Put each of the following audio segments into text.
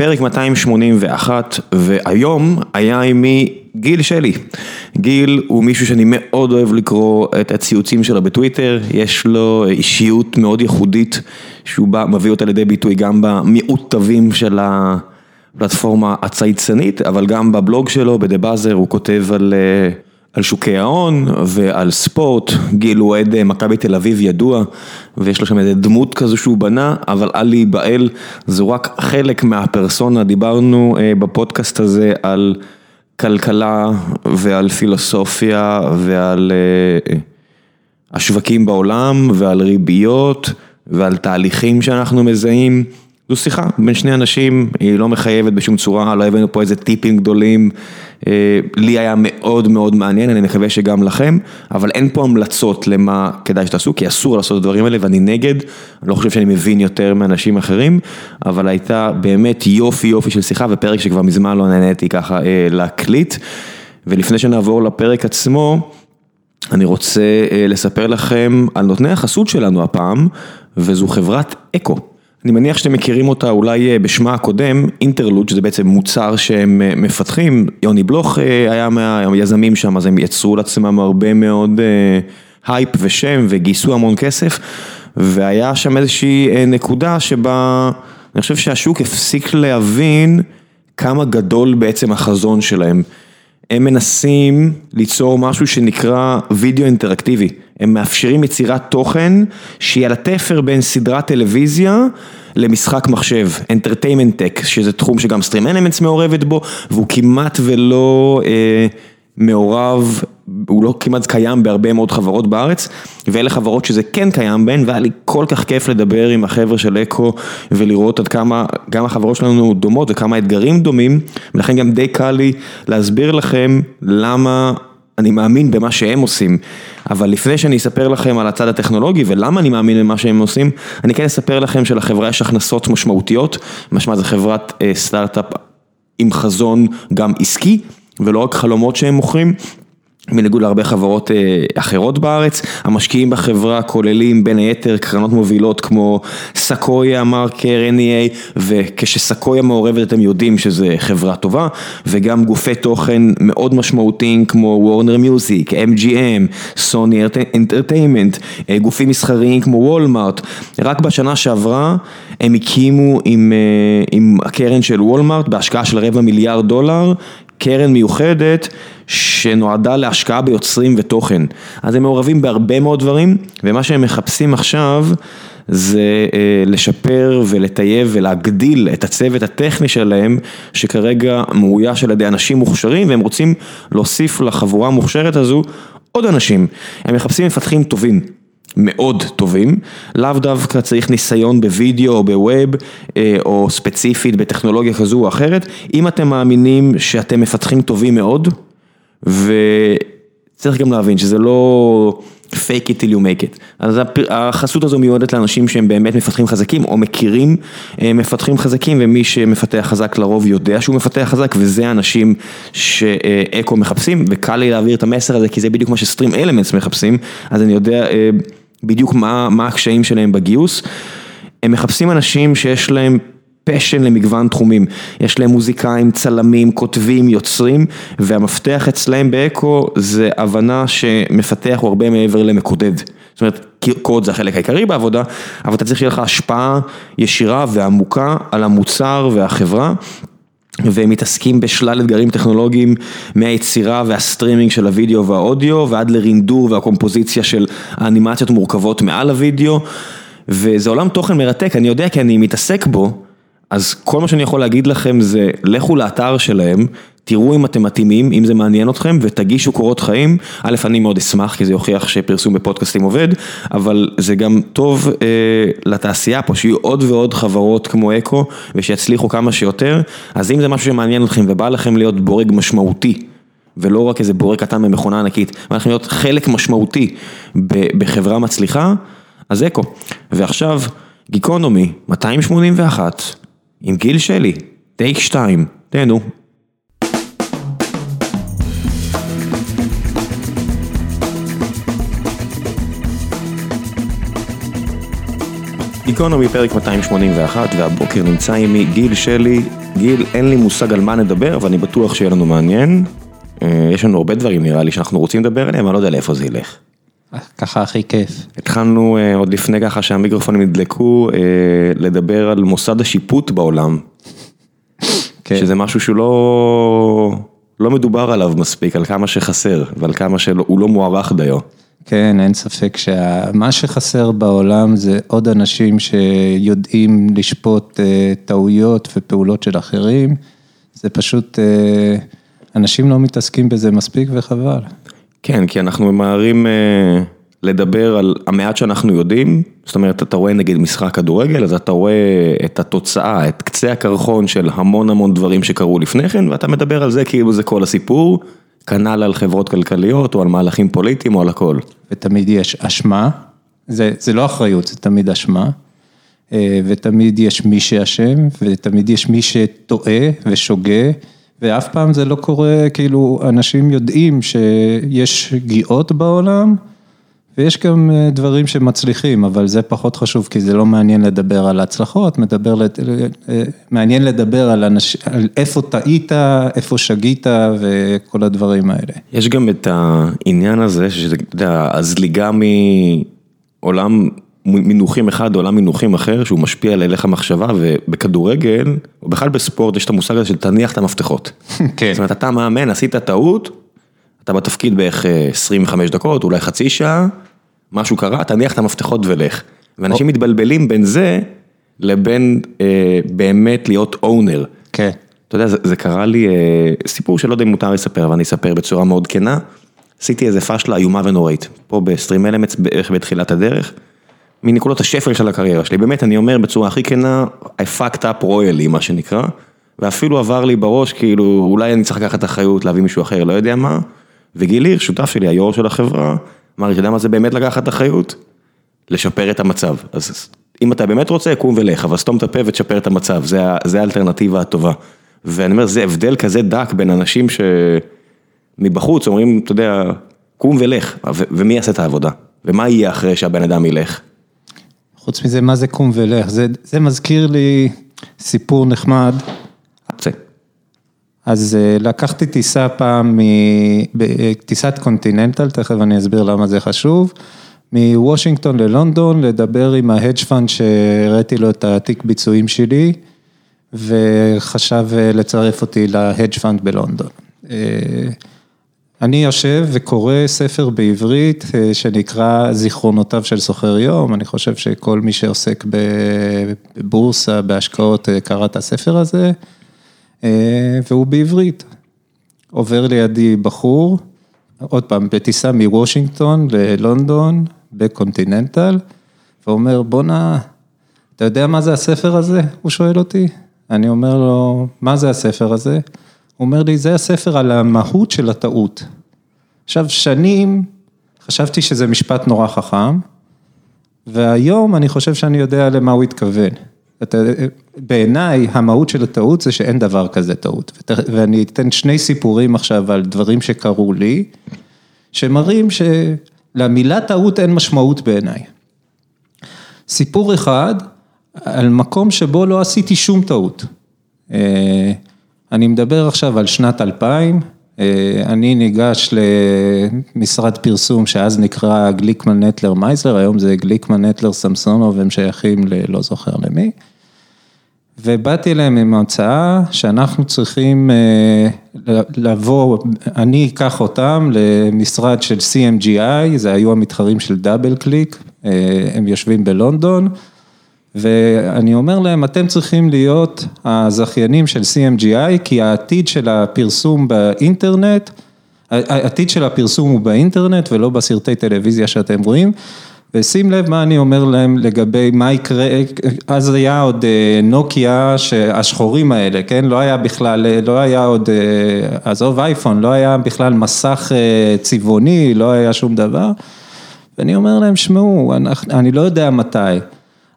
פרק 281, והיום היה עימי גיל שלי. גיל הוא מישהו שאני מאוד אוהב לקרוא את הציוצים שלו בטוויטר, יש לו אישיות מאוד ייחודית, שהוא בא, מביא אותה לידי ביטוי גם במיעוט תווים של הפלטפורמה הצייצנית, אבל גם בבלוג שלו, בדה באזר, הוא כותב על... על שוקי ההון ועל ספורט, גיל הוא אוהד מכבי תל אביב ידוע ויש לו שם איזה דמות כזו שהוא בנה, אבל אל להיבהל, זו רק חלק מהפרסונה, דיברנו בפודקאסט הזה על כלכלה ועל פילוסופיה ועל השווקים בעולם ועל ריביות ועל תהליכים שאנחנו מזהים. זו שיחה בין שני אנשים, היא לא מחייבת בשום צורה, לא הבאנו פה איזה טיפים גדולים, לי היה מאוד מאוד מעניין, אני מקווה שגם לכם, אבל אין פה המלצות למה כדאי שתעשו, כי אסור לעשות את הדברים האלה ואני נגד, אני לא חושב שאני מבין יותר מאנשים אחרים, אבל הייתה באמת יופי יופי של שיחה ופרק שכבר מזמן לא נהניתי ככה להקליט, ולפני שנעבור לפרק עצמו, אני רוצה לספר לכם על נותני החסות שלנו הפעם, וזו חברת אקו. אני מניח שאתם מכירים אותה אולי בשמה הקודם, אינטרלוד, שזה בעצם מוצר שהם מפתחים, יוני בלוך היה מהיזמים שם, אז הם יצרו לעצמם הרבה מאוד הייפ ושם וגייסו המון כסף, והיה שם איזושהי נקודה שבה אני חושב שהשוק הפסיק להבין כמה גדול בעצם החזון שלהם. הם מנסים ליצור משהו שנקרא וידאו אינטראקטיבי, הם מאפשרים יצירת תוכן שהיא על התפר בין סדרת טלוויזיה למשחק מחשב, Entertainment Tech, שזה תחום שגם Stream Elements מעורבת בו, והוא כמעט ולא מעורב, הוא לא כמעט קיים בהרבה מאוד חברות בארץ, ואלה חברות שזה כן קיים בהן, והיה לי כל כך כיף לדבר עם החבר'ה של אקו ולראות עד כמה גם החברות שלנו דומות וכמה האתגרים דומים, ולכן גם די קל לי להסביר לכם למה אני מאמין במה שהם עושים, אבל לפני שאני אספר לכם על הצד הטכנולוגי ולמה אני מאמין במה שהם עושים, אני כן אספר לכם שלחברה יש הכנסות משמעותיות, משמע זה חברת סטארט-אפ עם חזון גם עסקי ולא רק חלומות שהם מוכרים. בניגוד להרבה חברות אחרות בארץ, המשקיעים בחברה כוללים בין היתר קרנות מובילות כמו סקויה, מרקר, NEA וכשסקויה מעורבת אתם יודעים שזה חברה טובה וגם גופי תוכן מאוד משמעותיים כמו וורנר מיוזיק, MGM, סוני אנטרטיימנט, גופים מסחריים כמו וולמארט, רק בשנה שעברה הם הקימו עם הקרן של וולמארט בהשקעה של רבע מיליארד דולר, קרן מיוחדת שנועדה להשקעה ביוצרים ותוכן, אז הם מעורבים בהרבה מאוד דברים ומה שהם מחפשים עכשיו זה לשפר ולטייב ולהגדיל את הצוות הטכני שלהם שכרגע מאויש על ידי אנשים מוכשרים והם רוצים להוסיף לחבורה המוכשרת הזו עוד אנשים, הם מחפשים מפתחים טובים. מאוד טובים, לאו דווקא צריך ניסיון בווידאו או בווב או ספציפית בטכנולוגיה כזו או אחרת, אם אתם מאמינים שאתם מפתחים טובים מאוד וצריך גם להבין שזה לא fake it till you make it, אז החסות הזו מיועדת לאנשים שהם באמת מפתחים חזקים או מכירים מפתחים חזקים ומי שמפתח חזק לרוב יודע שהוא מפתח חזק וזה האנשים שאקו מחפשים וקל לי להעביר את המסר הזה כי זה בדיוק מה שסטרים אלמנטס מחפשים, אז אני יודע בדיוק מה הקשיים שלהם בגיוס, הם מחפשים אנשים שיש להם פשן למגוון תחומים, יש להם מוזיקאים, צלמים, כותבים, יוצרים והמפתח אצלהם באקו זה הבנה שמפתח הוא הרבה מעבר למקודד, זאת אומרת קוד זה החלק העיקרי בעבודה, אבל אתה צריך שיהיה לך השפעה ישירה ועמוקה על המוצר והחברה והם מתעסקים בשלל אתגרים טכנולוגיים מהיצירה והסטרימינג של הוידאו והאודיו ועד לרינדור והקומפוזיציה של האנימציות המורכבות מעל הוידאו. וזה עולם תוכן מרתק, אני יודע כי אני מתעסק בו אז כל מה שאני יכול להגיד לכם זה לכו לאתר שלהם, תראו אם אתם מתאימים, אם זה מעניין אתכם ותגישו קורות חיים, א' אני מאוד אשמח כי זה יוכיח שפרסום בפודקאסטים עובד, אבל זה גם טוב אה, לתעשייה פה שיהיו עוד ועוד חברות כמו אקו ושיצליחו כמה שיותר, אז אם זה משהו שמעניין אתכם ובא לכם להיות בורג משמעותי ולא רק איזה בורג קטן במכונה ענקית, בא לכם להיות חלק משמעותי בחברה מצליחה, אז אקו. ועכשיו גיקונומי 281 עם גיל שלי, טייק 2, תהנו. גיקונומי פרק 281 והבוקר נמצא עימי גיל שלי. גיל, אין לי מושג על מה נדבר ואני בטוח שיהיה לנו מעניין. אה, יש לנו הרבה דברים נראה לי שאנחנו רוצים לדבר עליהם, אני לא יודע לאיפה זה ילך. ככה הכי כיף. התחלנו אה, עוד לפני ככה שהמיקרופונים נדלקו אה, לדבר על מוסד השיפוט בעולם. כן. שזה משהו שהוא לא, לא מדובר עליו מספיק, על כמה שחסר ועל כמה שהוא לא מוערך דיו. כן, אין ספק שמה שחסר בעולם זה עוד אנשים שיודעים לשפוט אה, טעויות ופעולות של אחרים. זה פשוט, אה, אנשים לא מתעסקים בזה מספיק וחבל. כן, כי אנחנו ממהרים אה, לדבר על המעט שאנחנו יודעים, זאת אומרת, אתה רואה נגיד משחק כדורגל, אז אתה רואה את התוצאה, את קצה הקרחון של המון המון דברים שקרו לפני כן, ואתה מדבר על זה כאילו זה כל הסיפור, כנ"ל על חברות כלכליות, או על מהלכים פוליטיים, או על הכל. ותמיד יש אשמה, זה, זה לא אחריות, זה תמיד אשמה. אה, ותמיד יש מי שאשם, ותמיד יש מי שטועה ושוגה, ואף פעם זה לא קורה, כאילו, אנשים יודעים שיש שגיאות בעולם, ויש גם אה, דברים שמצליחים, אבל זה פחות חשוב, כי זה לא מעניין לדבר על הצלחות, מדבר, לד- אה, מעניין לדבר על, אנש, על איפה טעית, איפה שגית וכל הדברים האלה. יש גם את העניין הזה, שזה, אתה יודע, הזליגה מעולם מינוחים אחד לעולם מינוחים אחר, שהוא משפיע על הלך המחשבה, ובכדורגל, או בכלל בספורט, יש את המושג הזה של תניח את המפתחות. כן. זאת אומרת, אתה מאמן, עשית טעות, אתה בתפקיד בערך אה, 25 דקות, אולי חצי שעה, משהו קרה, תניח את המפתחות ולך. ואנשים מתבלבלים בין זה לבין אה, באמת להיות אונר. כן. אתה יודע, זה, זה קרה לי אה, סיפור שלא יודע אם מותר לספר, אבל אני אספר בצורה מאוד כנה. עשיתי איזה פאשלה איומה ונוראית, פה בסטרים אלמנטס בערך בתחילת הדרך, מנקודות השפל של הקריירה שלי, באמת אני אומר בצורה הכי כנה, I fucked up royally מה שנקרא, ואפילו עבר לי בראש כאילו אולי אני צריך לקחת אחריות להביא מישהו אחר, לא יודע מה, וגיל הירש, שותף שלי, היו"ר של החברה, אמר לי, אתה יודע מה זה באמת לקחת אחריות? לשפר את המצב, אז אם אתה באמת רוצה, קום ולך, אבל סתום את הפה ותשפר את המצב, זה, זה האלטרנטיבה הטובה. ואני אומר, זה הבדל כזה דק בין אנשים שמבחוץ אומרים, אתה יודע, קום ולך, ומי יעשה את העבודה? ומה יהיה אחרי שהבן אדם ילך? חוץ מזה, מה זה קום ולך? זה, זה מזכיר לי סיפור נחמד. אז אה, לקחתי טיסה פעם, ב- טיסת קונטיננטל, תכף אני אסביר למה זה חשוב, מוושינגטון ללונדון, לדבר עם ה hedge fund שהראיתי לו את התיק ביצועים שלי, וחשב אה, לצרף אותי ל hedge fund בלונדון. אה, אני יושב וקורא ספר בעברית אה, שנקרא זיכרונותיו של סוחר יום, אני חושב שכל מי שעוסק בבורסה, בהשקעות, אה, קרא את הספר הזה, אה, והוא בעברית. עובר לידי בחור, עוד פעם, בטיסה מוושינגטון ללונדון, בקונטיננטל, ואומר, בואנה, אתה יודע מה זה הספר הזה? הוא שואל אותי. אני אומר לו, מה זה הספר הזה? הוא אומר לי, זה הספר על המהות של הטעות. עכשיו, שנים חשבתי שזה משפט נורא חכם, והיום אני חושב שאני יודע למה הוא התכוון. בעיניי, המהות של הטעות זה שאין דבר כזה טעות. ות- ואני אתן שני סיפורים עכשיו על דברים שקרו לי, שמראים שלמילה טעות אין משמעות בעיניי. סיפור אחד, על מקום שבו לא עשיתי שום טעות. אה, אני מדבר עכשיו על שנת 2000, אה, אני ניגש למשרד פרסום שאז נקרא גליקמן נטלר מייזלר, היום זה גליקמן נטלר סמסונוב, הם שייכים ללא זוכר למי. ובאתי אליהם עם הצעה שאנחנו צריכים אה, לבוא, אני אקח אותם למשרד של CMGI, זה היו המתחרים של דאבל קליק, אה, הם יושבים בלונדון, ואני אומר להם, אתם צריכים להיות הזכיינים של CMGI, כי העתיד של הפרסום באינטרנט, העתיד של הפרסום הוא באינטרנט ולא בסרטי טלוויזיה שאתם רואים. ושים לב מה אני אומר להם לגבי מה יקרה, אז היה עוד אה, נוקיה השחורים האלה, כן? לא היה בכלל, לא היה עוד, אה, עזוב אייפון, לא היה בכלל מסך אה, צבעוני, לא היה שום דבר. ואני אומר להם, שמעו, אני לא יודע מתי,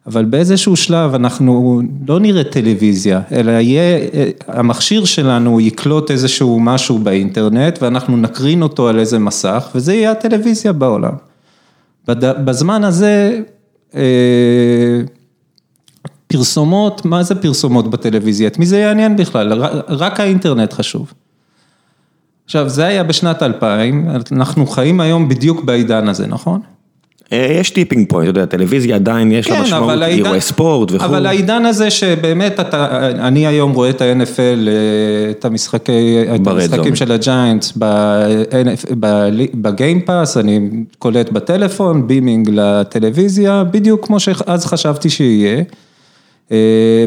אבל באיזשהו שלב אנחנו לא נראה טלוויזיה, אלא יהיה, המכשיר שלנו יקלוט איזשהו משהו באינטרנט ואנחנו נקרין אותו על איזה מסך וזה יהיה הטלוויזיה בעולם. בזמן הזה פרסומות, מה זה פרסומות בטלוויזיה? את מי זה יעניין בכלל? רק האינטרנט חשוב. עכשיו, זה היה בשנת 2000, אנחנו חיים היום בדיוק בעידן הזה, נכון? אה, יש tipping point, אתה יודע, טלוויזיה עדיין יש לה כן, משמעות, אבל העידן- אירועי ספורט וכו'. אבל העידן הזה שבאמת אתה, אני היום רואה את ה-NFL, אה, את המשחקים. של הג'יינטס ב Game Pass, אני קולט בטלפון, beaming לטלוויזיה, בדיוק כמו שאז חשבתי שיהיה. אה,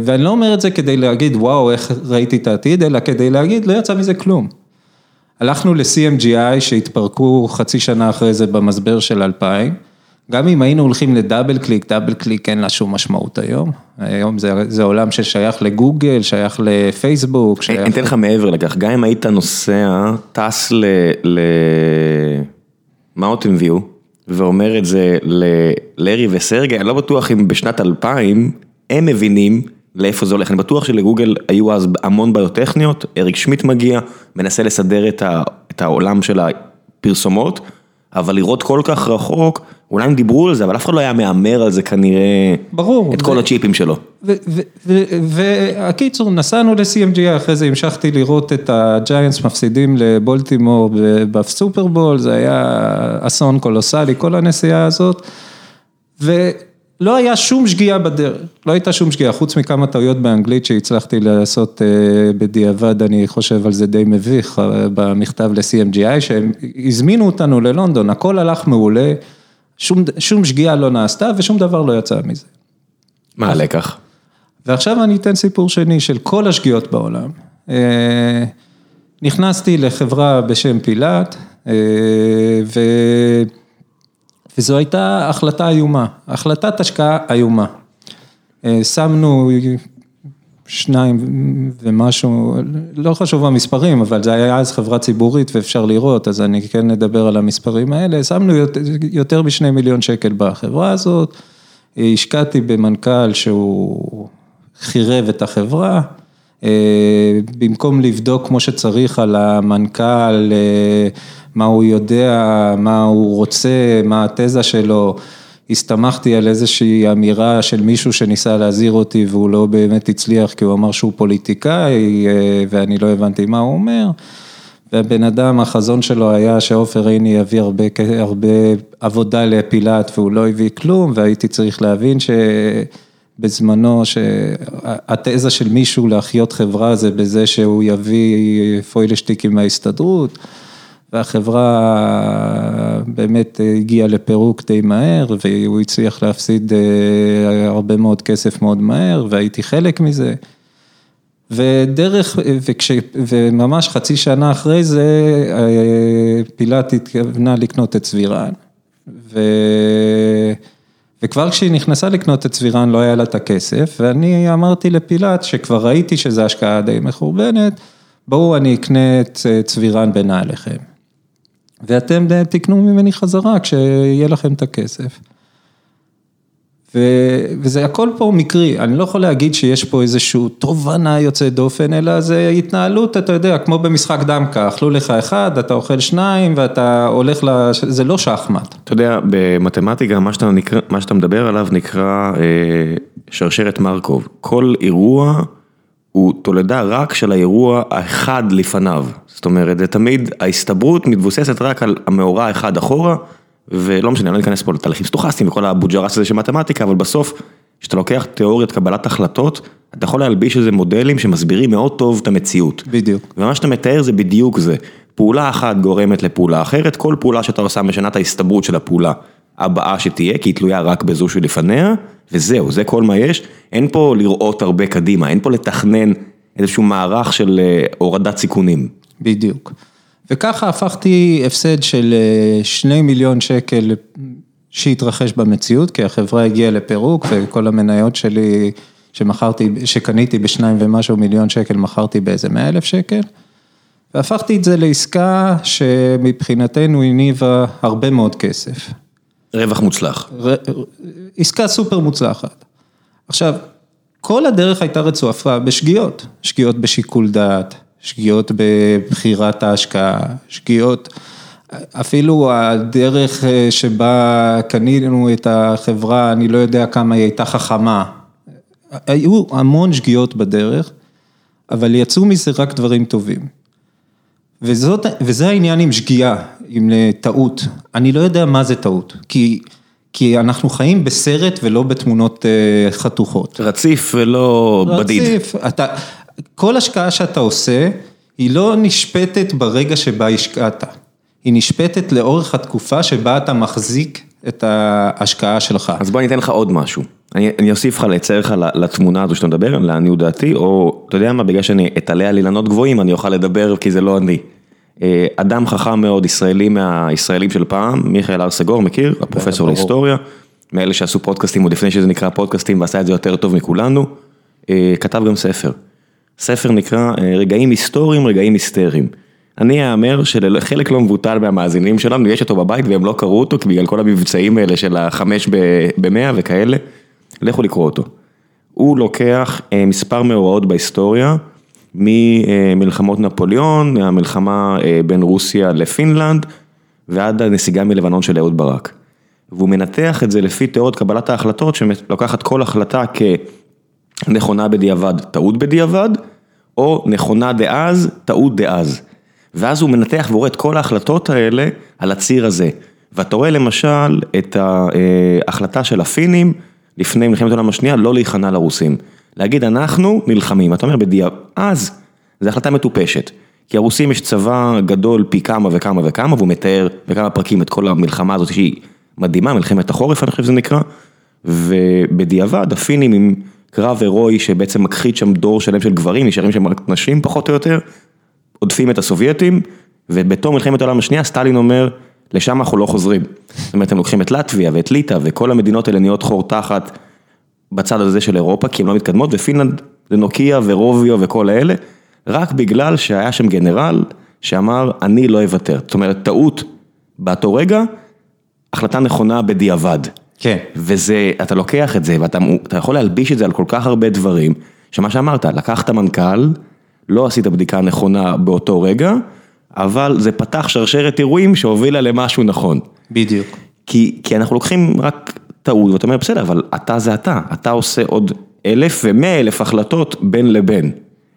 ואני לא אומר את זה כדי להגיד, וואו, איך ראיתי את העתיד, אלא כדי להגיד, לא יצא מזה כלום. הלכנו ל-CMGI שהתפרקו חצי שנה אחרי זה במשבר של 2000. גם אם היינו הולכים ל DoubleClick, DoubleClick אין לה שום משמעות היום. היום זה, זה עולם ששייך לגוגל, שייך לפייסבוק, אני שייך... אתן לך מעבר לכך, גם אם היית נוסע, טס למאונטין ויו, ואומר את זה ללארי וסרגי, אני לא בטוח אם בשנת 2000 הם מבינים לאיפה זה הולך, אני בטוח שלגוגל היו אז המון בעיות טכניות, אריק שמיט מגיע, מנסה לסדר את, ה, את העולם של הפרסומות, אבל לראות כל כך רחוק, אולי הם דיברו על זה, אבל אף אחד לא היה מהמר על זה כנראה, ברור. את כל ו- הצ'יפים שלו. והקיצור, נסענו ל-CMGI, אחרי זה המשכתי לראות את הג'יינטס מפסידים לבולטימור בסופרבול, זה היה אסון קולוסלי, כל הנסיעה הזאת. ולא היה שום שגיאה בדרך, לא הייתה שום שגיאה, חוץ מכמה טעויות באנגלית שהצלחתי לעשות אה, בדיעבד, אני חושב על זה די מביך, אה, במכתב ל-CMGI, שהם הזמינו אותנו ללונדון, הכל הלך מעולה, שום, שום שגיאה לא נעשתה ושום דבר לא יצא מזה. מה הלקח? ועכשיו אני אתן סיפור שני של כל השגיאות בעולם. אה, נכנסתי לחברה בשם פילאט, ו... וזו הייתה החלטה איומה, החלטת השקעה איומה. אה, שמנו שניים ומשהו, לא חשוב המספרים, אבל זה היה אז חברה ציבורית ואפשר לראות, אז אני כן אדבר על המספרים האלה. שמנו יותר- משני מיליון שקל בחברה הזאת, השקעתי במנכ"ל שהוא חירב את החברה, במקום לבדוק כמו שצריך על המנכ"ל, אה, מה הוא יודע, מה הוא רוצה, מה התזה שלו, הסתמכתי על איזושהי אמירה של מישהו שניסה להזהיר אותי והוא לא באמת הצליח כי הוא אמר שהוא פוליטיקאי אה, ואני לא הבנתי מה הוא אומר. והבן אדם, החזון שלו היה שעופר עיני יביא הרבה, הרבה עבודה לפילאט והוא לא הביא כלום והייתי צריך להבין שבזמנו שהתזה של מישהו להחיות חברה זה בזה שהוא יביא פוילשטיקים מההסתדרות. והחברה באמת הגיעה לפירוק די מהר והוא הצליח להפסיד אה, הרבה מאוד כסף מאוד מהר והייתי חלק מזה. ודרך, וכש, וממש חצי שנה אחרי זה אה, פילאט התכוונה לקנות את צבירן. ו... וכבר כשהיא נכנסה לקנות את צבירן לא היה לה את הכסף ואני אמרתי לפילאט שכבר ראיתי שזו השקעה די מחורבנת, בואו אני אקנה את אה, צבירן בנעליכם. ואתם תקנו ממני חזרה כשיהיה לכם את הכסף. ו... וזה הכל פה מקרי, אני לא יכול להגיד שיש פה איזושהי תובנה יוצאת דופן, אלא זה התנהלות, אתה יודע, כמו במשחק דמקה, אכלו לך אחד, אתה אוכל שניים ואתה הולך ל... זה לא שחמט. אתה יודע, במתמטיקה, מה שאתה, נקרא, מה שאתה מדבר עליו נקרא אה, שרשרת מרקוב. כל אירוע הוא תולדה רק של האירוע האחד לפניו. זאת אומרת, זה תמיד, ההסתברות מתבוססת רק על המאורע האחד אחורה, ולא משנה, אני לא אכנס פה לתהליכים סטוכסטיים וכל הבוג'רס הזה של מתמטיקה, אבל בסוף, כשאתה לוקח תיאוריית קבלת החלטות, אתה יכול להלביש איזה מודלים שמסבירים מאוד טוב את המציאות. בדיוק. ומה שאתה מתאר זה בדיוק זה. פעולה אחת גורמת לפעולה אחרת, כל פעולה שאתה עושה משנה את ההסתברות של הפעולה הבאה שתהיה, כי היא תלויה רק בזו שלפניה, וזהו, זה כל מה יש. אין פה לראות הרבה קדימה, אין פה לתכנן איזשהו מערך של אה, הורדת סיכונים. בדיוק. וככה הפכתי הפסד של אה, שני מיליון שקל שהתרחש במציאות, כי החברה הגיעה לפירוק וכל המניות שלי שמכרתי, שקניתי בשניים ומשהו מיליון שקל, מכרתי באיזה מאה אלף שקל. והפכתי את זה לעסקה שמבחינתנו הניבה הרבה מאוד כסף. רווח מוצלח. ר- עסקה סופר מוצלחת. עכשיו, כל הדרך הייתה רצופה בשגיאות, שגיאות בשיקול דעת, שגיאות בבחירת ההשקעה, שגיאות, אפילו הדרך אה, שבה קנינו את החברה, אני לא יודע כמה היא הייתה חכמה. היו המון שגיאות בדרך, אבל יצאו מזה רק דברים טובים. וזאת, וזה העניין עם שגיאה, עם טעות. אני לא יודע מה זה טעות, כי, כי אנחנו חיים בסרט ולא בתמונות אה, חתוכות. רציף ולא בדיד. רציף, אתה, כל השקעה שאתה עושה, היא לא נשפטת ברגע שבה השקעת. היא נשפטת לאורך התקופה שבה אתה מחזיק את ההשקעה שלך. אז בוא אני אתן לך עוד משהו. אני, אני אוסיף לך, לצייר לך לתמונה הזו שאתה מדבר, לעניות דעתי, או אתה יודע מה, בגלל שאני אתעלה על אילנות גבוהים, אני אוכל לדבר כי זה לא אני. אה, אדם חכם מאוד, ישראלי מהישראלים של פעם, מיכאל הר סגור, מכיר? הפרופסור להיסטוריה, מאלה שעשו פודקאסטים עוד לפני שזה נקרא פודקאסטים ועשה את זה יותר טוב מכולנו, אה, כתב גם ספר. ספר נקרא אה, רגעים היסטוריים, רגעים היסטריים. אני אאמר שלחלק לא מבוטל מהמאזינים שלנו, יש אותו בבית והם לא קראו אותו, כי בגלל כל המבצעים האלה של החמש במאה וכאלה, לכו לקרוא אותו. הוא לוקח מספר מאורעות בהיסטוריה, ממלחמות נפוליאון, מהמלחמה בין רוסיה לפינלנד, ועד הנסיגה מלבנון של אהוד ברק. והוא מנתח את זה לפי תיאוריות קבלת ההחלטות, שלוקחת כל החלטה כנכונה בדיעבד, טעות בדיעבד, או נכונה דאז, טעות דאז. ואז הוא מנתח ורואה את כל ההחלטות האלה על הציר הזה. ואתה רואה למשל את ההחלטה של הפינים לפני מלחמת העולם השנייה לא להיכנע לרוסים. להגיד אנחנו נלחמים, אתה אומר בדיעבד, אז, זו החלטה מטופשת. כי הרוסים יש צבא גדול פי כמה וכמה וכמה, והוא מתאר בכמה פרקים את כל המלחמה הזאת שהיא מדהימה, מלחמת החורף אני חושב שזה נקרא, ובדיעבד הפינים עם קרב הירואי שבעצם מכחיד שם דור שלם של גברים, נשארים שם רק נשים פחות או יותר, עודפים את הסובייטים, ובתום מלחמת העולם השנייה סטלין אומר, לשם אנחנו לא חוזרים. זאת אומרת, הם לוקחים את לטביה ואת ליטא וכל המדינות האלה נהיות חור תחת בצד הזה של אירופה, כי הן לא מתקדמות, ופינלנד זה נוקיה ורוביו וכל האלה, רק בגלל שהיה שם גנרל שאמר, אני לא אוותר. זאת אומרת, טעות באותו רגע, החלטה נכונה בדיעבד. כן. וזה, אתה לוקח את זה, ואתה יכול להלביש את זה על כל כך הרבה דברים, שמה שאמרת, לקחת מנכ"ל, לא עשית בדיקה נכונה באותו רגע, אבל זה פתח שרשרת אירועים שהובילה למשהו נכון. בדיוק. כי, כי אנחנו לוקחים רק טעות, ואתה אומר, בסדר, אבל אתה זה אתה, אתה עושה עוד אלף ומאה אלף החלטות בין לבין.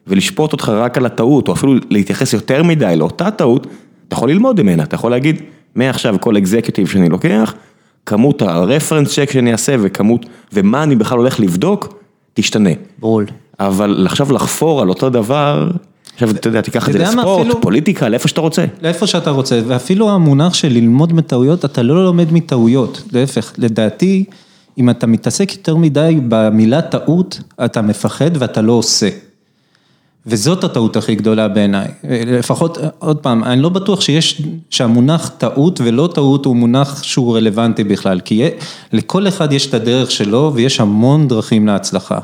ולשפוט אותך רק על הטעות, או אפילו להתייחס יותר מדי לאותה טעות, אתה יכול ללמוד ממנה, אתה יכול להגיד, מעכשיו כל אקזקיוטיב שאני לוקח, כמות הרפרנס צ'ק שאני אעשה וכמות, ומה אני בכלל הולך לבדוק, תשתנה. בול. אבל עכשיו לחפור על אותו דבר, עכשיו אתה יודע, תיקח את זה לספורט, פוליטיקה, לאיפה שאתה רוצה. לאיפה שאתה רוצה, ואפילו המונח של ללמוד מטעויות, אתה לא לומד מטעויות, להפך, לדעתי, אם אתה מתעסק יותר מדי במילה טעות, אתה מפחד ואתה לא עושה. וזאת הטעות הכי גדולה בעיניי, לפחות, עוד פעם, אני לא בטוח שיש, שהמונח טעות ולא טעות הוא מונח שהוא רלוונטי בכלל, כי לכל אחד יש את הדרך שלו ויש המון דרכים להצלחה.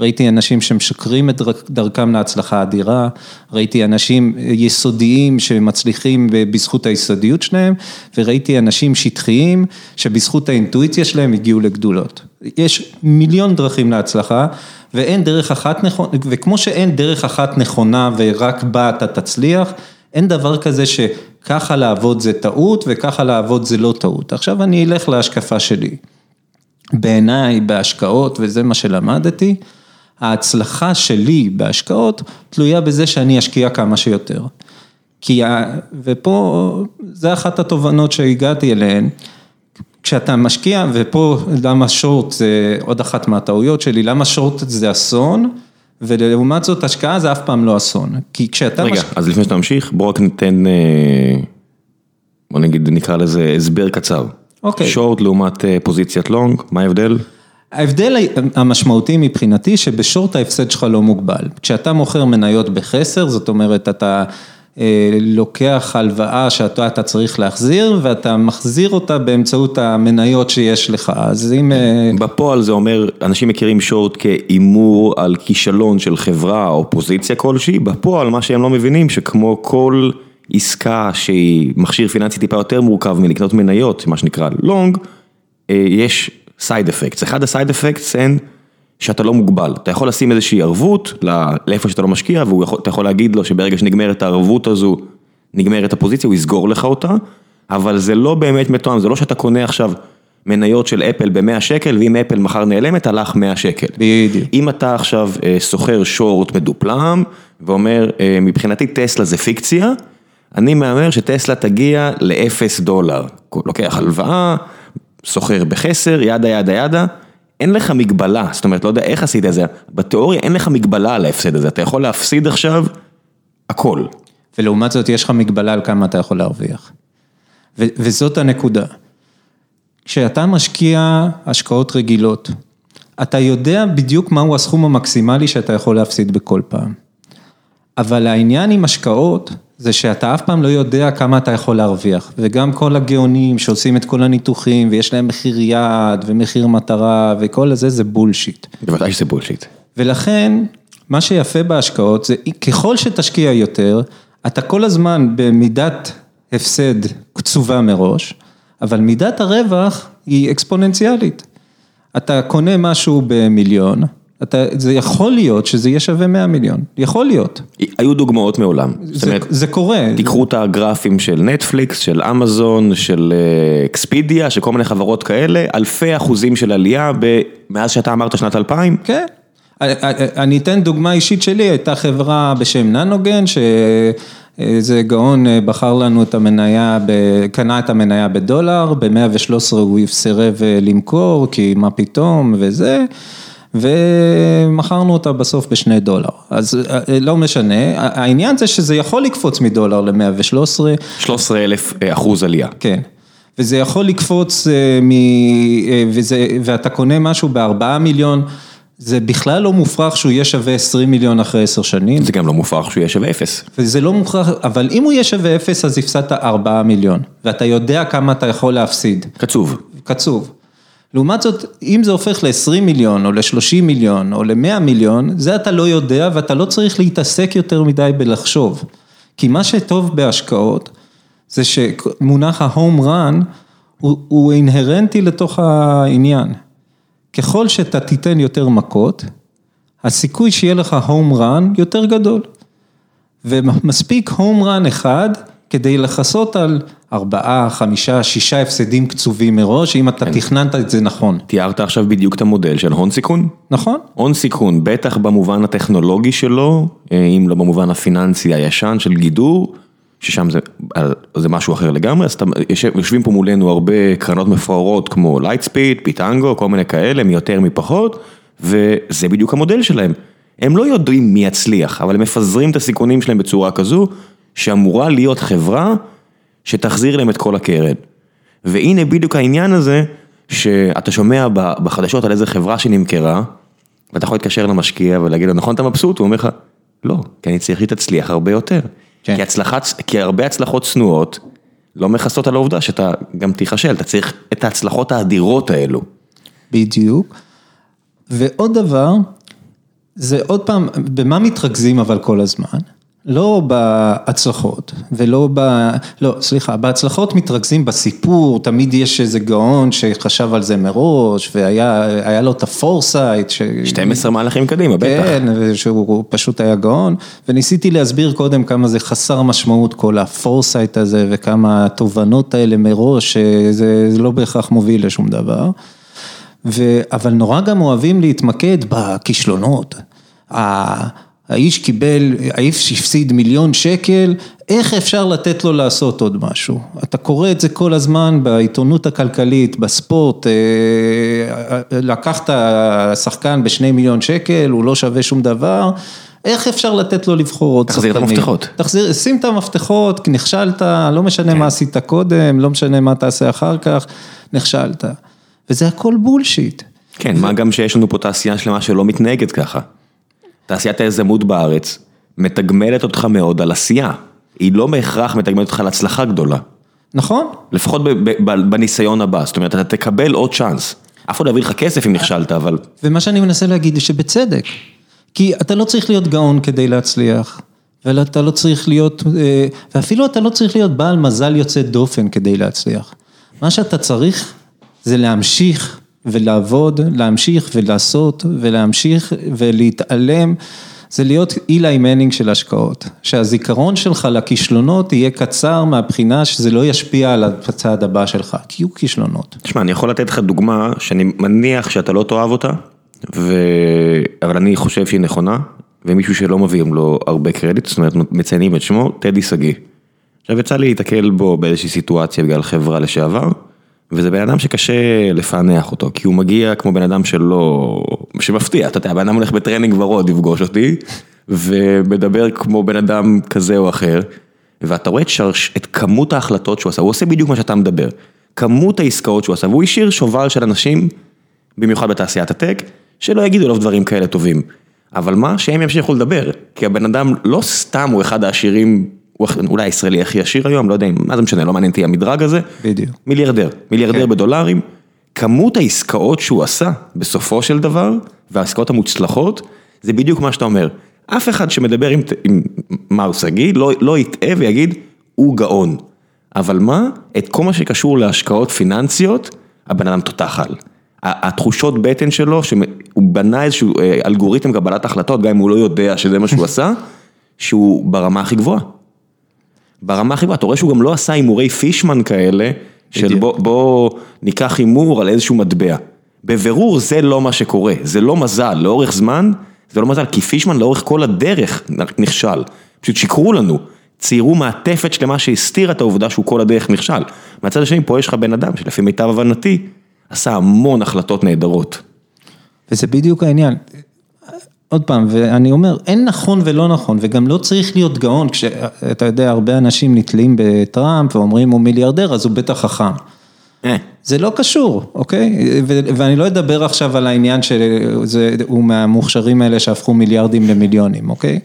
ראיתי אנשים שמשקרים את דרכם להצלחה אדירה, ראיתי אנשים יסודיים שמצליחים בזכות היסודיות שלהם, וראיתי אנשים שטחיים שבזכות האינטואיציה שלהם הגיעו לגדולות. יש מיליון דרכים להצלחה, ואין דרך אחת נכונה, וכמו שאין דרך אחת נכונה ורק בה אתה תצליח, אין דבר כזה שככה לעבוד זה טעות וככה לעבוד זה לא טעות. עכשיו אני אלך להשקפה שלי. בעיניי, בהשקעות, וזה מה שלמדתי, ההצלחה שלי בהשקעות תלויה בזה שאני אשקיע כמה שיותר. כי, ופה, זה אחת התובנות שהגעתי אליהן. כשאתה משקיע, ופה למה שורט זה עוד אחת מהטעויות שלי, למה שורט זה אסון, ולעומת זאת השקעה זה אף פעם לא אסון. כי כשאתה... רגע, מש... אז לפני שאתה ממשיך, בוא רק ניתן, אה, בוא נגיד, נקרא לזה הסבר קצר. אוקיי. שורט לעומת אה, פוזיציית לונג, מה ההבדל? ההבדל המשמעותי מבחינתי שבשורט ההפסד שלך לא מוגבל. כשאתה מוכר מניות בחסר, זאת אומרת אתה אה, לוקח הלוואה שאתה אתה צריך להחזיר ואתה מחזיר אותה באמצעות המניות שיש לך, אז אם... אה, בפועל זה אומר, אנשים מכירים שורט כהימור על כישלון של חברה או פוזיציה כלשהי, בפועל מה שהם לא מבינים שכמו כל עסקה שהיא מכשיר פיננסי טיפה יותר מורכב מלקנות מניות, מה שנקרא long, אה, יש side effects, אחד ה side effects הן שאתה לא מוגבל, אתה יכול לשים איזושהי ערבות לאיפה שאתה לא משקיע ואתה יכול להגיד לו שברגע שנגמרת הערבות הזו, נגמרת הפוזיציה, הוא יסגור לך אותה, אבל זה לא באמת מתואם, זה לא שאתה קונה עכשיו מניות של אפל ב-100 שקל, ואם אפל מחר נעלמת, הלך 100 שקל. בדיוק. אם אתה עכשיו אה, סוחר short מדופלם, ואומר, אה, מבחינתי טסלה זה פיקציה, אני מהמר שטסלה תגיע לאפס דולר. לוקח הלוואה, סוחר בחסר, ידה ידה ידה, אין לך מגבלה, זאת אומרת, לא יודע איך עשית את זה, בתיאוריה אין לך מגבלה על ההפסד הזה, אתה יכול להפסיד עכשיו הכל. ולעומת זאת יש לך מגבלה על כמה אתה יכול להרוויח. ו- וזאת הנקודה. כשאתה משקיע השקעות רגילות, אתה יודע בדיוק מהו הסכום המקסימלי שאתה יכול להפסיד בכל פעם. אבל העניין עם השקעות, זה שאתה אף פעם לא יודע כמה אתה יכול להרוויח, וגם כל הגאונים שעושים את כל הניתוחים, ויש להם מחיר יעד, ומחיר מטרה, וכל הזה זה בולשיט. בוודאי שזה בולשיט. ולכן, מה שיפה בהשקעות זה ככל שתשקיע יותר, אתה כל הזמן במידת הפסד קצובה מראש, אבל מידת הרווח היא אקספוננציאלית. אתה קונה משהו במיליון, אתה, זה יכול להיות שזה יהיה שווה 100 מיליון, יכול להיות. היו דוגמאות מעולם. זה, אומרת, זה קורה. תיקחו את הגרפים של נטפליקס, של אמזון, של אקספידיה, של כל מיני חברות כאלה, אלפי אחוזים של עלייה מאז שאתה אמרת שנת 2000. כן. אני אתן דוגמה אישית שלי, הייתה חברה בשם ננוגן, שאיזה גאון בחר לנו את המניה, קנה את המניה בדולר, ב-113 הוא סירב למכור, כי מה פתאום וזה. ומכרנו אותה בסוף בשני דולר, אז לא משנה, העניין זה שזה יכול לקפוץ מדולר ל-113. 13 אלף אחוז עלייה. כן, וזה יכול לקפוץ, מ... וזה... ואתה קונה משהו בארבעה מיליון, זה בכלל לא מופרך שהוא יהיה שווה 20 מיליון אחרי עשר שנים. זה גם לא מופרך שהוא יהיה שווה אפס. וזה לא מוכרח, אבל אם הוא יהיה שווה אפס אז הפסדת ארבעה מיליון, ואתה יודע כמה אתה יכול להפסיד. קצוב. קצוב. לעומת זאת, אם זה הופך ל-20 מיליון או ל-30 מיליון או ל-100 מיליון, זה אתה לא יודע ואתה לא צריך להתעסק יותר מדי בלחשוב. כי מה שטוב בהשקעות, זה שמונח ה-home run הוא, הוא אינהרנטי לתוך העניין. ככל שאתה תיתן יותר מכות, הסיכוי שיהיה לך home run יותר גדול. ומספיק home run אחד כדי לכסות על ארבעה, חמישה, שישה הפסדים קצובים מראש, אם אתה תכננת את זה נכון. תיארת עכשיו בדיוק את המודל של הון סיכון. נכון. הון סיכון, בטח במובן הטכנולוגי שלו, אם לא במובן הפיננסי הישן של גידור, ששם זה, זה משהו אחר לגמרי, אז יושבים פה מולנו הרבה קרנות מפוארות כמו Lightspeed, פיטנגו, כל מיני כאלה, מיותר מפחות, וזה בדיוק המודל שלהם. הם לא יודעים מי יצליח, אבל הם מפזרים את הסיכונים שלהם בצורה כזו, שאמורה להיות חברה שתחזיר להם את כל הקרן. והנה בדיוק העניין הזה, שאתה שומע בחדשות על איזה חברה שנמכרה, ואתה יכול להתקשר למשקיע ולהגיד לו, נכון אתה מבסוט? הוא אומר לך, לא, כי אני צריך שתצליח הרבה יותר. כן. כי, הצלחת, כי הרבה הצלחות צנועות לא מכסות על העובדה שאתה גם תיכשל, אתה צריך את ההצלחות האדירות האלו. בדיוק. ועוד דבר, זה עוד פעם, במה מתרכזים אבל כל הזמן? לא בהצלחות ולא ב... לא, סליחה, בהצלחות מתרכזים בסיפור, תמיד יש איזה גאון שחשב על זה מראש והיה לו את ה foresight. ש... 12 מהלכים קדימה, בטח. כן, שהוא פשוט היה גאון, וניסיתי להסביר קודם כמה זה חסר משמעות כל ה foresight הזה וכמה התובנות האלה מראש, שזה לא בהכרח מוביל לשום דבר. ו... אבל נורא גם אוהבים להתמקד בכישלונות. האיש קיבל, האיש הפסיד מיליון שקל, איך אפשר לתת לו לעשות עוד משהו? אתה קורא את זה כל הזמן בעיתונות הכלכלית, בספורט, לקחת שחקן בשני מיליון שקל, הוא לא שווה שום דבר, איך אפשר לתת לו לבחור עוד שחקנים? תחזיר את המפתחות. תחזיר, שים את המפתחות, נכשלת, לא משנה כן. מה עשית קודם, לא משנה מה תעשה אחר כך, נכשלת. וזה הכל בולשיט. כן, מה גם שיש לנו פה תעשייה שלמה שלא מתנהגת ככה. תעשיית היזמות בארץ מתגמלת אותך מאוד על עשייה, היא לא בהכרח מתגמלת אותך על הצלחה גדולה. נכון. לפחות בניסיון הבא, זאת אומרת, אתה תקבל עוד צ'אנס. אף אחד לא יביא לך כסף אם נכשלת, אבל... ומה שאני מנסה להגיד שבצדק, כי אתה לא צריך להיות גאון כדי להצליח, ואתה לא צריך להיות, אה, ואפילו אתה לא צריך להיות בעל מזל יוצא דופן כדי להצליח. מה שאתה צריך זה להמשיך ולעבוד, להמשיך ולעשות ולהמשיך ולהתעלם זה להיות אילי מנינג של השקעות, שהזיכרון שלך לכישלונות יהיה קצר מהבחינה שזה לא ישפיע על הצעד הבא שלך, כי יהיו כישלונות. תשמע, אני יכול לתת לך דוגמה שאני מניח שאתה לא תאהב אותה, ו... אבל אני חושב שהיא נכונה, ומישהו שלא מביאים לו הרבה קרדיט, זאת אומרת מציינים את שמו, טדי שגיא. עכשיו יצא לי להתקל בו באיזושהי סיטואציה בגלל חברה לשעבר, וזה בן אדם שקשה לפענח אותו, כי הוא מגיע כמו בן אדם שלא, שמפתיע, אתה יודע, בן אדם הולך בטרנינג ורוד לפגוש אותי, ומדבר כמו בן אדם כזה או אחר, ואתה רואה את, שרש, את כמות ההחלטות שהוא עשה, הוא עושה בדיוק מה שאתה מדבר, כמות העסקאות שהוא עשה, והוא השאיר שובל של אנשים, במיוחד בתעשיית הטק, שלא יגידו עליו דברים כאלה טובים. אבל מה, שהם ימשיכו לדבר, כי הבן אדם לא סתם הוא אחד העשירים הוא אולי הישראלי הכי עשיר היום, לא יודע מה זה משנה, לא מעניין אותי המדרג הזה. בדיוק. מיליארדר, מיליארדר כן. בדולרים. כמות העסקאות שהוא עשה בסופו של דבר, והעסקאות המוצלחות, זה בדיוק מה שאתה אומר. אף אחד שמדבר עם, עם מאור שגיא לא, לא יטעה ויגיד, הוא גאון. אבל מה? את כל מה שקשור להשקעות פיננסיות, הבן אדם תותח על. התחושות בטן שלו, שהוא בנה איזשהו אה, אלגוריתם קבלת החלטות, גם אם הוא לא יודע שזה מה שהוא עשה, שהוא ברמה הכי גבוהה. ברמה הכי גבוהה, אתה רואה שהוא גם לא עשה הימורי פישמן כאלה, של בוא, בוא ניקח הימור על איזשהו מטבע. בבירור זה לא מה שקורה, זה לא מזל, לאורך זמן, זה לא מזל, כי פישמן לאורך כל הדרך נכשל, פשוט שיקרו לנו, ציירו מעטפת שלמה שהסתירה את העובדה שהוא כל הדרך נכשל. מהצד השני, פה יש לך בן אדם שלפי מיטב הבנתי, עשה המון החלטות נהדרות. וזה בדיוק העניין, עוד פעם, ואני אומר, אין נכון ולא נכון, וגם לא צריך להיות גאון, כשאתה יודע, הרבה אנשים נתלים בטראמפ ואומרים הוא מיליארדר, אז הוא בטח חכם. אה. זה לא קשור, אוקיי? ואני לא אדבר עכשיו על העניין שהוא מהמוכשרים האלה שהפכו מיליארדים למיליונים, אוקיי?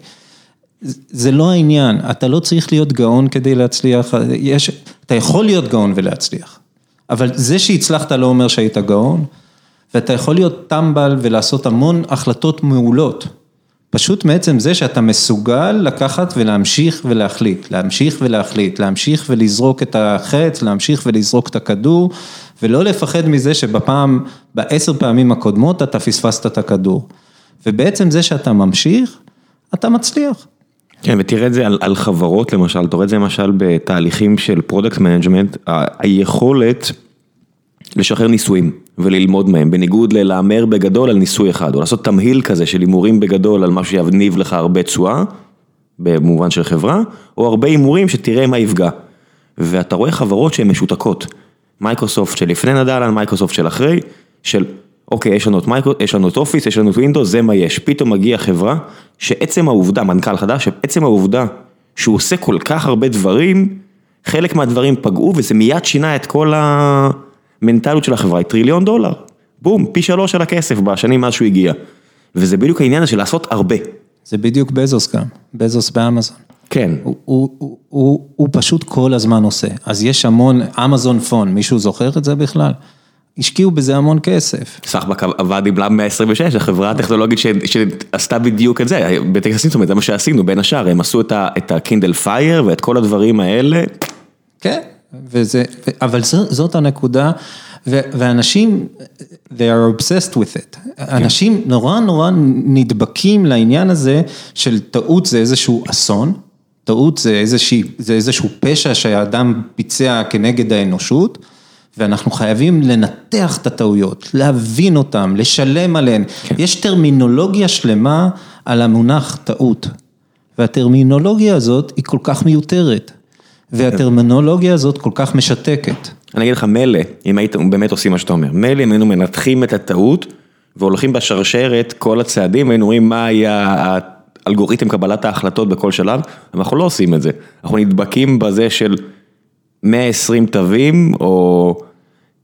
זה לא העניין, אתה לא צריך להיות גאון כדי להצליח, יש, אתה יכול להיות גאון ולהצליח, אבל זה שהצלחת לא אומר שהיית גאון. ואתה יכול להיות טמבל ולעשות המון החלטות מעולות. פשוט מעצם זה שאתה מסוגל לקחת ולהמשיך ולהחליט, להמשיך ולהחליט, להמשיך ולזרוק את החץ, להמשיך ולזרוק את הכדור, ולא לפחד מזה שבפעם, בעשר פעמים הקודמות אתה פספסת את הכדור. ובעצם זה שאתה ממשיך, אתה מצליח. כן, ותראה את זה על, על חברות למשל, אתה רואה את זה למשל בתהליכים של product management, היכולת לשחרר ניסויים וללמוד מהם, בניגוד ללהמר בגדול על ניסוי אחד, או לעשות תמהיל כזה של הימורים בגדול על משהו שיניב לך הרבה תשואה, במובן של חברה, או הרבה הימורים שתראה מה יפגע. ואתה רואה חברות שהן משותקות, מייקרוסופט שלפני נדל"ן, מייקרוסופט של אחרי, של אוקיי, יש לנו את מייקרו, יש לנו את Office, יש לנו את Windows, זה מה יש. פתאום מגיע חברה שעצם העובדה, מנכ"ל חדש, שעצם העובדה שהוא עושה כל כך הרבה דברים, חלק מהדברים פגעו וזה מיד שינה את כל ה... המנטליות של החברה היא טריליון דולר, בום, פי שלוש של הכסף בשנים מאז שהוא הגיע. וזה בדיוק העניין הזה של לעשות הרבה. זה בדיוק בזוס גם, בזוס באמזון. כן. הוא, הוא, הוא, הוא, הוא פשוט כל הזמן עושה, אז יש המון, Amazon Phone, מישהו זוכר את זה בכלל? השקיעו בזה המון כסף. סחבק עבד עם Lab 126, החברה הטכנולוגית שעשתה בדיוק את זה, בטקס הסימפטומט, זה מה שעשינו בין השאר, הם עשו את ה Kindle Fire ואת כל הדברים האלה. כן, וזה, אבל זאת הנקודה, ואנשים, they are obsessed with it, אנשים נורא נורא נדבקים לעניין הזה של טעות זה איזשהו אסון, טעות זה, איזושהי, זה איזשהו פשע שהאדם ביצע כנגד האנושות, ואנחנו חייבים לנתח את הטעויות, להבין אותן, לשלם עליהן, כן. יש טרמינולוגיה שלמה על המונח טעות, והטרמינולוגיה הזאת היא כל כך מיותרת. והטרמינולוגיה הזאת כל כך משתקת. אני אגיד לך, מילא, אם הייתם באמת עושים מה שאתה אומר, מילא אם היינו מנתחים את הטעות והולכים בשרשרת כל הצעדים, היינו רואים מה היה האלגוריתם קבלת ההחלטות בכל שלב, אבל אנחנו לא עושים את זה. אנחנו נדבקים בזה של 120 תווים, או...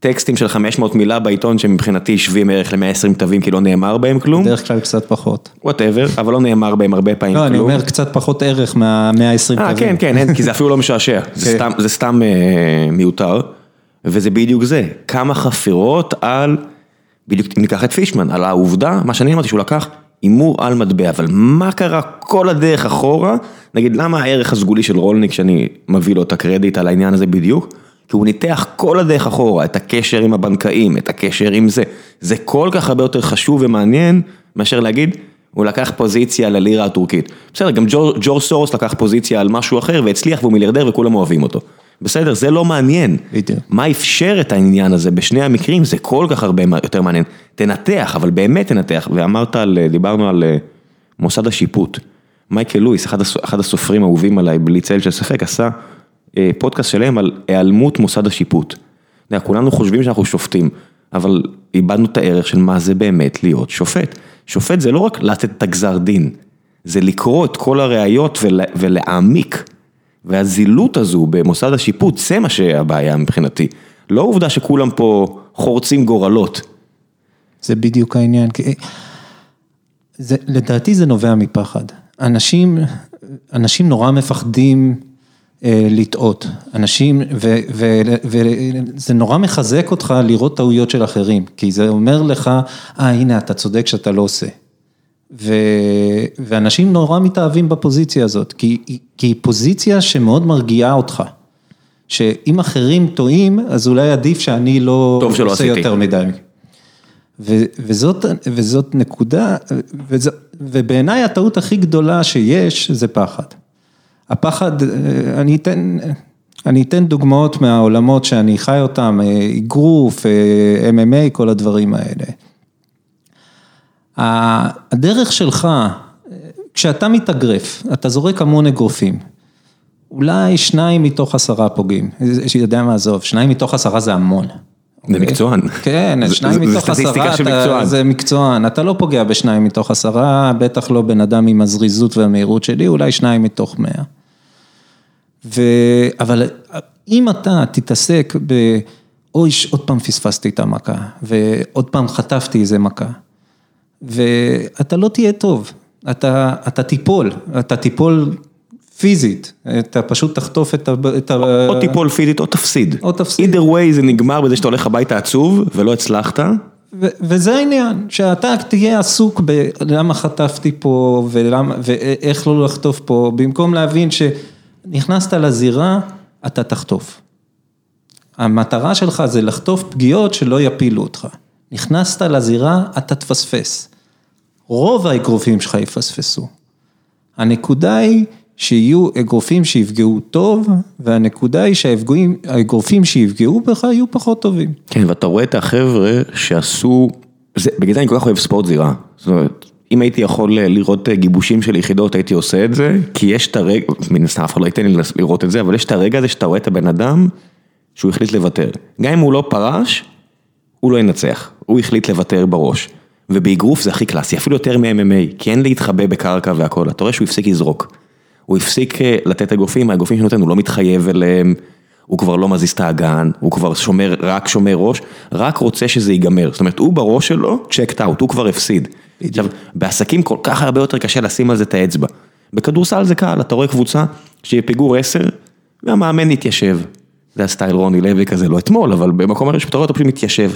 טקסטים של 500 מילה בעיתון שמבחינתי שווים ערך ל-120 תווים כי לא נאמר בהם כלום. בדרך כלל קצת פחות. whatever, אבל לא נאמר בהם הרבה פעמים כלום. לא, אני אומר קצת פחות ערך מה-120 תווים. אה, כן, כן, כי זה אפילו לא משעשע, זה כן. סתם אה, מיותר. וזה בדיוק זה, כמה חפירות על, בדיוק ניקח את פישמן, על העובדה, מה שאני אמרתי שהוא לקח הימור על מטבע, אבל מה קרה כל הדרך אחורה, נגיד למה הערך הסגולי של רולניק שאני מביא לו את הקרדיט על העניין הזה בדיוק? כי הוא ניתח כל הדרך אחורה, את הקשר עם הבנקאים, את הקשר עם זה, זה כל כך הרבה יותר חשוב ומעניין, מאשר להגיד, הוא לקח פוזיציה ללירה הטורקית. בסדר, גם ג'ור סורוס לקח פוזיציה על משהו אחר והצליח והוא מיליארדר וכולם אוהבים אותו. בסדר, זה לא מעניין. בדיוק. מה אפשר את העניין הזה בשני המקרים, זה כל כך הרבה יותר מעניין. תנתח, אבל באמת תנתח. ואמרת, על, דיברנו על אה, מוסד השיפוט. מייקל לואיס, אחד, אחד הסופרים האהובים עליי, בלי צל של ספק, עשה פודקאסט שלם על היעלמות מוסד השיפוט. יודע, כולנו חושבים שאנחנו שופטים, אבל איבדנו את הערך של מה זה באמת להיות שופט. שופט זה לא רק לתת את הגזר דין, זה לקרוא את כל הראיות ולה, ולהעמיק. והזילות הזו במוסד השיפוט, זה מה שהבעיה מבחינתי. לא העובדה שכולם פה חורצים גורלות. זה בדיוק העניין. זה, לדעתי זה נובע מפחד. אנשים, אנשים נורא מפחדים אה, לטעות. אנשים, וזה נורא מחזק אותך לראות טעויות של אחרים, כי זה אומר לך, אה הנה אתה צודק שאתה לא עושה. ו, ואנשים נורא מתאהבים בפוזיציה הזאת, כי, כי היא פוזיציה שמאוד מרגיעה אותך. שאם אחרים טועים, אז אולי עדיף שאני לא עושה עשיתי. יותר מדי. ו, וזאת, וזאת נקודה, ובעיניי הטעות הכי גדולה שיש זה פחד. הפחד, אה, אני אתן, אני אתן דוגמאות מהעולמות שאני חי אותם, אה, אגרוף, אה, MMA, כל הדברים האלה. הדרך שלך, כשאתה מתאגרף, אתה זורק המון אגרופים. אולי שניים מתוך עשרה פוגעים, יודע מה עזוב, שניים מתוך עשרה זה המון. זה אוקיי? מקצוען. כן, שניים מתוך עשרה, זה מקצוען, אתה לא פוגע בשניים מתוך עשרה, בטח לא בן אדם עם הזריזות והמהירות שלי, אולי שניים מתוך מאה. ו... אבל אם אתה תתעסק ב... אוי, עוד פעם פספסתי את המכה, ועוד פעם חטפתי איזה מכה, ואתה לא תהיה טוב, אתה, אתה תיפול, אתה תיפול פיזית, אתה פשוט תחטוף את ה... או תיפול פיזית או תפסיד. או תפסיד. either way זה נגמר בזה שאתה הולך הביתה עצוב ולא הצלחת. וזה העניין, שאתה תהיה עסוק בלמה חטפתי פה ולמה, ואיך לא לחטוף פה, במקום להבין שנכנסת לזירה, אתה תחטוף. המטרה שלך זה לחטוף פגיעות שלא יפילו אותך. נכנסת לזירה, אתה תפספס. רוב האגרופים שלך יפספסו. הנקודה היא שיהיו אגרופים שיפגעו טוב, והנקודה היא שהאגרופים שיפגעו בך יהיו פחות טובים. כן, ואתה רואה את החבר'ה שעשו, זה, בגלל זה אני כל כך אוהב ספורט זירה. זאת אומרת, אם הייתי יכול לראות גיבושים של יחידות, הייתי עושה את זה, כי יש את הרגע, מן הסתם אף אחד לא ייתן לי לראות את זה, אבל יש את הרגע הזה שאתה רואה את הבן אדם, שהוא החליט לוותר. גם אם הוא לא פרש, הוא לא ינצח, הוא החליט לוותר בראש. ובאגרוף זה הכי קלאסי, אפילו יותר מ-MMA, כי אין להתחבא בקרקע והכל, אתה רואה שהוא הפסיק לזרוק. הוא הפסיק אה, לתת אגרופים, האגרופים שנותן הוא לא מתחייב אליהם, הוא כבר לא מזיז את האגן, הוא כבר שומר, רק שומר ראש, רק רוצה שזה ייגמר. זאת אומרת, הוא בראש שלו, צ'קט אאוט, הוא כבר הפסיד. עכשיו, בעסקים כל כך הרבה יותר קשה לשים על זה את האצבע. בכדורסל זה קל, אתה רואה קבוצה שיהיה פיגור 10, והמאמן יתיישב. זה הסטייל רוני לוי כזה, לא אתמול, אבל במקום הראשון, אתה רואה אותו פשוט מתיישב.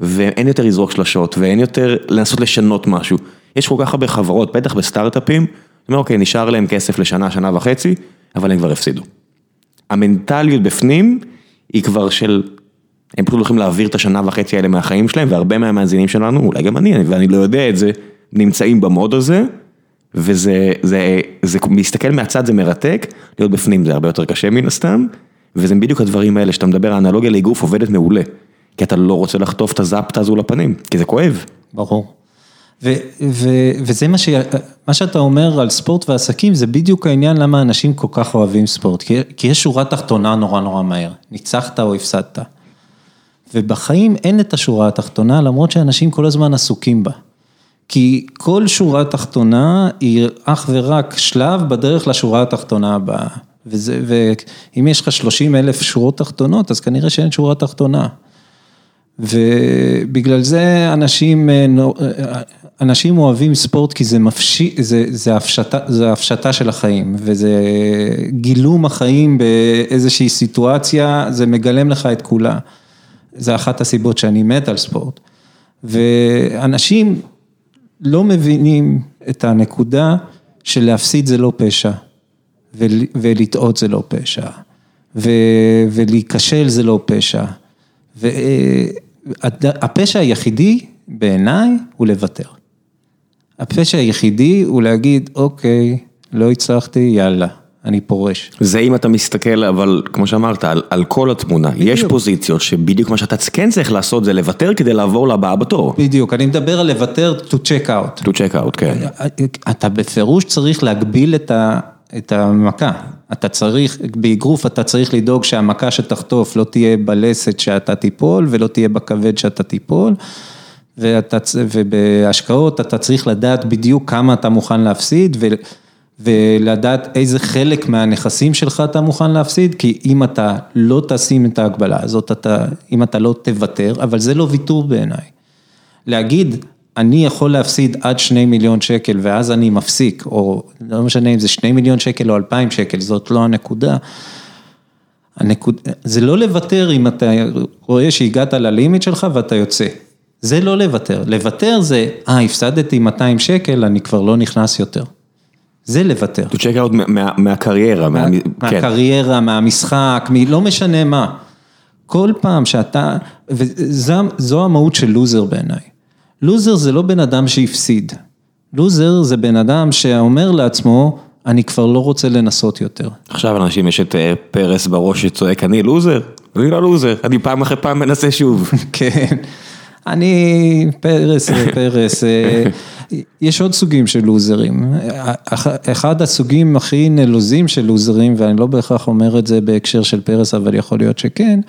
ואין יותר לזרוק שלשות, ואין יותר לנסות לשנות משהו. יש כל כך הרבה חברות, בטח בסטארט-אפים, זאת אומרת, אוקיי, נשאר להם כסף לשנה, שנה וחצי, אבל הם כבר הפסידו. המנטליות בפנים היא כבר של, הם פשוט הולכים להעביר את השנה וחצי האלה מהחיים שלהם, והרבה מהמאזינים שלנו, אולי גם אני, ואני לא יודע את זה, נמצאים במוד הזה, וזה, זה, זה, להסתכל מהצד זה מרתק, להיות בפנים זה הרבה יותר קשה מן הסתם, וזה בדיוק הדברים האלה, שאתה מדבר, האנלוגיה לאגרוף עובדת מעולה. כי אתה לא רוצה לחטוף את הזפטה הזו לפנים, כי זה כואב. ברור. ו, ו, וזה מה, ש, מה שאתה אומר על ספורט ועסקים, זה בדיוק העניין למה אנשים כל כך אוהבים ספורט, כי, כי יש שורה תחתונה נורא נורא מהר, ניצחת או הפסדת. ובחיים אין את השורה התחתונה, למרות שאנשים כל הזמן עסוקים בה. כי כל שורה תחתונה היא אך ורק שלב בדרך לשורה התחתונה הבאה. וזה, ואם יש לך 30 אלף שורות תחתונות, אז כנראה שאין שורה תחתונה. ובגלל זה אנשים, אה, אה, אנשים אוהבים ספורט כי זה מפשיט, זה, זה, הפשטה, זה הפשטה של החיים וזה גילום החיים באיזושהי סיטואציה, זה מגלם לך את כולה. זה אחת הסיבות שאני מת על ספורט. ואנשים לא מבינים את הנקודה של להפסיד זה לא פשע, ולטעות זה לא פשע, ולהיכשל זה לא פשע. והפשע היחידי בעיניי הוא לוותר. הפשע היחידי הוא להגיד, אוקיי, לא הצלחתי, יאללה, אני פורש. זה אם אתה מסתכל, אבל כמו שאמרת, על, על כל התמונה. בדיוק. יש פוזיציות שבדיוק מה שאתה כן צריך לעשות זה לוותר כדי לעבור לבאה בתור. בדיוק, אני מדבר על לוותר to check out. to check out, כן. אתה בפירוש צריך להגביל את, ה, את המכה. אתה צריך, באגרוף אתה צריך לדאוג שהמכה שתחטוף לא תהיה בלסת שאתה תיפול ולא תהיה בכבד שאתה תיפול. ואתה, ובהשקעות אתה צריך לדעת בדיוק כמה אתה מוכן להפסיד ו, ולדעת איזה חלק מהנכסים שלך אתה מוכן להפסיד, כי אם אתה לא תשים את ההגבלה הזאת, אתה, אם אתה לא תוותר, אבל זה לא ויתור בעיניי. להגיד, אני יכול להפסיד עד שני מיליון שקל ואז אני מפסיק, או לא משנה אם זה שני מיליון שקל או אלפיים שקל, זאת לא הנקודה. הנקוד, זה לא לוותר אם אתה רואה שהגעת ללימיט שלך ואתה יוצא. זה לא לוותר, לוותר זה, אה, הפסדתי 200 שקל, אני כבר לא נכנס יותר. זה לוותר. To check out מהקריירה. מה, כן. מהקריירה, מהמשחק, לא משנה מה. כל פעם שאתה, וזו המהות של לוזר בעיניי. לוזר זה לא בן אדם שהפסיד. לוזר זה בן אדם שאומר לעצמו, אני כבר לא רוצה לנסות יותר. עכשיו אנשים יש את אה, פרס בראש שצועק, אני לוזר? אני לא לוזר, אני פעם אחרי פעם מנסה שוב. כן. אני פרס ופרס, אה, יש עוד סוגים של לוזרים, אחד הסוגים הכי נלוזים של לוזרים, ואני לא בהכרח אומר את זה בהקשר של פרס, אבל יכול להיות שכן,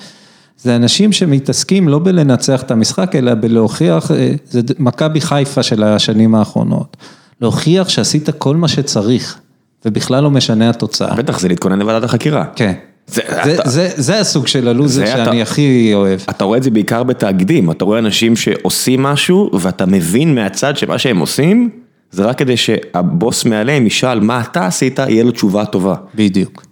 זה אנשים שמתעסקים לא בלנצח את המשחק, אלא בלהוכיח, אה, זה מכבי חיפה של השנים האחרונות, להוכיח שעשית כל מה שצריך, ובכלל לא משנה התוצאה. בטח, זה להתכונן לוועדת החקירה. כן. זה, הסוג של הלוזר שאני הכי אוהב. אתה רואה את זה בעיקר בתאגידים, אתה רואה אנשים שעושים משהו ואתה מבין מהצד שמה שהם עושים, זה רק כדי שהבוס מעליהם ישאל מה אתה עשית, יהיה לו תשובה טובה. בדיוק.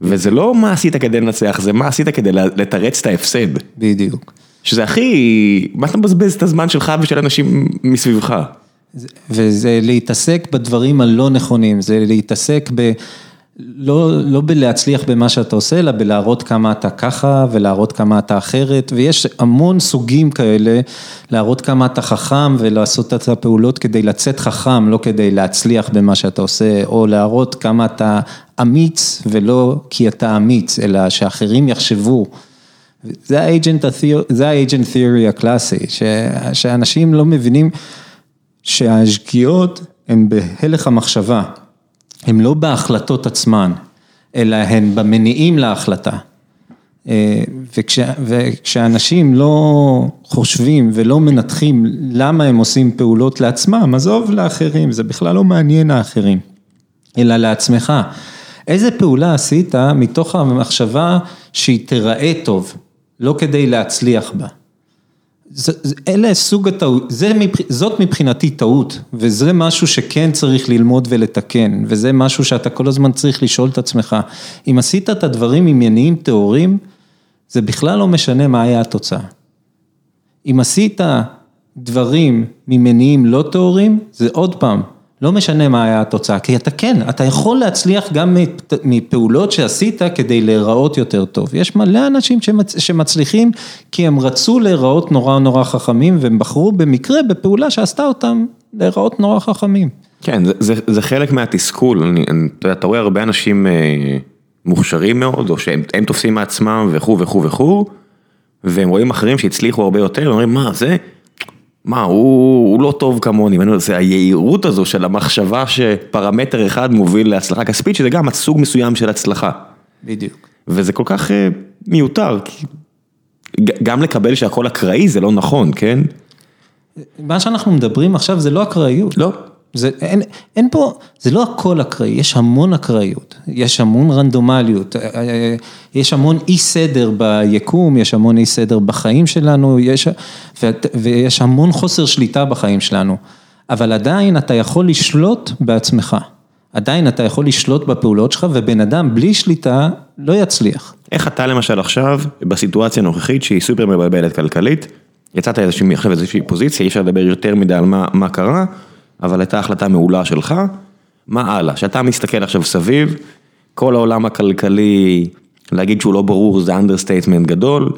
וזה לא מה עשית כדי לנצח, זה מה עשית כדי לתרץ את ההפסד. בדיוק. שזה הכי, מה אתה מבזבז את הזמן שלך ושל אנשים מסביבך? וזה להתעסק בדברים הלא נכונים, זה להתעסק ב... לא, לא בלהצליח במה שאתה עושה, אלא בלהראות כמה אתה ככה ולהראות כמה אתה אחרת, ויש המון סוגים כאלה, להראות כמה אתה חכם ולעשות את הפעולות כדי לצאת חכם, לא כדי להצליח במה שאתה עושה, או להראות כמה אתה אמיץ ולא כי אתה אמיץ, אלא שאחרים יחשבו. זה ה-agent theory הקלאסי, שאנשים לא מבינים שהשגיאות הן בהלך המחשבה. הן לא בהחלטות עצמן, אלא הן במניעים להחלטה. אה, וכש, וכשאנשים לא חושבים ולא מנתחים למה הם עושים פעולות לעצמם, עזוב לאחרים, זה בכלל לא מעניין האחרים, אלא לעצמך. איזה פעולה עשית מתוך המחשבה שהיא תיראה טוב, לא כדי להצליח בה. אלה סוג הטעות, זאת מבחינתי טעות, וזה משהו שכן צריך ללמוד ולתקן, וזה משהו שאתה כל הזמן צריך לשאול את עצמך, אם עשית את הדברים עם מניעים טהורים, זה בכלל לא משנה מה היה התוצאה. אם עשית דברים ממניעים לא טהורים, זה עוד פעם, לא משנה מה היה התוצאה, כי אתה כן, אתה יכול להצליח גם מפעולות שעשית כדי להיראות יותר טוב. יש מלא אנשים שמצ... שמצליחים כי הם רצו להיראות נורא נורא חכמים והם בחרו במקרה בפעולה שעשתה אותם להיראות נורא חכמים. כן, זה, זה, זה חלק מהתסכול, אני, אני, אתה, רואה הרבה אנשים אה, מוכשרים מאוד, או שהם תופסים מעצמם וכו' וכו' וכו', והם רואים אחרים שהצליחו הרבה יותר, אומרים מה זה? מה, הוא הוא לא טוב כמוני, זה היהירות הזו של המחשבה שפרמטר אחד מוביל להצלחה כספית, שזה גם סוג מסוים של הצלחה. בדיוק. וזה כל כך אה, מיותר, כי גם לקבל שהכל אקראי זה לא נכון, כן? מה שאנחנו מדברים עכשיו זה לא אקראיות. לא. זה, אין, אין פה, זה לא הכל אקראי, יש המון אקראיות, יש המון רנדומליות, אה, אה, יש המון אי סדר ביקום, יש המון אי סדר בחיים שלנו, יש, ו, ויש המון חוסר שליטה בחיים שלנו, אבל עדיין אתה יכול לשלוט בעצמך, עדיין אתה יכול לשלוט בפעולות שלך, ובן אדם בלי שליטה לא יצליח. איך אתה למשל עכשיו, בסיטואציה הנוכחית שהיא סופר מבלבלת כלכלית, יצאת עכשיו איזושהי פוזיציה, אי אפשר לדבר יותר מדי על מה, מה קרה. אבל הייתה החלטה מעולה שלך, מה הלאה? כשאתה מסתכל עכשיו סביב, כל העולם הכלכלי, להגיד שהוא לא ברור זה understatement גדול,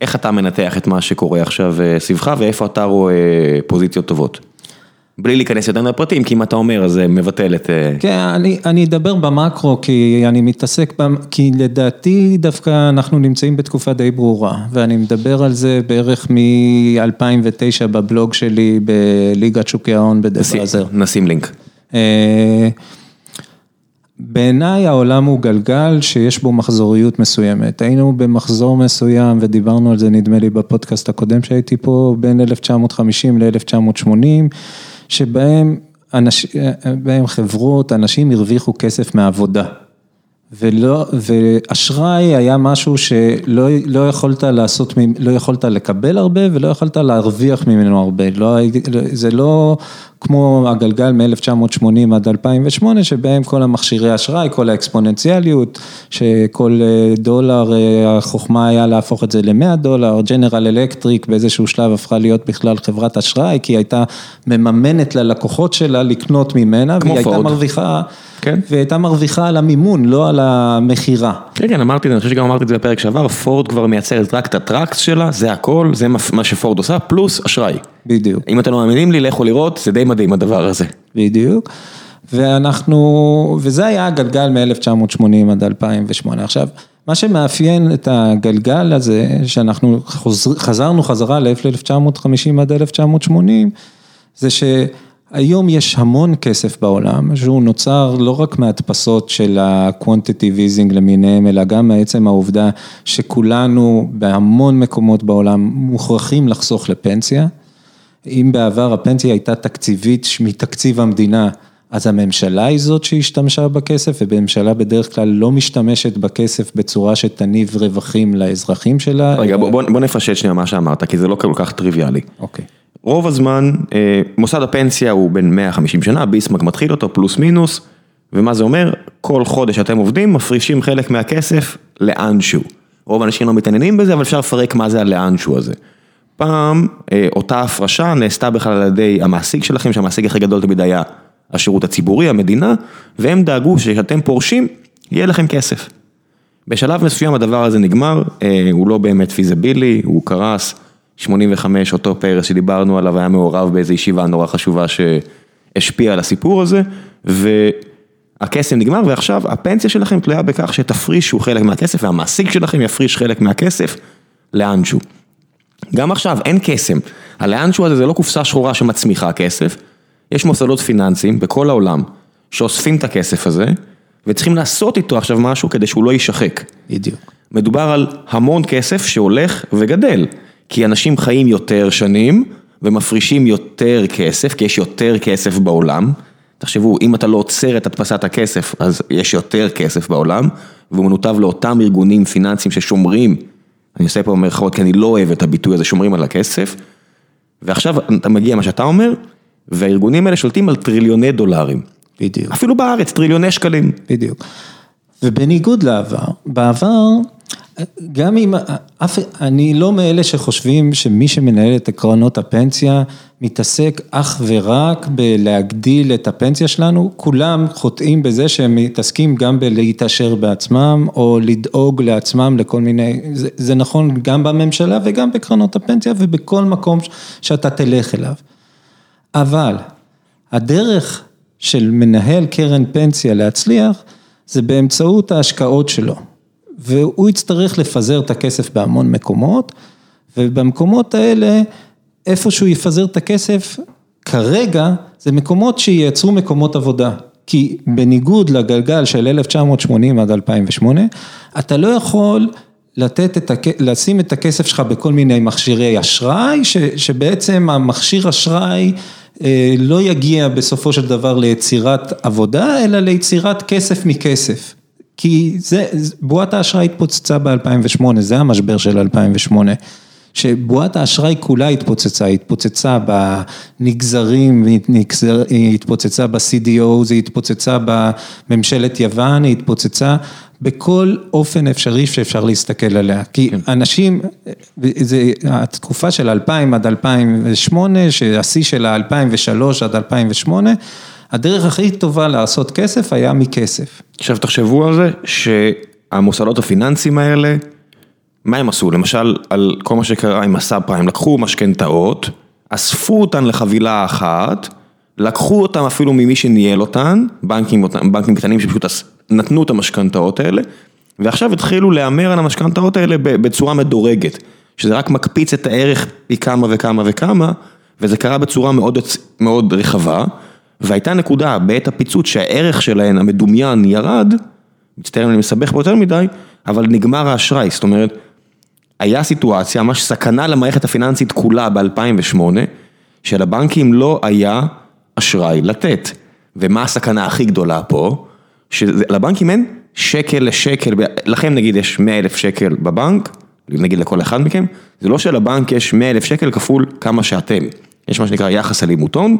איך אתה מנתח את מה שקורה עכשיו אה, סביבך ואיפה אתה רואה פוזיציות טובות? בלי להיכנס יותר לפרטים, כי אם אתה אומר, אז זה מבטל את... אה, כן, אני, אני אדבר במקרו, כי אני מתעסק, במ... כי לדעתי דווקא אנחנו נמצאים בתקופה די ברורה, ואני מדבר על זה בערך מ-2009 בבלוג שלי בליגת שוקי ההון בדבאזר. נשים לינק. אה, בעיניי העולם הוא גלגל שיש בו מחזוריות מסוימת. היינו במחזור מסוים ודיברנו על זה נדמה לי בפודקאסט הקודם שהייתי פה, בין 1950 ל-1980, שבהם אנש... חברות, אנשים הרוויחו כסף מעבודה. ולא, ואשראי היה משהו שלא לא יכולת לעשות, לא יכולת לקבל הרבה ולא יכולת להרוויח ממנו הרבה, לא, זה לא כמו הגלגל מ-1980 עד 2008, שבהם כל המכשירי אשראי, כל האקספוננציאליות, שכל אה, דולר, אה, החוכמה היה להפוך את זה ל-100 דולר, ג'נרל אלקטריק באיזשהו שלב הפכה להיות בכלל חברת אשראי, כי היא הייתה מממנת ללקוחות שלה לקנות ממנה, והיא הייתה מרוויחה, כן. והיא הייתה מרוויחה על המימון, לא על המכירה. כן, כן, אמרתי, אני חושב שגם אמרתי את זה בפרק שעבר, פורד כבר מייצרת רק את הטראקס שלה, זה הכל, זה מה שפורד עושה, פלוס אשראי. בדיוק. אם אתם לא מאמינים לי, לכו לראות, זה די מדהים הדבר הזה. בדיוק. ואנחנו, וזה היה הגלגל מ-1980 עד 2008. עכשיו, מה שמאפיין את הגלגל הזה, שאנחנו חוזר, חזרנו חזרה ל-1950 עד 1980, זה שהיום יש המון כסף בעולם, שהוא נוצר לא רק מהדפסות של ה-quantitative easing למיניהם, אלא גם מעצם העובדה שכולנו בהמון מקומות בעולם מוכרחים לחסוך לפנסיה. אם בעבר הפנסיה הייתה תקציבית מתקציב המדינה, אז הממשלה היא זאת שהשתמשה בכסף, ובממשלה בדרך כלל לא משתמשת בכסף בצורה שתניב רווחים לאזרחים שלה. רגע, בוא, בוא נפשט שנייה מה שאמרת, כי זה לא כל כך טריוויאלי. אוקיי. רוב הזמן, אה, מוסד הפנסיה הוא בין 150 שנה, ביסמק מתחיל אותו, פלוס מינוס, ומה זה אומר? כל חודש אתם עובדים, מפרישים חלק מהכסף לאנשהו. רוב האנשים לא מתעניינים בזה, אבל אפשר לפרק מה זה הלאנשהו הזה. פעם אה, אותה הפרשה נעשתה בכלל על ידי המעסיק שלכם, שהמעסיק הכי גדול תמיד היה השירות הציבורי, המדינה, והם דאגו שכשאתם פורשים, יהיה לכם כסף. בשלב מסוים הדבר הזה נגמר, אה, הוא לא באמת פיזיבילי, הוא קרס, 85, אותו פרס שדיברנו עליו היה מעורב באיזו ישיבה נורא חשובה שהשפיעה על הסיפור הזה, והקסם נגמר ועכשיו הפנסיה שלכם תלויה בכך שתפרישו חלק מהכסף והמעסיק שלכם יפריש חלק מהכסף לאנשהו. גם עכשיו אין קסם, הלאנשהו הזה זה לא קופסה שחורה שמצמיחה כסף, יש מוסדות פיננסיים בכל העולם שאוספים את הכסף הזה וצריכים לעשות איתו עכשיו משהו כדי שהוא לא יישחק. בדיוק. מדובר על המון כסף שהולך וגדל, כי אנשים חיים יותר שנים ומפרישים יותר כסף, כי יש יותר כסף בעולם. תחשבו, אם אתה לא עוצר את הדפסת הכסף, אז יש יותר כסף בעולם, והוא מנותב לאותם ארגונים פיננסיים ששומרים אני עושה פה במרכאות כי אני לא אוהב את הביטוי הזה, שומרים על הכסף. ועכשיו אתה מגיע מה שאתה אומר, והארגונים האלה שולטים על טריליוני דולרים. בדיוק. אפילו בארץ, טריליוני שקלים. בדיוק. ובניגוד לעבר, בעבר גם אם, אף, אני לא מאלה שחושבים שמי שמנהל את עקרונות הפנסיה מתעסק אך ורק בלהגדיל את הפנסיה שלנו, כולם חוטאים בזה שהם מתעסקים גם בלהתעשר בעצמם או לדאוג לעצמם לכל מיני, זה, זה נכון גם בממשלה וגם בקרנות הפנסיה ובכל מקום שאתה תלך אליו. אבל הדרך של מנהל קרן פנסיה להצליח זה באמצעות ההשקעות שלו. והוא יצטרך לפזר את הכסף בהמון מקומות, ובמקומות האלה, איפה שהוא יפזר את הכסף, כרגע זה מקומות שייצרו מקומות עבודה. כי בניגוד לגלגל של 1980 עד 2008, אתה לא יכול לתת את, הכ... לשים את הכסף שלך בכל מיני מכשירי אשראי, ש... שבעצם המכשיר אשראי אה, לא יגיע בסופו של דבר ליצירת עבודה, אלא ליצירת כסף מכסף. כי זה, בועת האשראי התפוצצה ב-2008, זה המשבר של 2008. שבועת האשראי כולה התפוצצה, היא התפוצצה בנגזרים, היא התפוצצה ב-CDO, היא התפוצצה בממשלת יוון, היא התפוצצה בכל אופן אפשרי שאפשר להסתכל עליה. כי כן. אנשים, זה התקופה של 2000 עד 2008, שהשיא של 2003 עד 2008, הדרך הכי טובה לעשות כסף היה מכסף. עכשיו תחשבו על זה שהמוסדות הפיננסיים האלה, מה הם עשו? למשל, על כל מה שקרה עם הסאב פריים, לקחו משכנתאות, אספו אותן לחבילה אחת, לקחו אותם אפילו ממי שניהל אותן, בנקים, בנקים קטנים שפשוט נתנו את המשכנתאות האלה, ועכשיו התחילו להמר על המשכנתאות האלה בצורה מדורגת, שזה רק מקפיץ את הערך פי כמה וכמה וכמה, וזה קרה בצורה מאוד, מאוד רחבה, והייתה נקודה בעת הפיצוץ שהערך שלהן המדומיין ירד, מצטער אם אני מסבך פה יותר מדי, אבל נגמר האשראי, זאת אומרת, היה סיטואציה, ממש סכנה למערכת הפיננסית כולה ב-2008, שלבנקים לא היה אשראי לתת. ומה הסכנה הכי גדולה פה? שלבנקים אין שקל לשקל, לכם נגיד יש 100 אלף שקל בבנק, נגיד לכל אחד מכם, זה לא שלבנק יש 100 אלף שקל כפול כמה שאתם. יש מה שנקרא יחס אלימות הון,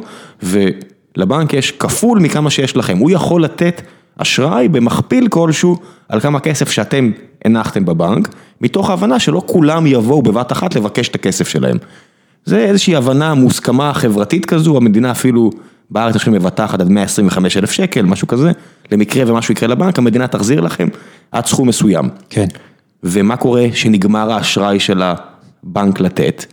ולבנק יש כפול מכמה שיש לכם. הוא יכול לתת אשראי במכפיל כלשהו על כמה כסף שאתם הנחתם בבנק, מתוך ההבנה שלא כולם יבואו בבת אחת לבקש את הכסף שלהם. זה איזושהי הבנה מוסכמה חברתית כזו, המדינה אפילו בארץ לכם מבטחת עד 125 אלף שקל, משהו כזה, למקרה ומשהו יקרה לבנק, המדינה תחזיר לכם עד סכום מסוים. כן. ומה קורה שנגמר האשראי של הבנק לתת?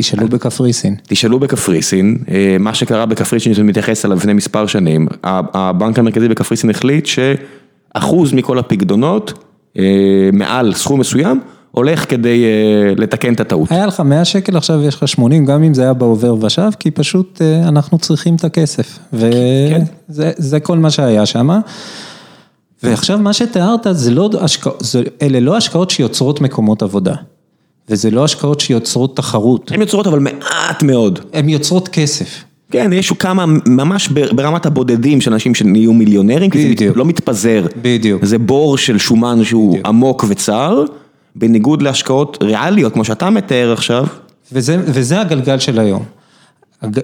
תשאלו בקפריסין. תשאלו בקפריסין, אה, מה שקרה בקפריסין, שזה מתייחס אליו לפני מספר שנים, הבנק המרכזי בקפריסין החליט שאחוז מכל הפקדונות, אה, מעל סכום מסוים, הולך כדי אה, לתקן את הטעות. היה לך 100 שקל, עכשיו יש לך 80, גם אם זה היה בעובר ושב, כי פשוט אנחנו צריכים את הכסף. וזה כן. כל מה שהיה שם. ועכשיו מה שתיארת, זה לא השקעות, אלה לא השקעות שיוצרות מקומות עבודה. וזה לא השקעות שיוצרות תחרות. הן יוצרות אבל מעט מאוד. הן יוצרות כסף. כן, יש כמה, ממש ברמת הבודדים של אנשים שנהיו מיליונרים, כי זה לא מתפזר. בדיוק. זה בור של שומן שהוא בדיוק. עמוק וצר, בניגוד להשקעות ריאליות, כמו שאתה מתאר עכשיו. וזה, וזה הגלגל של היום.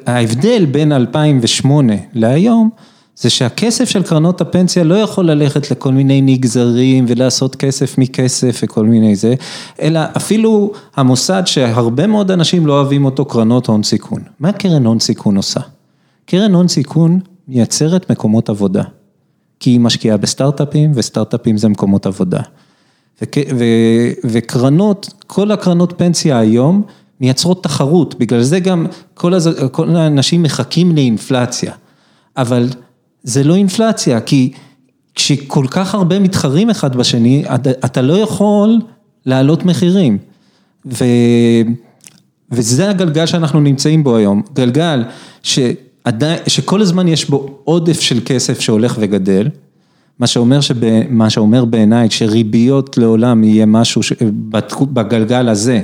ההבדל בין 2008 להיום, זה שהכסף של קרנות הפנסיה לא יכול ללכת לכל מיני נגזרים ולעשות כסף מכסף וכל מיני זה, אלא אפילו המוסד שהרבה מאוד אנשים לא אוהבים אותו, קרנות הון סיכון. מה קרן הון סיכון עושה? קרן הון סיכון מייצרת מקומות עבודה, כי היא משקיעה בסטארט-אפים וסטארט-אפים זה מקומות עבודה. וקרנות, כל הקרנות פנסיה היום מייצרות תחרות, בגלל זה גם כל, הז... כל האנשים מחכים לאינפלציה. אבל זה לא אינפלציה, כי כשכל כך הרבה מתחרים אחד בשני, אתה לא יכול להעלות מחירים. ו... וזה הגלגל שאנחנו נמצאים בו היום, גלגל שעדי... שכל הזמן יש בו עודף של כסף שהולך וגדל, מה שאומר, שב... מה שאומר בעיניי שריביות לעולם יהיה משהו, ש... בגלגל הזה,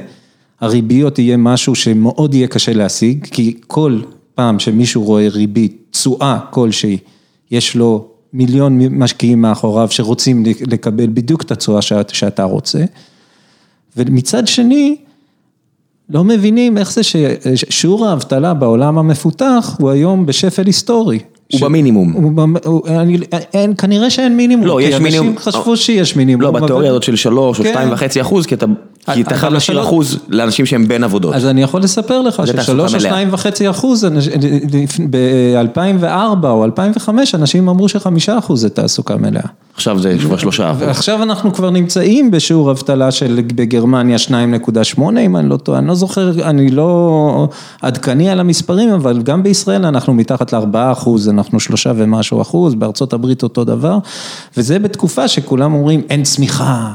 הריביות יהיה משהו שמאוד יהיה קשה להשיג, כי כל פעם שמישהו רואה ריבית, תשואה כלשהי, יש לו מיליון משקיעים מאחוריו שרוצים לקבל בדיוק את התשואה שאתה רוצה. ומצד שני, לא מבינים איך זה ששיעור האבטלה בעולם המפותח הוא היום בשפל היסטורי. הוא במינימום. אין, כנראה שאין מינימום. לא, יש מינימום. כי אנשים חשבו שיש מינימום. לא, בתיאוריה הזאת של שלוש או כן. שתיים וחצי אחוז, כי אתה... כי אתה חייב להשאיר אחוז לאנשים שהם בין עבודות. אז אני יכול לספר לך ששלוש או שניים וחצי אחוז, ב-2004 או 2005, אנשים אמרו שחמישה אחוז זה תעסוקה מלאה. עכשיו זה כבר שלושה אחוז. ועכשיו אנחנו כבר נמצאים בשיעור אבטלה של בגרמניה 2.8, אם אני לא טועה, אני לא זוכר, אני לא עדכני על המספרים, אבל גם בישראל אנחנו מתחת לארבעה אחוז, אנחנו שלושה ומשהו אחוז, בארצות הברית אותו דבר, וזה בתקופה שכולם אומרים אין צמיחה.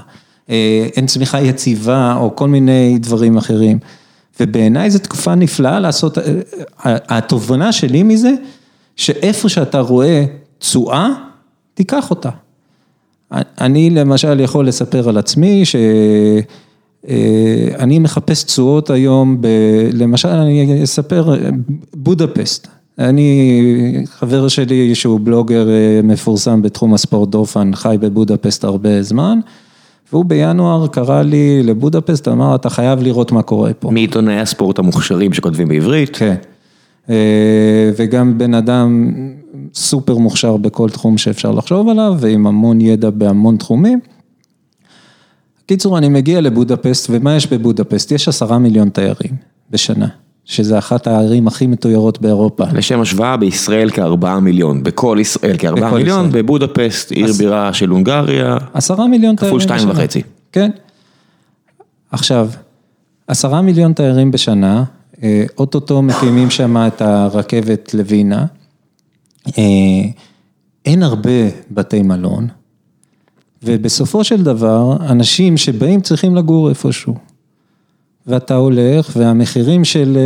אה, אין צמיחה יציבה או כל מיני דברים אחרים. ובעיניי זו תקופה נפלאה לעשות, אה, התובנה שלי מזה, שאיפה שאתה רואה תשואה, תיקח אותה. אני למשל יכול לספר על עצמי שאני אה, מחפש תשואות היום, ב, למשל אני אספר, בודפסט. אני, חבר שלי שהוא בלוגר מפורסם בתחום הספורט דופן, חי בבודפסט הרבה זמן. והוא בינואר קרא לי לבודפסט, אמר, אתה חייב לראות מה קורה פה. מעיתונאי הספורט המוכשרים שכותבים בעברית. כן. אה, וגם בן אדם סופר מוכשר בכל תחום שאפשר לחשוב עליו, ועם המון ידע בהמון תחומים. קיצור, אני מגיע לבודפסט, ומה יש בבודפסט? יש עשרה מיליון תיירים בשנה. שזה אחת הערים הכי מתוירות באירופה. לשם השוואה, בישראל כארבעה מיליון, בכל ישראל כארבעה מיליון, ישראל. בבודפסט, עיר עש... בירה של הונגריה, עשרה מיליון תיירים בשנה. כפול שתיים וחצי. כן. עכשיו, עשרה מיליון תיירים בשנה, אוטוטו מקימים שם את הרכבת לווינה. אין הרבה בתי מלון, ובסופו של דבר, אנשים שבאים צריכים לגור איפשהו. ואתה הולך, והמחירים של,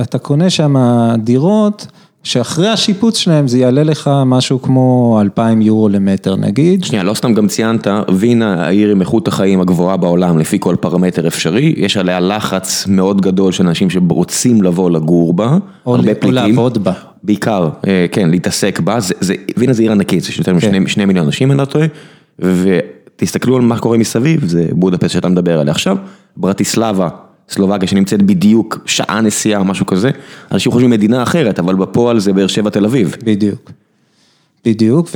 אתה קונה שם דירות, שאחרי השיפוץ שלהם זה יעלה לך משהו כמו 2,000 יורו למטר נגיד. שנייה, לא סתם גם ציינת, וינה העיר עם איכות החיים הגבוהה בעולם לפי כל פרמטר אפשרי, יש עליה לחץ מאוד גדול של אנשים שרוצים לבוא לגור בה, או הרבה פליטים. או לעבוד בה. בעיקר, כן, להתעסק בה, זה, זה, וינה זה עיר ענקית, יש יותר כן. משני מיליון אנשים, אני לא טועה, ותסתכלו על מה קורה מסביב, זה בודפסט שאתה מדבר עליה עכשיו, ברטיסלבה. סלובקיה שנמצאת בדיוק שעה נסיעה משהו כזה, אנשים חושבים מדינה אחרת, אבל בפועל זה באר שבע תל אביב. בדיוק, בדיוק,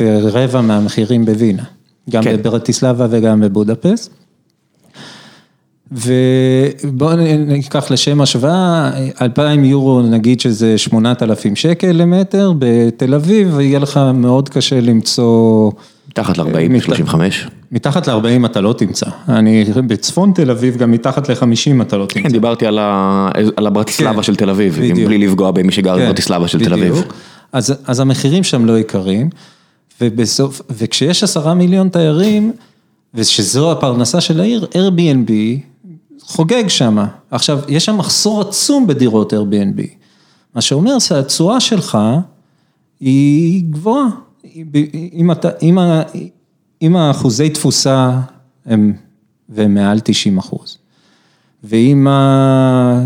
ורבע מהמחירים בווינה, גם כן. בברטיסלבה וגם בבודפסט. ובואו ניקח לשם השוואה, 2,000 יורו נגיד שזה 8,000 שקל למטר, בתל אביב יהיה לך מאוד קשה למצוא... מתחת ל-40, 35? מתחת ל-40 אתה לא תמצא, אני בצפון תל אביב גם מתחת ל-50 אתה לא תמצא. כן, דיברתי על הברטיסלבה כן, של תל אביב, בלי לפגוע במי שגר כן, בברטיסלבה של תל אביב. אז המחירים שם לא יקרים, ובסוף, וכשיש עשרה מיליון תיירים, ושזו הפרנסה של העיר, Airbnb חוגג שם. עכשיו, יש שם מחסור עצום בדירות Airbnb, מה שאומר שהתשואה שלך היא גבוהה. אם אתה, אם אם האחוזי תפוסה הם, והם מעל 90 אחוז, ואם ה...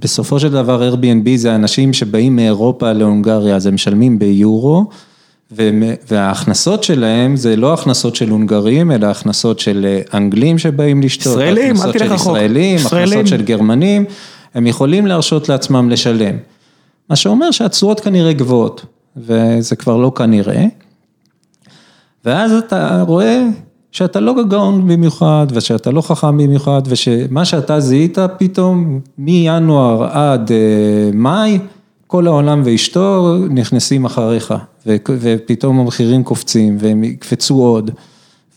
בסופו של דבר Airbnb זה אנשים שבאים מאירופה להונגריה, אז הם משלמים ביורו, וההכנסות שלהם זה לא הכנסות של הונגרים, אלא הכנסות של אנגלים שבאים לשתות, ישראלים, אל תלך רחוק, ישראלים, הכנסות של גרמנים, הם יכולים להרשות לעצמם לשלם. מה שאומר שהתשואות כנראה גבוהות, וזה כבר לא כנראה. ואז אתה רואה שאתה לא גאון במיוחד, ושאתה לא חכם במיוחד, ושמה שאתה זיהית פתאום מינואר עד אה, מאי, כל העולם ואשתו נכנסים אחריך, ופתאום המחירים קופצים והם יקפצו עוד.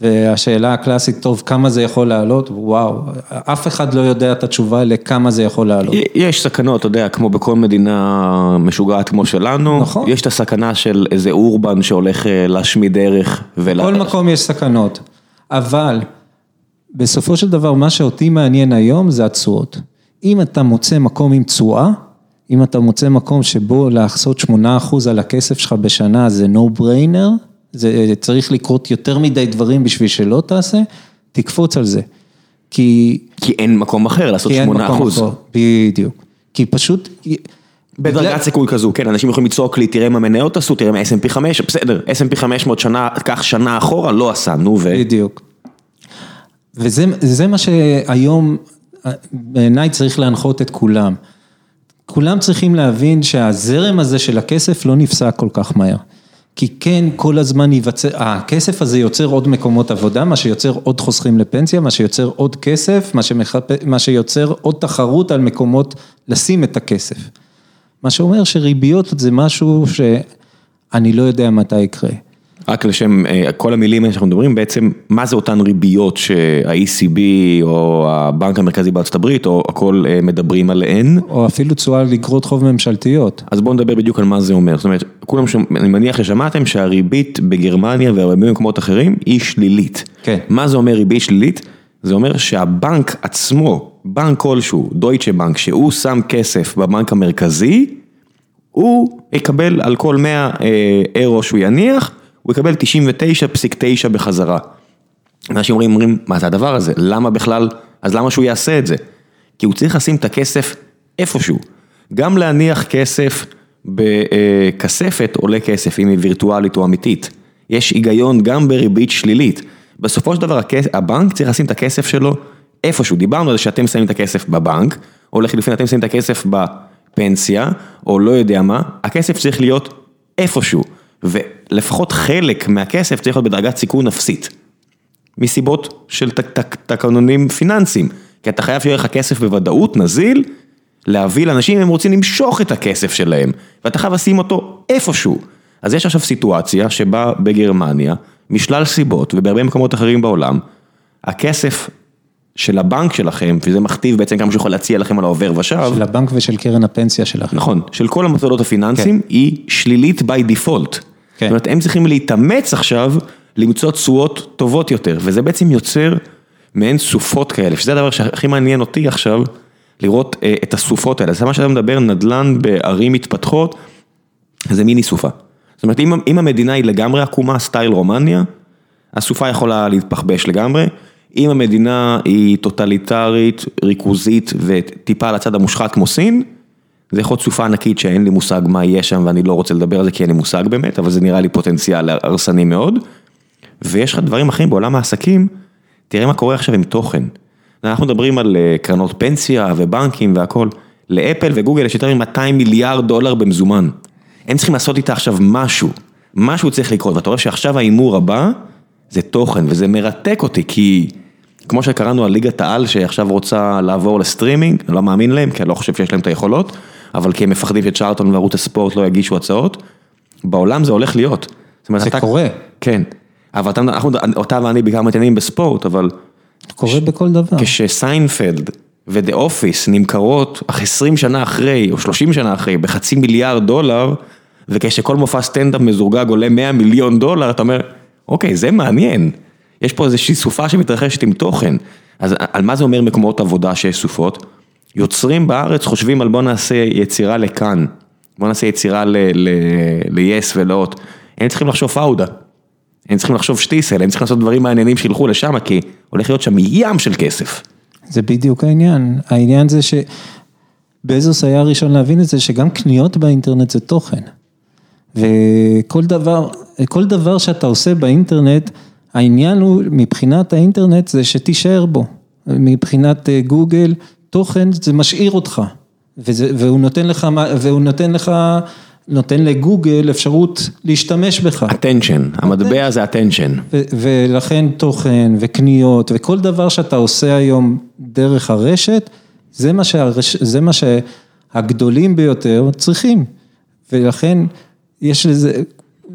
והשאלה הקלאסית, טוב, כמה זה יכול לעלות? וואו, אף אחד לא יודע את התשובה לכמה זה יכול לעלות. יש סכנות, אתה יודע, כמו בכל מדינה משוגעת כמו שלנו, נכון. יש את הסכנה של איזה אורבן שהולך אה, להשמיד ערך. בכל מקום יש סכנות, אבל בסופו של דבר, מה שאותי מעניין היום זה התשואות. אם אתה מוצא מקום עם תשואה, אם אתה מוצא מקום שבו לעשות 8% על הכסף שלך בשנה זה no brainer, זה צריך לקרות יותר מדי דברים בשביל שלא תעשה, תקפוץ על זה. כי... כי אין מקום אחר לעשות שמונה אחוז. בדיוק. כי פשוט... בדרגת סיכוי כזו, כן, אנשים יכולים לצעוק לי, תראה מה מניות עשו, תראה מה S&P 5, בסדר, S&P 500 שנה, קח שנה אחורה, לא עשה, נו ו... בדיוק. וזה מה שהיום בעיניי צריך להנחות את כולם. כולם צריכים להבין שהזרם הזה של הכסף לא נפסק כל כך מהר. כי כן, כל הזמן ייווצר, הכסף הזה יוצר עוד מקומות עבודה, מה שיוצר עוד חוסכים לפנסיה, מה שיוצר עוד כסף, מה, שמחפ... מה שיוצר עוד תחרות על מקומות לשים את הכסף. מה שאומר שריביות זה משהו שאני לא יודע מתי יקרה. רק לשם, אה, כל המילים האלה שאנחנו מדברים, בעצם מה זה אותן ריביות שה-ECB או הבנק המרכזי בארצות הברית או הכל אה, מדברים עליהן? או אפילו תשואה לגרות חוב ממשלתיות. אז בואו נדבר בדיוק על מה זה אומר, זאת אומרת, כולם, ש... אני מניח ששמעתם שהריבית בגרמניה והרבה במקומות אחרים היא שלילית. כן. מה זה אומר ריבית שלילית? זה אומר שהבנק עצמו, בנק כלשהו, דויטשה בנק, שהוא שם כסף בבנק המרכזי, הוא יקבל על כל 100 אה, אירו שהוא יניח, הוא יקבל 99.9 בחזרה. אנשים אומרים, אומרים, מה זה הדבר הזה? למה בכלל, אז למה שהוא יעשה את זה? כי הוא צריך לשים את הכסף איפשהו. גם להניח כסף בכספת עולה כסף, אם היא וירטואלית או אמיתית. יש היגיון גם בריבית שלילית. בסופו של דבר הבנק צריך לשים את הכסף שלו איפשהו. דיברנו על זה שאתם שמים את הכסף בבנק, או לחילופין אתם שמים את הכסף בפנסיה, או לא יודע מה, הכסף צריך להיות איפשהו. ולפחות חלק מהכסף צריך להיות בדרגת סיכון אפסית. מסיבות של תקנונים פיננסיים, כי אתה חייב שיהיה לך כסף בוודאות, נזיל, להביא לאנשים, הם רוצים למשוך את הכסף שלהם, ואתה חייב לשים אותו איפשהו. אז יש עכשיו סיטואציה שבה בגרמניה, משלל סיבות ובהרבה מקומות אחרים בעולם, הכסף של הבנק שלכם, וזה מכתיב בעצם כמה שיכול להציע לכם על העובר ושב. של הבנק ושל קרן הפנסיה שלכם. נכון, של כל המוסדות הפיננסיים, כן. היא שלילית by default. כן. זאת אומרת, הם צריכים להתאמץ עכשיו למצוא תשואות טובות יותר, וזה בעצם יוצר מעין סופות כאלה, שזה הדבר שהכי מעניין אותי עכשיו, לראות אה, את הסופות האלה. זה מה שאתה מדבר, נדל"ן בערים מתפתחות, זה מיני סופה. זאת אומרת, אם, אם המדינה היא לגמרי עקומה, סטייל רומניה, הסופה יכולה להתפחבש לגמרי. אם המדינה היא טוטליטרית, ריכוזית וטיפה על הצד המושחת כמו סין, זה יכול להיות סופה ענקית שאין לי מושג מה יהיה שם ואני לא רוצה לדבר על זה כי אין לי מושג באמת, אבל זה נראה לי פוטנציאל הרסני מאוד. ויש לך דברים אחרים בעולם העסקים, תראה מה קורה עכשיו עם תוכן. אנחנו מדברים על אה, קרנות פנסיה ובנקים והכל, לאפל וגוגל יש יותר מ-200 מיליארד דולר במזומן. הם צריכים לעשות איתה עכשיו משהו, משהו צריך לקרות, ואתה רואה שעכשיו ההימור הבא זה תוכן, וזה מרתק אותי, כי כמו שקראנו על ליגת העל שעכשיו רוצה לעבור לסטרימינג, אני לא מאמין להם, כי אני לא חושב שיש להם את היכולות, אבל כי הם מפחדים שצ'ארטון וערוץ הספורט לא יגישו הצעות, בעולם זה הולך להיות. אומרת, זה אתה, קורה. כן, אבל אתה, אנחנו, אותה ואני בעיקר מתעניינים בספורט, אבל... קורה ש, בכל דבר. כשסיינפלד ו The Office נמכרות 20 שנה אחרי, או 30 שנה אחרי, בחצי מיליארד דולר, וכשכל מופע סטנדאפ מזורגג עולה 100 מיליון דולר, אתה אומר, אוקיי, זה מעניין. יש פה איזושהי סופה שמתרחשת עם תוכן. אז על מה זה אומר מקומות עבודה שיש סופות? יוצרים בארץ חושבים על בוא נעשה יצירה לכאן, בוא נעשה יצירה ל-yes ולאות. הם צריכים לחשוב פאודה, הם צריכים לחשוב שטיסל, הם צריכים לעשות דברים מעניינים שילכו לשם, כי הולך להיות שם ים של כסף. זה בדיוק העניין, העניין זה שבזוס היה הראשון להבין את זה, שגם קניות באינטרנט זה תוכן. וכל דבר, כל דבר שאתה עושה באינטרנט, העניין הוא, מבחינת האינטרנט, זה שתישאר בו. מבחינת אה, גוגל, תוכן זה משאיר אותך. וזה, והוא נותן לך, והוא נותן לך, נותן לגוגל אפשרות להשתמש בך. attention, המטבע זה attention. ולכן תוכן וקניות וכל דבר שאתה עושה היום דרך הרשת, זה מה, שהרש, זה מה שהגדולים ביותר צריכים. ולכן יש לזה,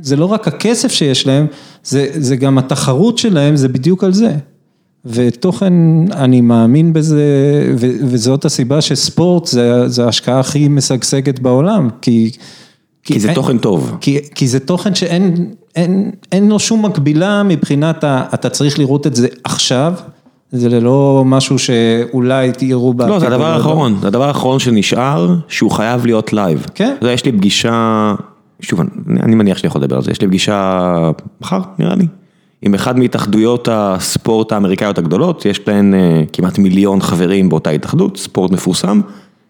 זה לא רק הכסף שיש להם, זה, זה גם התחרות שלהם, זה בדיוק על זה. ותוכן, אני מאמין בזה, וזאת הסיבה שספורט זה, זה ההשקעה הכי משגשגת בעולם, כי... כי זה אין, תוכן טוב. כי, כי זה תוכן שאין אין, אין לו שום מקבילה מבחינת, ה, אתה צריך לראות את זה עכשיו. זה לא משהו שאולי תראו בעתיד. לא, זה הדבר האחרון, זה הדבר האחרון שנשאר, שהוא חייב להיות live. כן. יש לי פגישה שוב, אני מניח שאני יכול לדבר על זה, יש לי פגישה מחר, נראה לי, עם אחד מהתאחדויות הספורט האמריקאיות הגדולות, יש להן אה, כמעט מיליון חברים באותה התאחדות, ספורט מפורסם,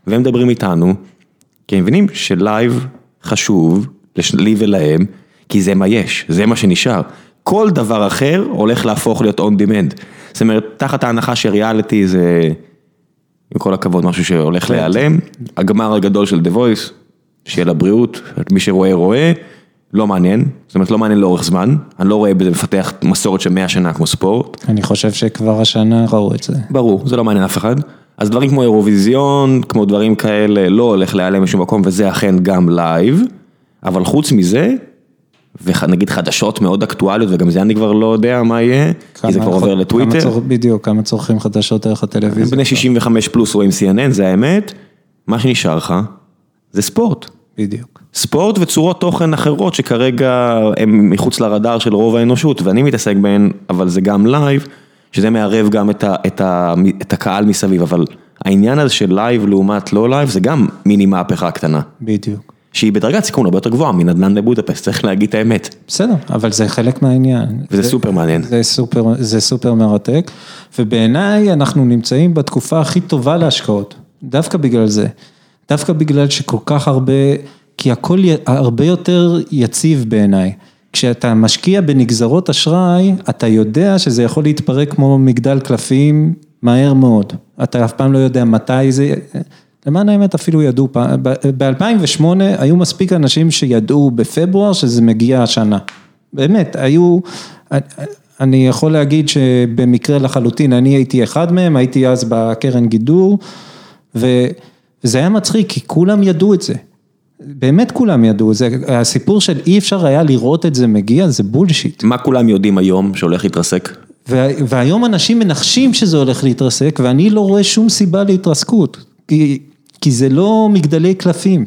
והם מדברים איתנו, כי הם מבינים ש live חשוב, לי ולהם, כי זה מה יש, זה מה שנשאר. כל דבר אחר הולך להפוך להיות on demand. זאת אומרת, תחת ההנחה שריאליטי זה, עם כל הכבוד, משהו שהולך כן. להיעלם, הגמר הגדול של The Voice, שיהיה לה בריאות, מי שרואה רואה, לא מעניין, זאת אומרת לא מעניין לאורך זמן, אני לא רואה בזה מפתח מסורת של 100 שנה כמו ספורט. אני חושב שכבר השנה ראו את זה. ברור, זה לא מעניין אף אחד. אז דברים כמו אירוויזיון, כמו דברים כאלה, לא הולך להיעלם בשום מקום, וזה אכן גם live, אבל חוץ מזה, ונגיד חדשות מאוד אקטואליות, וגם זה אני כבר לא יודע מה יהיה, כי זה כבר עובר לטוויטר. צור, בדיוק, כמה צורכים חדשות דרך הטלוויזיה. בני 65 פלוס רואים CNN, זה האמת, מה שנשאר לך, זה ספורט. בדיוק. ספורט וצורות תוכן אחרות שכרגע הם מחוץ לרדאר של רוב האנושות ואני מתעסק בהן, אבל זה גם live, שזה מערב גם את, ה, את, ה, את הקהל מסביב, אבל העניין הזה של live לעומת לא live זה גם מיני מהפכה קטנה. בדיוק. שהיא בדרגת סיכון הרבה יותר גבוהה מנדל"ן בבודפסט, צריך להגיד את האמת. בסדר, אבל זה חלק מהעניין. וזה זה, סופר מעניין. זה סופר, זה סופר מרתק, ובעיניי אנחנו נמצאים בתקופה הכי טובה להשקעות, דווקא בגלל זה. דווקא בגלל שכל כך הרבה, כי הכל הרבה יותר יציב בעיניי. כשאתה משקיע בנגזרות אשראי, אתה יודע שזה יכול להתפרק כמו מגדל קלפים מהר מאוד. אתה אף פעם לא יודע מתי זה, למען האמת אפילו ידעו, ב-2008 היו מספיק אנשים שידעו בפברואר שזה מגיע השנה. באמת, היו, אני יכול להגיד שבמקרה לחלוטין, אני הייתי אחד מהם, הייתי אז בקרן גידור, ו... וזה היה מצחיק, כי כולם ידעו את זה. באמת כולם ידעו, זה, הסיפור של אי אפשר היה לראות את זה מגיע, זה בולשיט. מה כולם יודעים היום שהולך להתרסק? והיום אנשים מנחשים שזה הולך להתרסק, ואני לא רואה שום סיבה להתרסקות, כי, כי זה לא מגדלי קלפים.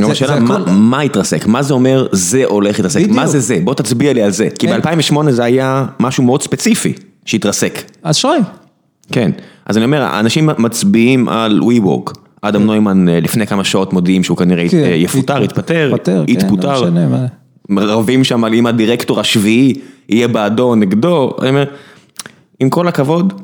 גם השאלה, מה, מה התרסק? מה זה אומר זה הולך להתרסק? בדיוק. מה זה זה? בוא תצביע לי על זה. כי ב-2008 זה היה משהו מאוד ספציפי שהתרסק. אשראי. כן, אז אני אומר, אנשים מצביעים על WeWork. אדם נוימן לפני כמה שעות מודיעים שהוא כנראה יפוטר, יתפטר, יתפוטר. רבים שם על אם הדירקטור השביעי יהיה בעדו או נגדו, אני אומר, עם כל הכבוד,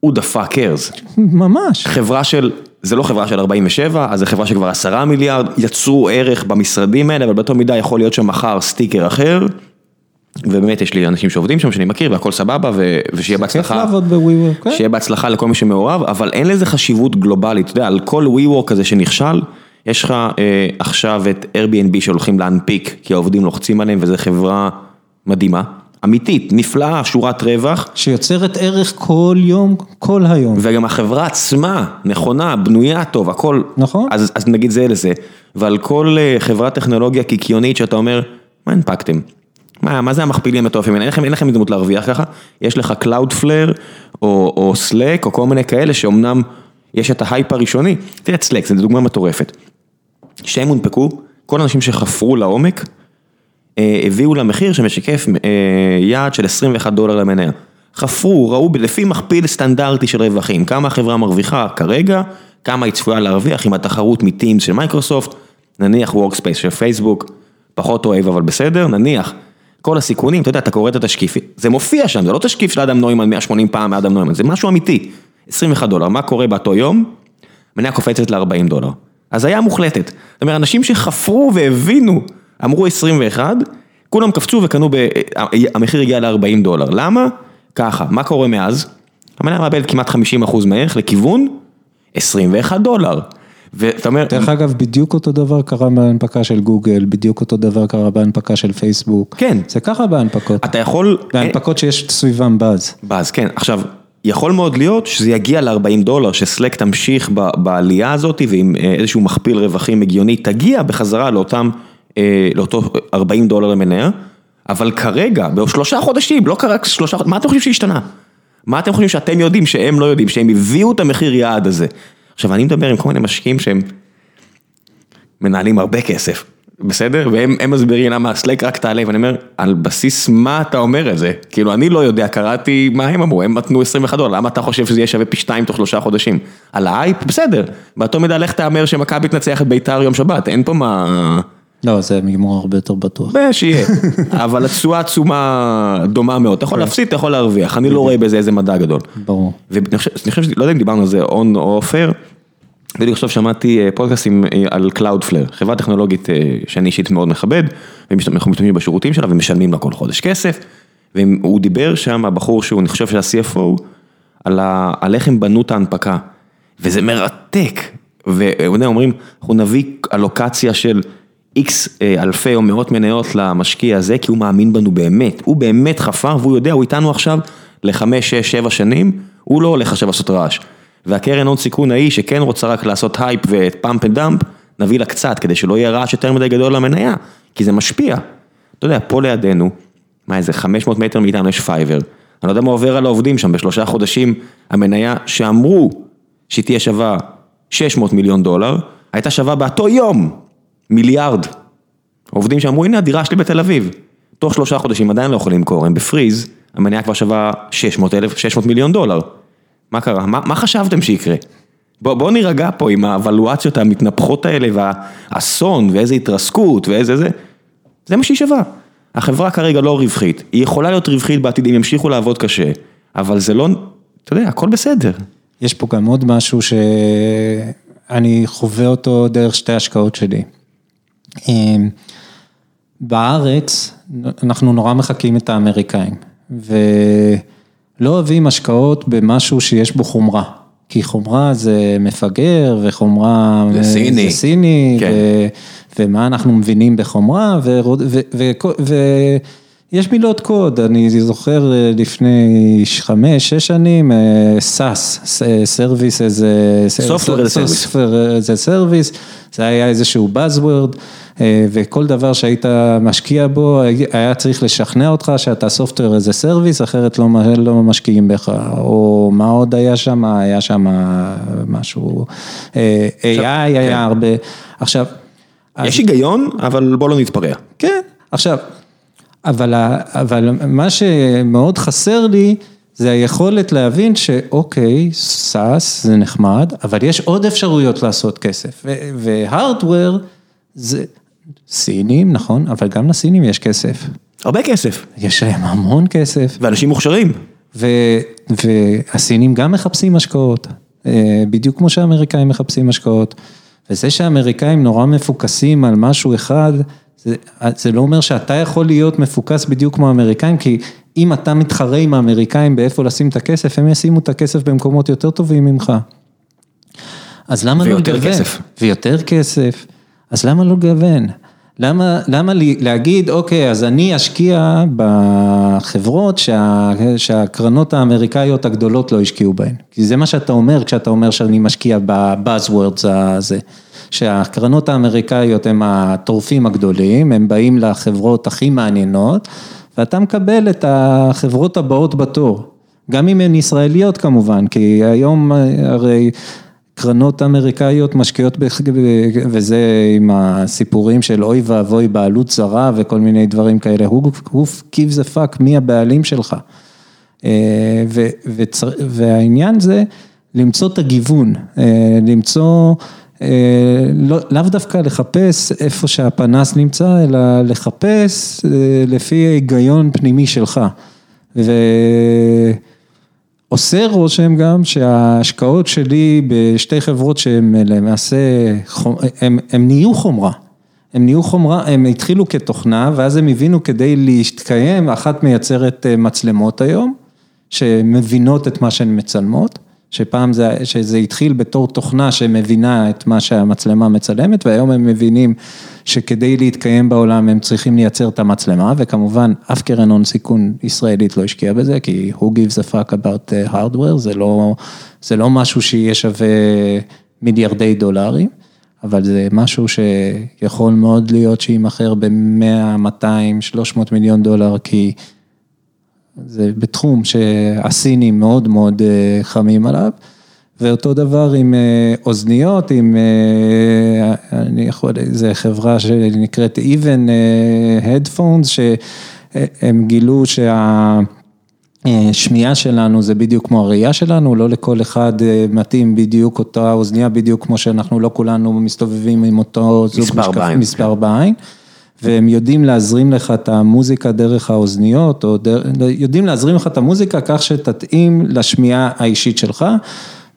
הוא fuck cares. ממש. חברה של, זה לא חברה של 47, אז זה חברה שכבר עשרה מיליארד, יצרו ערך במשרדים האלה, אבל באותו מידה יכול להיות שם מחר סטיקר אחר. ובאמת יש לי אנשים שעובדים שם שאני מכיר והכל סבבה ושיהיה בהצלחה, ב-WeWork, שיהיה בהצלחה לכל מי שמעורב, אבל אין לזה חשיבות גלובלית, אתה יודע, על כל WeWork כזה שנכשל, יש לך אה, עכשיו את Airbnb שהולכים להנפיק, כי העובדים לוחצים עליהם וזו חברה מדהימה, אמיתית, נפלאה, שורת רווח. שיוצרת ערך כל יום, כל היום. וגם החברה עצמה, נכונה, בנויה טוב, הכל, נכון. אז, אז נגיד זה לזה, ועל כל אה, חברת טכנולוגיה קיקיונית שאתה אומר, מה הנפקתם? מה, מה זה המכפילים המטורפים? אין לכם הזדמנות להרוויח ככה, יש לך Cloudflare או, או Slack או כל מיני כאלה שאומנם יש את ההייפ הראשוני, תראה את Slack, זו דוגמה מטורפת. שהם הונפקו, כל האנשים שחפרו לעומק, אה, הביאו למחיר שמשקף אה, יעד של 21 דולר למניה. חפרו, ראו לפי מכפיל סטנדרטי של רווחים, כמה החברה מרוויחה כרגע, כמה היא צפויה להרוויח עם התחרות מ-Teams של מייקרוסופט, נניח Workspace של פייסבוק, פחות אוהב אבל בסדר, נניח כל הסיכונים, אתה יודע, אתה קורא את התשקיף, זה מופיע שם, זה לא תשקיף של אדם נוימן 180 פעם מאדם נוימן, זה משהו אמיתי. 21 דולר, מה קורה באותו יום? מניה קופצת ל-40 דולר. אז היה מוחלטת. זאת אומרת, אנשים שחפרו והבינו, אמרו 21, כולם קפצו וקנו, ב... המחיר הגיע ל-40 דולר. למה? ככה, מה קורה מאז? המניה מאבדת כמעט 50% מערך לכיוון 21 דולר. ואתה אומר... דרך אגב, בדיוק אותו דבר קרה בהנפקה של גוגל, בדיוק אותו דבר קרה בהנפקה של פייסבוק. כן. זה ככה בהנפקות. אתה יכול... בהנפקות שיש סביבם באז. באז, כן. עכשיו, יכול מאוד להיות שזה יגיע ל-40 דולר, שסלק תמשיך בעלייה הזאת ועם איזשהו מכפיל רווחים הגיוני, תגיע בחזרה לאותם, לאותו 40 דולר למניה, אבל כרגע, בשלושה חודשים, לא קרה שלושה חודשים, מה אתם חושבים שהשתנה? מה אתם חושבים שאתם יודעים שהם לא יודעים, שהם הביאו את המחיר יעד הזה? עכשיו אני מדבר עם כל מיני משקיעים שהם מנהלים הרבה כסף, בסדר? והם מסבירים למה הסלק רק תעלה, ואני אומר, על בסיס מה אתה אומר את זה? כאילו אני לא יודע, קראתי מה הם אמרו, הם נתנו 21 דולר, למה אתה חושב שזה יהיה שווה פי שתיים תוך שלושה חודשים? על האייפ? בסדר, באותו מידה לך תאמר שמכבי תנצח את בית"ר יום שבת, אין פה מה... לא, זה מגמור הרבה יותר בטוח. שיהיה, אבל התשואה עצומה דומה מאוד, אתה יכול להפסיד, אתה יכול להרוויח, אני לא רואה בזה איזה מדע גדול. ברור. ואני חושב, לא יודע אם דיברנו על זה און או אופר, בדיוק עכשיו שמעתי פודקאסטים על Cloudflare, חברה טכנולוגית שאני אישית מאוד מכבד, ואנחנו משתמשים בשירותים שלה ומשלמים לה כל חודש כסף, והוא דיבר שם, הבחור שהוא נחשב של ה-CFO, על איך הם בנו את ההנפקה, וזה מרתק, ואומרים, אנחנו נביא אלוקציה של איקס אלפי או מאות מניות למשקיע הזה, כי הוא מאמין בנו באמת, הוא באמת חפר והוא יודע, הוא איתנו עכשיו לחמש, שש, שבע שנים, הוא לא הולך עכשיו לעשות רעש. והקרן הון סיכון ההיא שכן רוצה רק לעשות hype ו pump and dump, נביא לה קצת כדי שלא יהיה רעש יותר מדי גדול למניה, כי זה משפיע. אתה יודע, פה לידינו, מה איזה 500 מטר מאיתנו יש Fiverr, אני לא יודע מה עובר על העובדים שם, בשלושה חודשים המניה שאמרו שהיא תהיה שווה 600 מיליון דולר, הייתה שווה באותו יום מיליארד. עובדים שאמרו, הנה הדירה שלי בתל אביב. תוך שלושה חודשים עדיין לא יכולים למכור, הם בפריז, המניה כבר שווה 600 אלף, 600 מיליון דולר. מה קרה? מה, מה חשבתם שיקרה? בואו בוא נירגע פה עם האבלואציות המתנפחות האלה והאסון ואיזה התרסקות ואיזה זה. זה מה שהיא שווה. החברה כרגע לא רווחית, היא יכולה להיות רווחית בעתיד אם ימשיכו לעבוד קשה, אבל זה לא, אתה יודע, הכל בסדר. יש פה גם עוד משהו שאני חווה אותו דרך שתי השקעות שלי. בארץ אנחנו נורא מחקים את האמריקאים, ולא אוהבים השקעות במשהו שיש בו חומרה, כי חומרה זה מפגר וחומרה זה סיני, זה סיני כן. ו, ומה אנחנו מבינים בחומרה, ויש יש מילות קוד, אני זוכר אה, לפני חמש, שש שנים, SAS, Service as a Software as a Service. As a Service, זה היה איזשהו Buzzword, אה, וכל דבר שהיית משקיע בו, היה צריך לשכנע אותך שאתה Software as a Service, אחרת לא, לא משקיעים בך, או מה עוד היה שם, היה שם משהו, אה, AI היה כן. הרבה, עכשיו. יש היגיון, אבל בוא לא נתפרע. כן, עכשיו, אבל, אבל מה שמאוד חסר לי, זה היכולת להבין שאוקיי, סאס זה נחמד, אבל יש עוד אפשרויות לעשות כסף. והארדוור זה סינים, נכון, אבל גם לסינים יש כסף. הרבה כסף. יש להם המון כסף. ואנשים מוכשרים. והסינים גם מחפשים השקעות, אה, בדיוק כמו שהאמריקאים מחפשים השקעות. וזה שהאמריקאים נורא מפוקסים על משהו אחד, זה, זה לא אומר שאתה יכול להיות מפוקס בדיוק כמו האמריקאים, כי אם אתה מתחרה עם האמריקאים באיפה לשים את הכסף, הם ישימו את הכסף במקומות יותר טובים ממך. אז למה לא לגוון? ויותר כסף. ויותר כסף. אז למה לא לגוון? למה, למה לי, להגיד, אוקיי, אז אני אשקיע בחברות שה, שהקרנות האמריקאיות הגדולות לא השקיעו בהן. כי זה מה שאתה אומר כשאתה אומר שאני משקיע בבאזוורדס הזה. שהקרנות האמריקאיות הם הטורפים הגדולים, הם באים לחברות הכי מעניינות, ואתה מקבל את החברות הבאות בתור. גם אם הן ישראליות כמובן, כי היום הרי קרנות אמריקאיות משקיעות, וזה עם הסיפורים של אוי ואבוי בעלות זרה וכל מיני דברים כאלה, who gives a fuck מי הבעלים שלך. והעניין זה למצוא את הגיוון, למצוא, לא, לאו דווקא לחפש איפה שהפנס נמצא, אלא לחפש לפי היגיון פנימי שלך. ו... עושה רושם גם שההשקעות שלי בשתי חברות שהן למעשה, הן נהיו חומרה. הם נהיו חומרה, הם התחילו כתוכנה ואז הם הבינו כדי להתקיים, אחת מייצרת מצלמות היום, שמבינות את מה שהן מצלמות, שפעם זה, שזה התחיל בתור תוכנה שמבינה את מה שהמצלמה מצלמת, והיום הם מבינים שכדי להתקיים בעולם הם צריכים לייצר את המצלמה, וכמובן אף קרן הון סיכון ישראלית לא השקיעה בזה, כי who gives a fuck about hardware, זה לא, זה לא משהו שיהיה שווה מיליארדי דולרים, אבל זה משהו שיכול מאוד להיות שיימכר ב-100, 200, 300 מיליון דולר, כי זה בתחום שהסינים מאוד מאוד חמים עליו. ואותו דבר עם אוזניות, עם, אני יכול, זו חברה שנקראת Even Headphones, שהם גילו שהשמיעה שלנו זה בדיוק כמו הראייה שלנו, לא לכל אחד מתאים בדיוק אותה אוזניה, בדיוק כמו שאנחנו לא כולנו מסתובבים עם אותו זוג מספר בעין. מספר בעין. והם יודעים להזרים לך את המוזיקה דרך האוזניות, או דר... יודעים להזרים לך את המוזיקה כך שתתאים לשמיעה האישית שלך,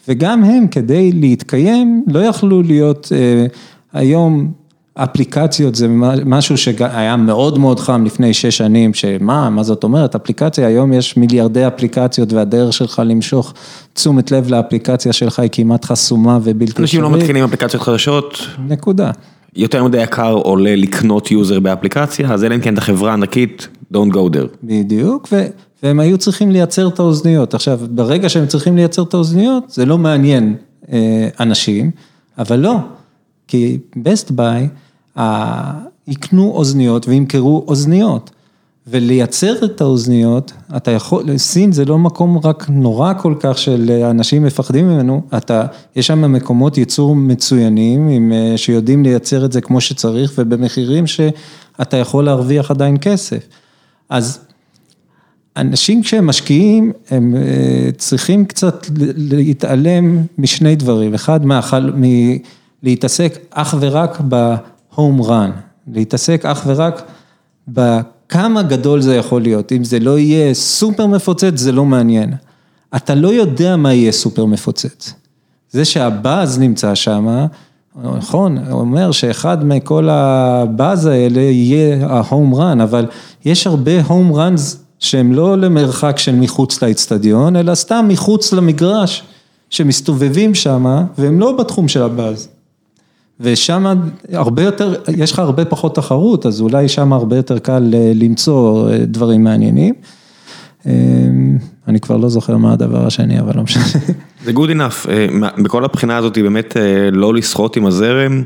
וגם הם כדי להתקיים לא יכלו להיות, אה, היום אפליקציות זה משהו שהיה מאוד מאוד חם לפני שש שנים, שמה, מה זאת אומרת, אפליקציה, היום יש מיליארדי אפליקציות והדרך שלך למשוך תשומת לב לאפליקציה שלך היא כמעט חסומה ובלתי אפשרית. אנשים לא מתקינים אפליקציות חדשות. נקודה. יותר מדי יקר עולה לקנות user באפליקציה, אז אלא אם כן את החברה ענקית, don't go there. בדיוק, ו... והם היו צריכים לייצר את האוזניות. עכשיו, ברגע שהם צריכים לייצר את האוזניות, זה לא מעניין אה, אנשים, אבל לא, כי Best Buy, אה, יקנו אוזניות וימכרו אוזניות. ולייצר את האוזניות, אתה יכול, סין זה לא מקום רק נורא כל כך של אנשים מפחדים ממנו, אתה, יש שם מקומות ייצור מצוינים, עם, שיודעים לייצר את זה כמו שצריך ובמחירים שאתה יכול להרוויח עדיין כסף. אז אנשים כשהם משקיעים, הם צריכים קצת להתעלם משני דברים, אחד מהחל, מלהתעסק אך ורק בהום רן, להתעסק אך ורק ב... כמה גדול זה יכול להיות, אם זה לא יהיה סופר מפוצץ זה לא מעניין, אתה לא יודע מה יהיה סופר מפוצץ, זה שהבאז נמצא שם, נכון, אומר שאחד מכל הבאז האלה יהיה ההום רן, אבל יש הרבה הום ראנס שהם לא למרחק של מחוץ לאצטדיון, אלא סתם מחוץ למגרש, שמסתובבים שם והם לא בתחום של הבאז. ושם הרבה יותר, יש לך הרבה פחות תחרות, אז אולי שם הרבה יותר קל אה, למצוא אה, דברים מעניינים. אה, אני כבר לא זוכר מה הדבר השני, אבל לא משנה. זה good enough, בכל הבחינה הזאת באמת לא לסחוט עם הזרם,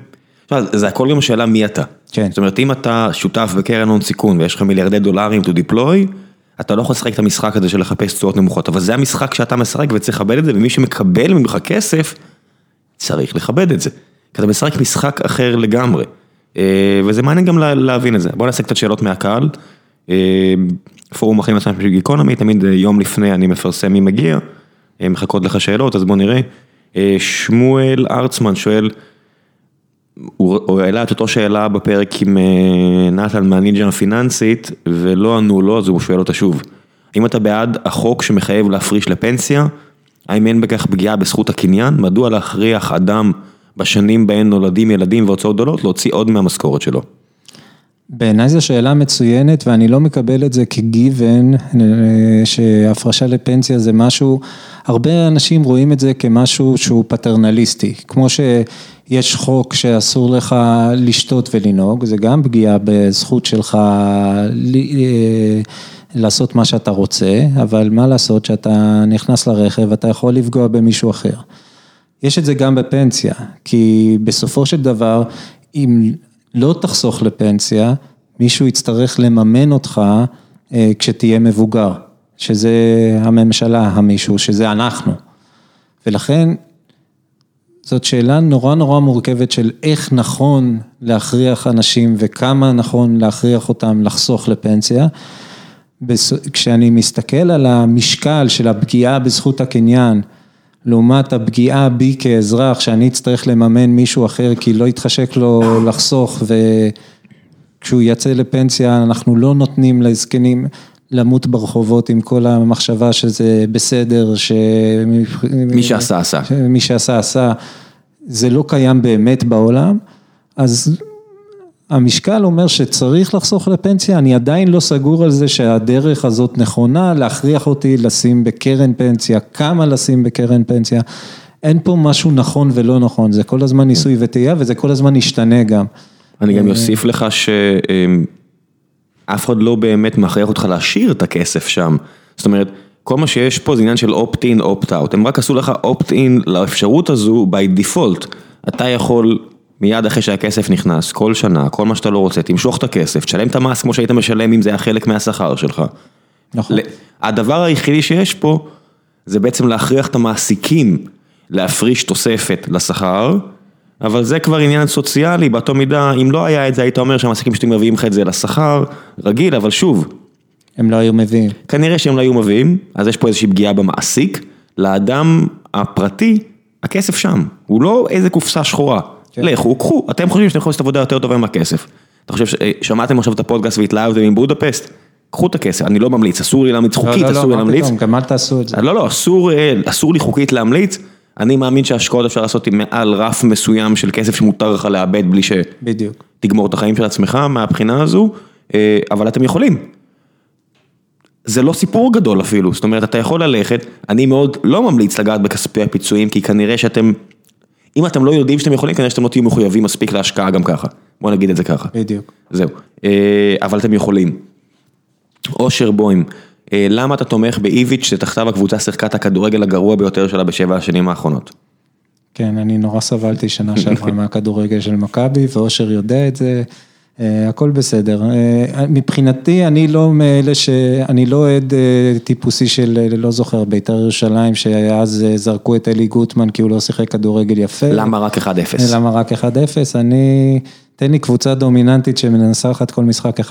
זה הכל גם השאלה מי אתה. כן. זאת אומרת, אם אתה שותף בקרן הון סיכון ויש לך מיליארדי דולרים to deploy, אתה לא יכול לשחק את המשחק הזה של לחפש תשואות נמוכות, אבל זה המשחק שאתה משחק וצריך לכבד את זה, ומי שמקבל ממך כסף, צריך לכבד את זה. כי אתה משחק משחק אחר לגמרי. אה, וזה מעניין גם להבין את זה. בוא נעשה קצת שאלות מהקהל. אה, פורום אחים עצמם של גיקונומי, תמיד יום לפני אני מפרסם מי מגיע, אה, מחכות לך שאלות, אז בוא נראה. שמואל ארצמן שואל, הוא העלה את אותו שאלה בפרק עם נתן מהנינג'ה הפיננסית, ולא ענו לו, אז הוא שואל אותה שוב. האם אתה בעד החוק שמחייב להפריש לפנסיה? האם אין בכך פגיעה בזכות הקניין? מדוע להכריח אדם בשנים בהן נולדים ילדים והוצאות גדולות, להוציא עוד מהמשכורת שלו? בעיניי זו שאלה מצוינת ואני לא מקבל את זה כגיוון, שהפרשה לפנסיה זה משהו, הרבה אנשים רואים את זה כמשהו שהוא פטרנליסטי, כמו שיש חוק שאסור לך לשתות ולנהוג, זה גם פגיעה בזכות שלך אה, לעשות מה שאתה רוצה, אבל מה לעשות שאתה נכנס לרכב, אתה יכול לפגוע במישהו אחר. יש את זה גם בפנסיה, כי בסופו של דבר, אם לא תחסוך לפנסיה, מישהו יצטרך לממן אותך אה, כשתהיה מבוגר, שזה הממשלה, המישהו, שזה אנחנו. ולכן, זאת שאלה נורא נורא מורכבת של איך נכון להכריח אנשים וכמה נכון להכריח אותם לחסוך לפנסיה. כשאני מסתכל על המשקל של הפגיעה בזכות הקניין, לעומת הפגיעה בי כאזרח, שאני אצטרך לממן מישהו אחר כי לא יתחשק לו לחסוך וכשהוא יצא לפנסיה אנחנו לא נותנים לזקנים למות ברחובות עם כל המחשבה שזה בסדר, ש... מי שעשה עשה. מי שעשה עשה, זה לא קיים באמת בעולם, אז המשקל אומר שצריך לחסוך לפנסיה, אני עדיין לא סגור על זה שהדרך הזאת נכונה, להכריח אותי לשים בקרן פנסיה, כמה לשים בקרן פנסיה, אין פה משהו נכון ולא נכון, זה כל הזמן ניסוי וטעייה וזה כל הזמן ישתנה גם. אני גם אוסיף לך שאף אחד לא באמת מכריח אותך להשאיר את הכסף שם, זאת אומרת, כל מה שיש פה זה עניין של opt-in, opt-out, הם רק עשו לך opt-in לאפשרות הזו by default, אתה יכול מיד אחרי שהכסף נכנס, כל שנה, כל מה שאתה לא רוצה, תמשוך את הכסף, תשלם את המס כמו שהיית משלם אם זה היה חלק מהשכר שלך. נכון. הדבר היחידי שיש פה, זה בעצם להכריח את המעסיקים להפריש תוספת לשכר, אבל זה כבר עניין סוציאלי, באותו מידה, אם לא היה את זה, היית אומר שהמעסיקים שאתם מביאים לך את זה לשכר, רגיל, אבל שוב. הם לא היו מביאים. כנראה שהם לא היו מביאים, אז יש פה איזושהי פגיעה במעסיק, לאדם הפרטי, הכסף שם, הוא לא איזה קופסה שחורה. כן. לכו, קחו, אתם חושבים שאתם יכולים לעשות עבודה יותר טובה עם הכסף. אתה חושב ששמעתם עכשיו את הפודקאסט והתלהבתם עם בודפסט? קחו את הכסף, אני לא ממליץ, אסור לי להמליץ חוקית, לא, לא, אסור לי להמליץ. לא, גם אל תעשו את זה. לא, לא, אסור לי חוקית להמליץ. אני מאמין שהשקעות אפשר לעשות עם מעל רף מסוים של כסף שמותר לך לאבד בלי שתגמור את החיים של עצמך מהבחינה הזו, אה, אבל אתם יכולים. זה לא סיפור גדול אפילו, זאת אומרת, אתה יכול ללכת, אני מאוד לא ממליץ לגעת בכספי הפיצויים, כי כנראה שאתם אם אתם לא יודעים שאתם יכולים, כנראה שאתם לא תהיו מחויבים מספיק להשקעה גם ככה. בוא נגיד את זה ככה. בדיוק. זהו. אה, אבל אתם יכולים. אושר בוים, אה, למה אתה תומך באיביץ' שתחתיו הקבוצה שיחקה את הכדורגל הגרוע ביותר שלה בשבע השנים האחרונות? כן, אני נורא סבלתי שנה שעברה מהכדורגל של מכבי, ואושר יודע את זה. אה, הכל בסדר. אה, מבחינתי, אני לא מאלה ש... אני לא אוהד אה, טיפוסי של, לא זוכר, בית"ר ירושלים, שאז זרקו את אלי גוטמן כי הוא לא שיחק כדורגל יפה. למה רק 1-0? למה רק 1-0? אני... תן לי קבוצה דומיננטית את כל משחק 1-0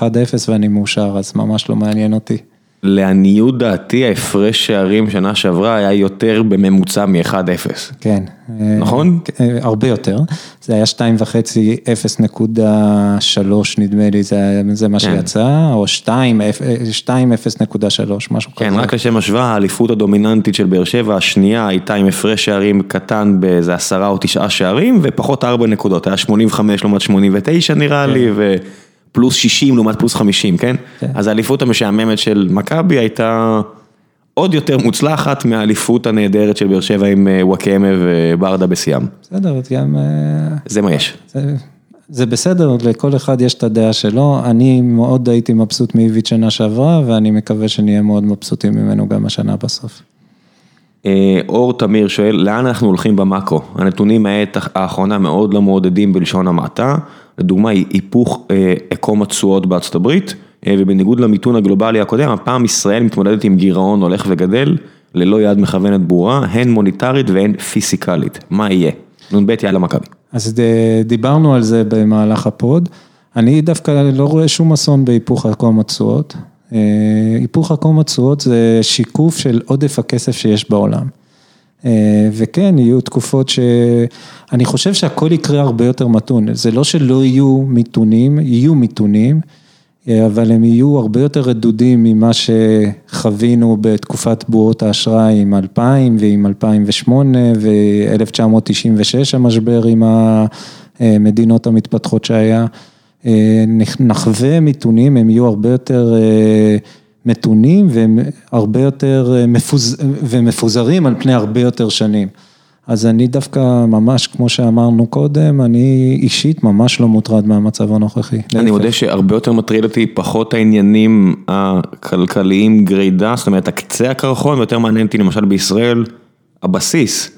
ואני מאושר, אז ממש לא מעניין אותי. לעניות דעתי ההפרש שערים שנה שעברה היה יותר בממוצע מ-1-0. כן. נכון? אה, הרבה יותר. זה היה 2.5, 0.3 נדמה לי, זה, זה מה כן. שיצא, או 2, 2, 0.3, משהו כן, כזה. כן, רק לשם השוואה, האליפות הדומיננטית של באר שבע, השנייה הייתה עם הפרש שערים קטן באיזה עשרה או תשעה שערים, ופחות 4 נקודות, היה 85 לעומת 89 נראה כן. לי, ו... פלוס 60 לעומת פלוס 50, כן? כן. אז האליפות המשעממת של מכבי הייתה עוד יותר מוצלחת מהאליפות הנהדרת של באר שבע עם אה, וואקמה וברדה בשיאם. בסדר, גם... אה, זה מה יש. זה, זה בסדר, לכל אחד יש את הדעה שלו. אני מאוד הייתי מבסוט מאיביץ' שנה שעברה, ואני מקווה שנהיה מאוד מבסוטים ממנו גם השנה בסוף. אה, אור תמיר שואל, לאן אנחנו הולכים במאקרו? הנתונים מהעת האחרונה מאוד לא מעודדים בלשון המעטה, לדוגמה היפוך עקום התשואות בארצות הברית, ובניגוד למיתון הגלובלי הקודם, הפעם ישראל מתמודדת עם גירעון הולך וגדל, ללא יד מכוונת ברורה, הן מוניטרית והן פיסיקלית, מה יהיה? נ"ב יאללה מכבי. אז דיברנו על זה במהלך הפוד, אני דווקא לא רואה שום אסון בהיפוך עקום התשואות. היפוך עקום התשואות זה שיקוף של עודף הכסף שיש בעולם. וכן, יהיו תקופות שאני חושב שהכל יקרה הרבה יותר מתון, זה לא שלא יהיו מיתונים, יהיו מיתונים, אבל הם יהיו הרבה יותר רדודים ממה שחווינו בתקופת בועות האשראי עם 2000 ועם 2008 ו-1996 המשבר עם המדינות המתפתחות שהיה. נחווה מיתונים, הם יהיו הרבה יותר מתונים והם הרבה יותר ומפוזרים על פני הרבה יותר שנים. אז אני דווקא ממש, כמו שאמרנו קודם, אני אישית ממש לא מוטרד מהמצב הנוכחי. אני מודה שהרבה יותר מטריד אותי פחות העניינים הכלכליים גרידה, זאת אומרת, הקצה הקרחון, ויותר מעניין אותי למשל בישראל, הבסיס.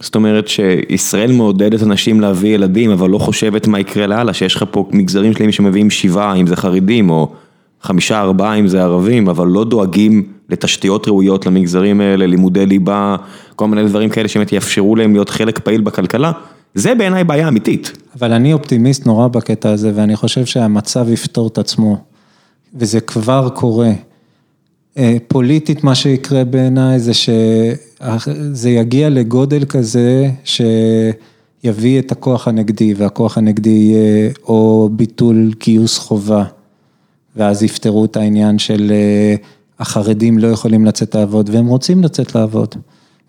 זאת אומרת שישראל מעודדת אנשים להביא ילדים, אבל לא חושבת מה יקרה לאללה, שיש לך פה מגזרים שלמים שמביאים שבעה, אם זה חרדים, או חמישה, ארבעה, אם זה ערבים, אבל לא דואגים לתשתיות ראויות למגזרים האלה, לימודי ליבה, כל מיני דברים כאלה שבאמת יאפשרו להם להיות חלק פעיל בכלכלה, זה בעיניי בעיה אמיתית. אבל אני אופטימיסט נורא בקטע הזה, ואני חושב שהמצב יפתור את עצמו, וזה כבר קורה. פוליטית מה שיקרה בעיניי זה שזה יגיע לגודל כזה שיביא את הכוח הנגדי, והכוח הנגדי יהיה או ביטול גיוס חובה, ואז יפתרו את העניין של החרדים לא יכולים לצאת לעבוד, והם רוצים לצאת לעבוד.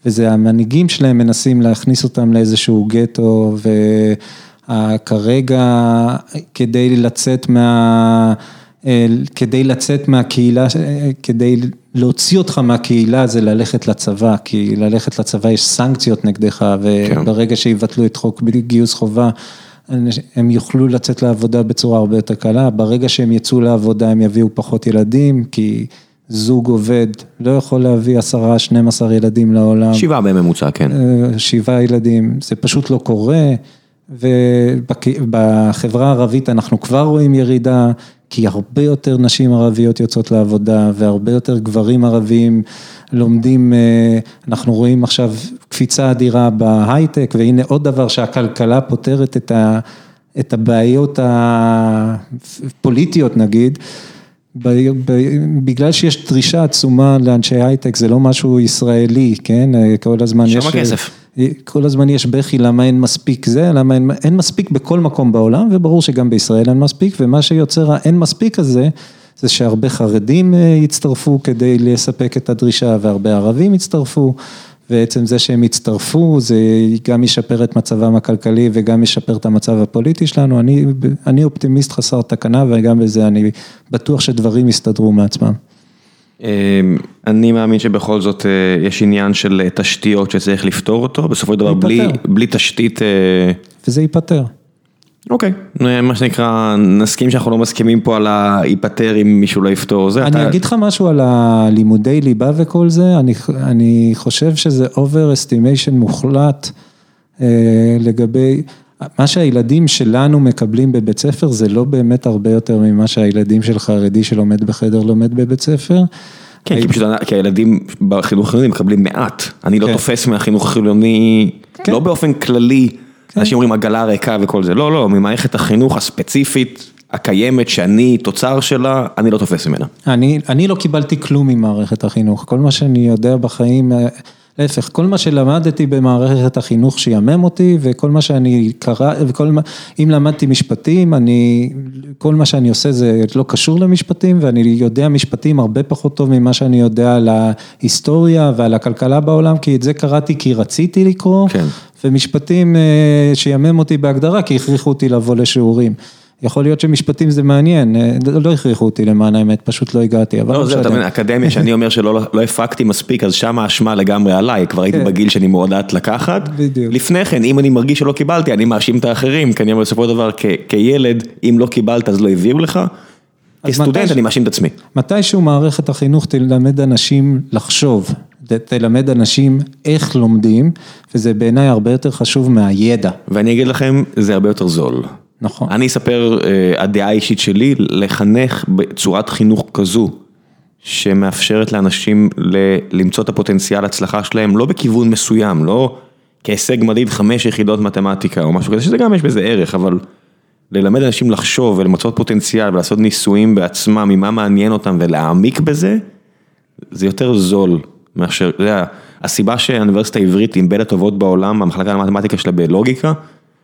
וזה המנהיגים שלהם מנסים להכניס אותם לאיזשהו גטו, וכרגע כדי לצאת מה... כדי לצאת מהקהילה, כדי להוציא אותך מהקהילה זה ללכת לצבא, כי ללכת לצבא יש סנקציות נגדך, וברגע שיבטלו את חוק גיוס חובה, הם יוכלו לצאת לעבודה בצורה הרבה יותר קלה, ברגע שהם יצאו לעבודה הם יביאו פחות ילדים, כי זוג עובד לא יכול להביא עשרה, 12 ילדים לעולם. שבעה בממוצע, כן. שבעה ילדים, זה פשוט לא קורה, ובחברה הערבית אנחנו כבר רואים ירידה, כי הרבה יותר נשים ערביות יוצאות לעבודה, והרבה יותר גברים ערבים לומדים, אנחנו רואים עכשיו קפיצה אדירה בהייטק, והנה עוד דבר שהכלכלה פותרת את הבעיות הפוליטיות נגיד. בגלל שיש דרישה עצומה לאנשי הייטק, זה לא משהו ישראלי, כן? כל הזמן יש... שם הכסף. כל הזמן יש בכי למה אין מספיק זה, למה אין, אין מספיק בכל מקום בעולם, וברור שגם בישראל אין מספיק, ומה שיוצר האין מספיק הזה, זה שהרבה חרדים יצטרפו כדי לספק את הדרישה, והרבה ערבים יצטרפו. ועצם זה שהם יצטרפו, זה גם ישפר את מצבם הכלכלי וגם ישפר את המצב הפוליטי שלנו, אני אני אופטימיסט חסר תקנה וגם בזה אני בטוח שדברים יסתדרו מעצמם. אני מאמין שבכל זאת יש עניין של תשתיות שצריך לפתור אותו, בסופו של דבר בלי בלי תשתית. וזה ייפתר. אוקיי, מה שנקרא, נסכים שאנחנו לא מסכימים פה על היפטר אם מישהו לא יפתור זה. אני אגיד לך משהו על הלימודי ליבה וכל זה, אני חושב שזה over estimation מוחלט לגבי, מה שהילדים שלנו מקבלים בבית ספר זה לא באמת הרבה יותר ממה שהילדים של חרדי שלומד בחדר לומד בבית ספר. כן, כי הילדים בחינוך החילוני מקבלים מעט, אני לא תופס מהחינוך החילוני, לא באופן כללי. אנשים אומרים עגלה ריקה וכל זה, לא, לא, ממערכת החינוך הספציפית, הקיימת, שאני תוצר שלה, אני לא תופס ממנה. אני לא קיבלתי כלום ממערכת החינוך, כל מה שאני יודע בחיים, להפך, כל מה שלמדתי במערכת החינוך שיאמם אותי, וכל מה שאני קרא, אם למדתי משפטים, אני, כל מה שאני עושה זה לא קשור למשפטים, ואני יודע משפטים הרבה פחות טוב ממה שאני יודע על ההיסטוריה ועל הכלכלה בעולם, כי את זה קראתי כי רציתי לקרוא. ומשפטים שיאמם אותי בהגדרה, כי הכריחו אותי לבוא לשיעורים. יכול להיות שמשפטים זה מעניין, אה, לא הכריחו אותי למען האמת, פשוט לא הגעתי, אבל לא, זהו, אתה מבין, אקדמיה שאני אומר שלא לא הפקתי מספיק, אז שם האשמה לגמרי עליי, כבר הייתי כן. בגיל שאני מאוד לאט לקחת. בדיוק. לפני כן, אם אני מרגיש שלא קיבלתי, אני מאשים את האחרים, כי אני אומר בסופו של דבר, כילד, אם לא קיבלת אז לא הביאו לך. כסטודנט אני מאשים את עצמי. מתישהו מערכת החינוך תלמד אנשים לחשוב, תלמד אנשים איך לומדים, וזה בעיניי הרבה יותר חשוב מהידע, ואני אגיד לכם, זה הרבה יותר זול. נכון. אני אספר, אה, הדעה האישית שלי, לחנך בצורת חינוך כזו, שמאפשרת לאנשים ל- למצוא את הפוטנציאל הצלחה שלהם, לא בכיוון מסוים, לא כהישג מדיד חמש יחידות מתמטיקה או משהו כזה, שזה גם יש בזה ערך, אבל ללמד אנשים לחשוב ולמצות פוטנציאל ולעשות ניסויים בעצמם, ממה מעניין אותם ולהעמיק בזה, זה יותר זול מאשר, אתה יודע, הסיבה שהאוניברסיטה העברית היא בין הטובות בעולם, המחלקה למתמטיקה שלה בלוגיקה,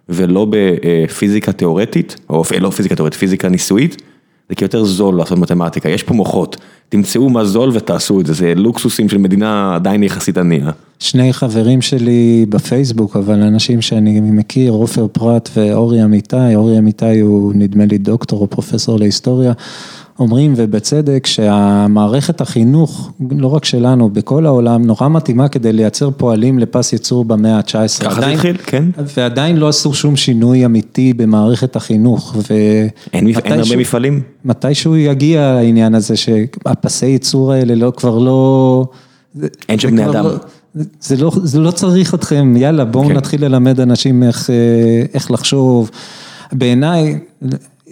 ולא בפיזיקה תיאורטית, או לא פיזיקה תיאורטית, פיזיקה ניסויית, זה כי יותר זול לעשות מתמטיקה, יש פה מוחות, תמצאו מה זול ותעשו את זה, זה לוקסוסים של מדינה עדיין יחסית ענייה. שני חברים שלי בפייסבוק, אבל אנשים שאני מכיר, עופר פרט ואורי אמיתי, אורי אמיתי הוא נדמה לי דוקטור או פרופסור להיסטוריה, אומרים ובצדק שהמערכת החינוך, לא רק שלנו, בכל העולם, נורא מתאימה כדי לייצר פועלים לפס ייצור במאה ה-19. ככה זה התחיל, כן. ועדיין לא עשו שום שינוי אמיתי במערכת החינוך. ו... אין מפ- אין הרבה מתישהו- מפעלים? מתישהו יגיע העניין הזה שהפסי ייצור האלה לא, כבר לא... זה- אין שם בני אדם. לא- זה לא, זה לא צריך אתכם, יאללה בואו כן. נתחיל ללמד אנשים איך, אה, איך לחשוב. בעיניי,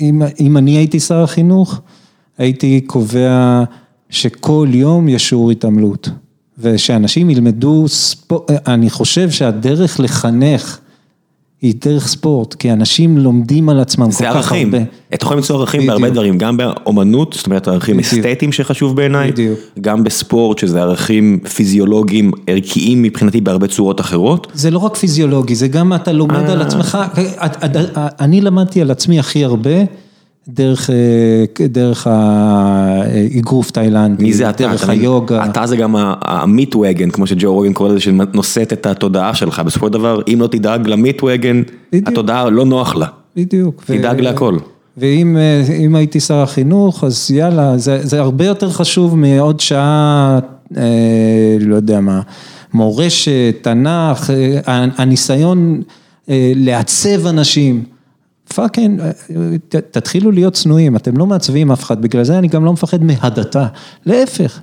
אם, אם אני הייתי שר החינוך, הייתי קובע שכל יום יש שיעור התעמלות. ושאנשים ילמדו ספורט, אני חושב שהדרך לחנך היא דרך ספורט, כי אנשים לומדים על עצמם כל זה כך ערכים, הרבה. אתה יכול למצוא ערכים בהרבה בדיוק. דברים, גם באומנות, זאת אומרת ערכים בדיוק. אסתטיים שחשוב בעיניי. גם בספורט שזה ערכים פיזיולוגיים ערכיים מבחינתי בהרבה צורות אחרות. זה לא רק פיזיולוגי, זה גם אתה לומד אה. על עצמך, את- אני למדתי על עצמי הכי הרבה דרך, אה, דרך האגרוף תאילנדי, מי זה אתה? דרך? היוגה. אתה זה גם המיט וגן, כמו שג'ו רוגן קורא לזה, שנושאת את התודעה שלך, בסופו של דבר, אם לא תדאג למיט וגן. התודעה לא נוח לה. בדיוק. תדאג להכל. ואם אה, הייתי שר החינוך, אז יאללה, זה, זה הרבה יותר חשוב מעוד שעה, אה, לא יודע מה, מורשת, תנ"ך, אה, הניסיון אה, לעצב אנשים. פאקינג, אה, ת- תתחילו להיות צנועים, אתם לא מעצבים אף אחד, בגלל זה אני גם לא מפחד מהדתה, להפך.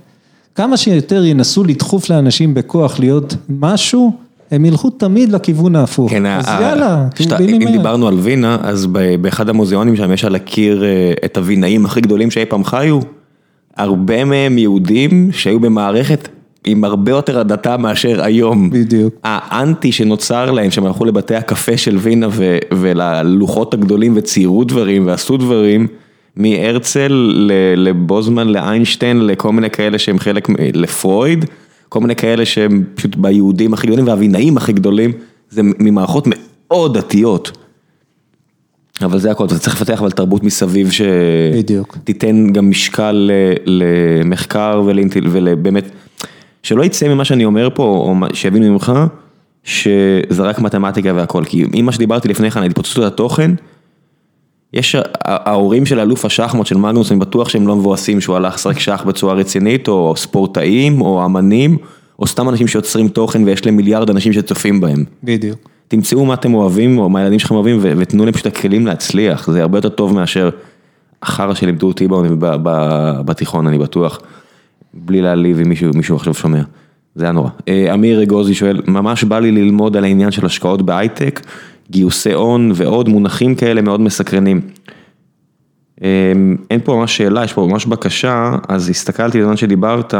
כמה שיותר ינסו לדחוף לאנשים בכוח להיות משהו, הם ילכו תמיד לכיוון ההפוך. כן, אז ה- יאללה, שאתה- קיבינימט. אם דיברנו על וינה, אז באחד המוזיאונים שם יש על הקיר אה, את הווינאים הכי גדולים שאי פעם חיו, הרבה מהם יהודים שהיו במערכת עם הרבה יותר הדתה מאשר היום. בדיוק. האנטי שנוצר להם, שהם הלכו לבתי הקפה של וינה ו- וללוחות הגדולים וציירו דברים ועשו דברים, מהרצל לבוזמן, לאיינשטיין, לכל מיני כאלה שהם חלק, לפרויד, כל מיני כאלה שהם פשוט ביהודים הכי גדולים והבינאים הכי גדולים, זה ממערכות מאוד דתיות. אבל זה הכל, אתה צריך לפתח אבל תרבות מסביב. שתיתן גם משקל למחקר ולאינטל- ולבאמת, שלא יצא ממה שאני אומר פה, או שיבינו ממך, שזה רק מתמטיקה והכל, כי אם מה שדיברתי לפני כן, התפוצצות התוכן, יש, ההורים של אלוף השחמט של מגנוס, אני בטוח שהם לא מבואסים שהוא הלך לשחק שח בצורה רצינית, או ספורטאים, או אמנים, או סתם אנשים שיוצרים תוכן ויש להם מיליארד אנשים שצופים בהם. בדיוק. תמצאו מה אתם אוהבים, או מה הילדים שלכם אוהבים, ו- ותנו להם פשוט הכלים להצליח, זה הרבה יותר טוב מאשר החרא שלימדו אותי בתיכון, אני בטוח, בלי להעליב אם מישהו, מישהו עכשיו שומע, זה היה נורא. אה, אמיר אגוזי שואל, ממש בא לי ללמוד על העניין של השקעות בהייטק, גיוסי הון ועוד מונחים כאלה מאוד מסקרנים. אה, אין פה ממש שאלה, יש פה ממש בקשה, אז הסתכלתי בזמן שדיברת,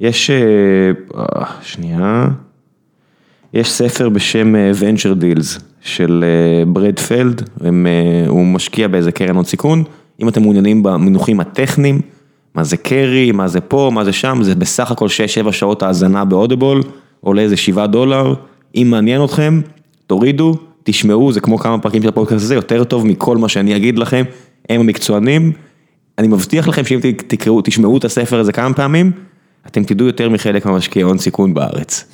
יש, אה, שנייה. יש ספר בשם Venture Deals של ברד פלד, הוא משקיע באיזה קרן הון סיכון, אם אתם מעוניינים במינוחים הטכניים, מה זה קרי, מה זה פה, מה זה שם, זה בסך הכל 6-7 שעות האזנה באודיבול, עולה איזה 7 דולר, אם מעניין אתכם, תורידו, תשמעו, זה כמו כמה פרקים של הפודקאסט הזה, יותר טוב מכל מה שאני אגיד לכם, הם המקצוענים, אני מבטיח לכם שאם תקראו, תשמעו את הספר הזה כמה פעמים, אתם תדעו יותר מחלק מהמשקיעי הון סיכון בארץ.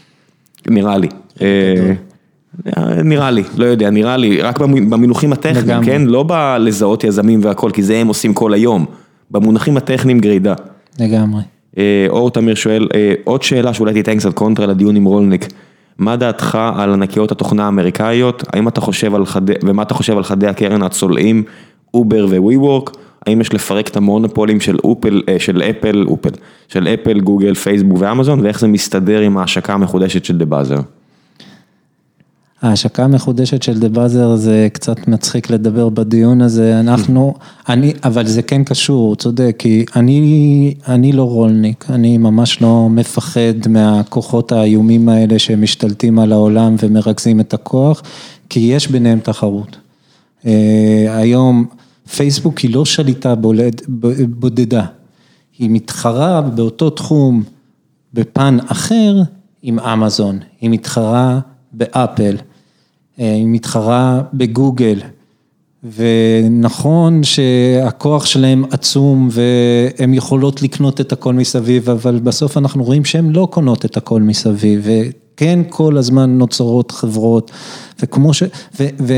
נראה לי. אה, נראה לי, לא יודע, נראה לי, רק במינוחים הטכניים. כן? לא בלזהות יזמים והכל, כי זה הם עושים כל היום. במונחים הטכניים גרידה. לגמרי. אה, אור תמיר שואל, אה, עוד שאלה שאולי תיתן קצת קונטרה לדיון עם רולניק. מה דעתך על ענקיות התוכנה האמריקאיות? האם אתה חושב על חדי, ומה אתה חושב על חדי הקרן הצולעים, Uber ו WeWork? האם יש לפרק את המונופולים של אופל, אה, של אפל, אופל, של אפל, גוגל, פייסבוק ואמזון, ואיך זה מסתדר עם ההשקה המחודשת של דה באזר? ההשקה המחודשת של דה באזר זה קצת מצחיק לדבר בדיון הזה, אנחנו, אני, אבל זה כן קשור, הוא צודק, כי אני, אני לא רולניק, אני ממש לא מפחד מהכוחות האיומים האלה שמשתלטים על העולם ומרכזים את הכוח, כי יש ביניהם תחרות. אה, היום פייסבוק היא לא שליטה בולד, בודדה, היא מתחרה באותו תחום בפן אחר עם אמזון, היא מתחרה באפל, היא מתחרה בגוגל, ונכון שהכוח שלהם עצום והן יכולות לקנות את הכל מסביב, אבל בסוף אנחנו רואים שהן לא קונות את הכל מסביב, וכן כל הזמן נוצרות חברות, וכמו ש... ו, ו,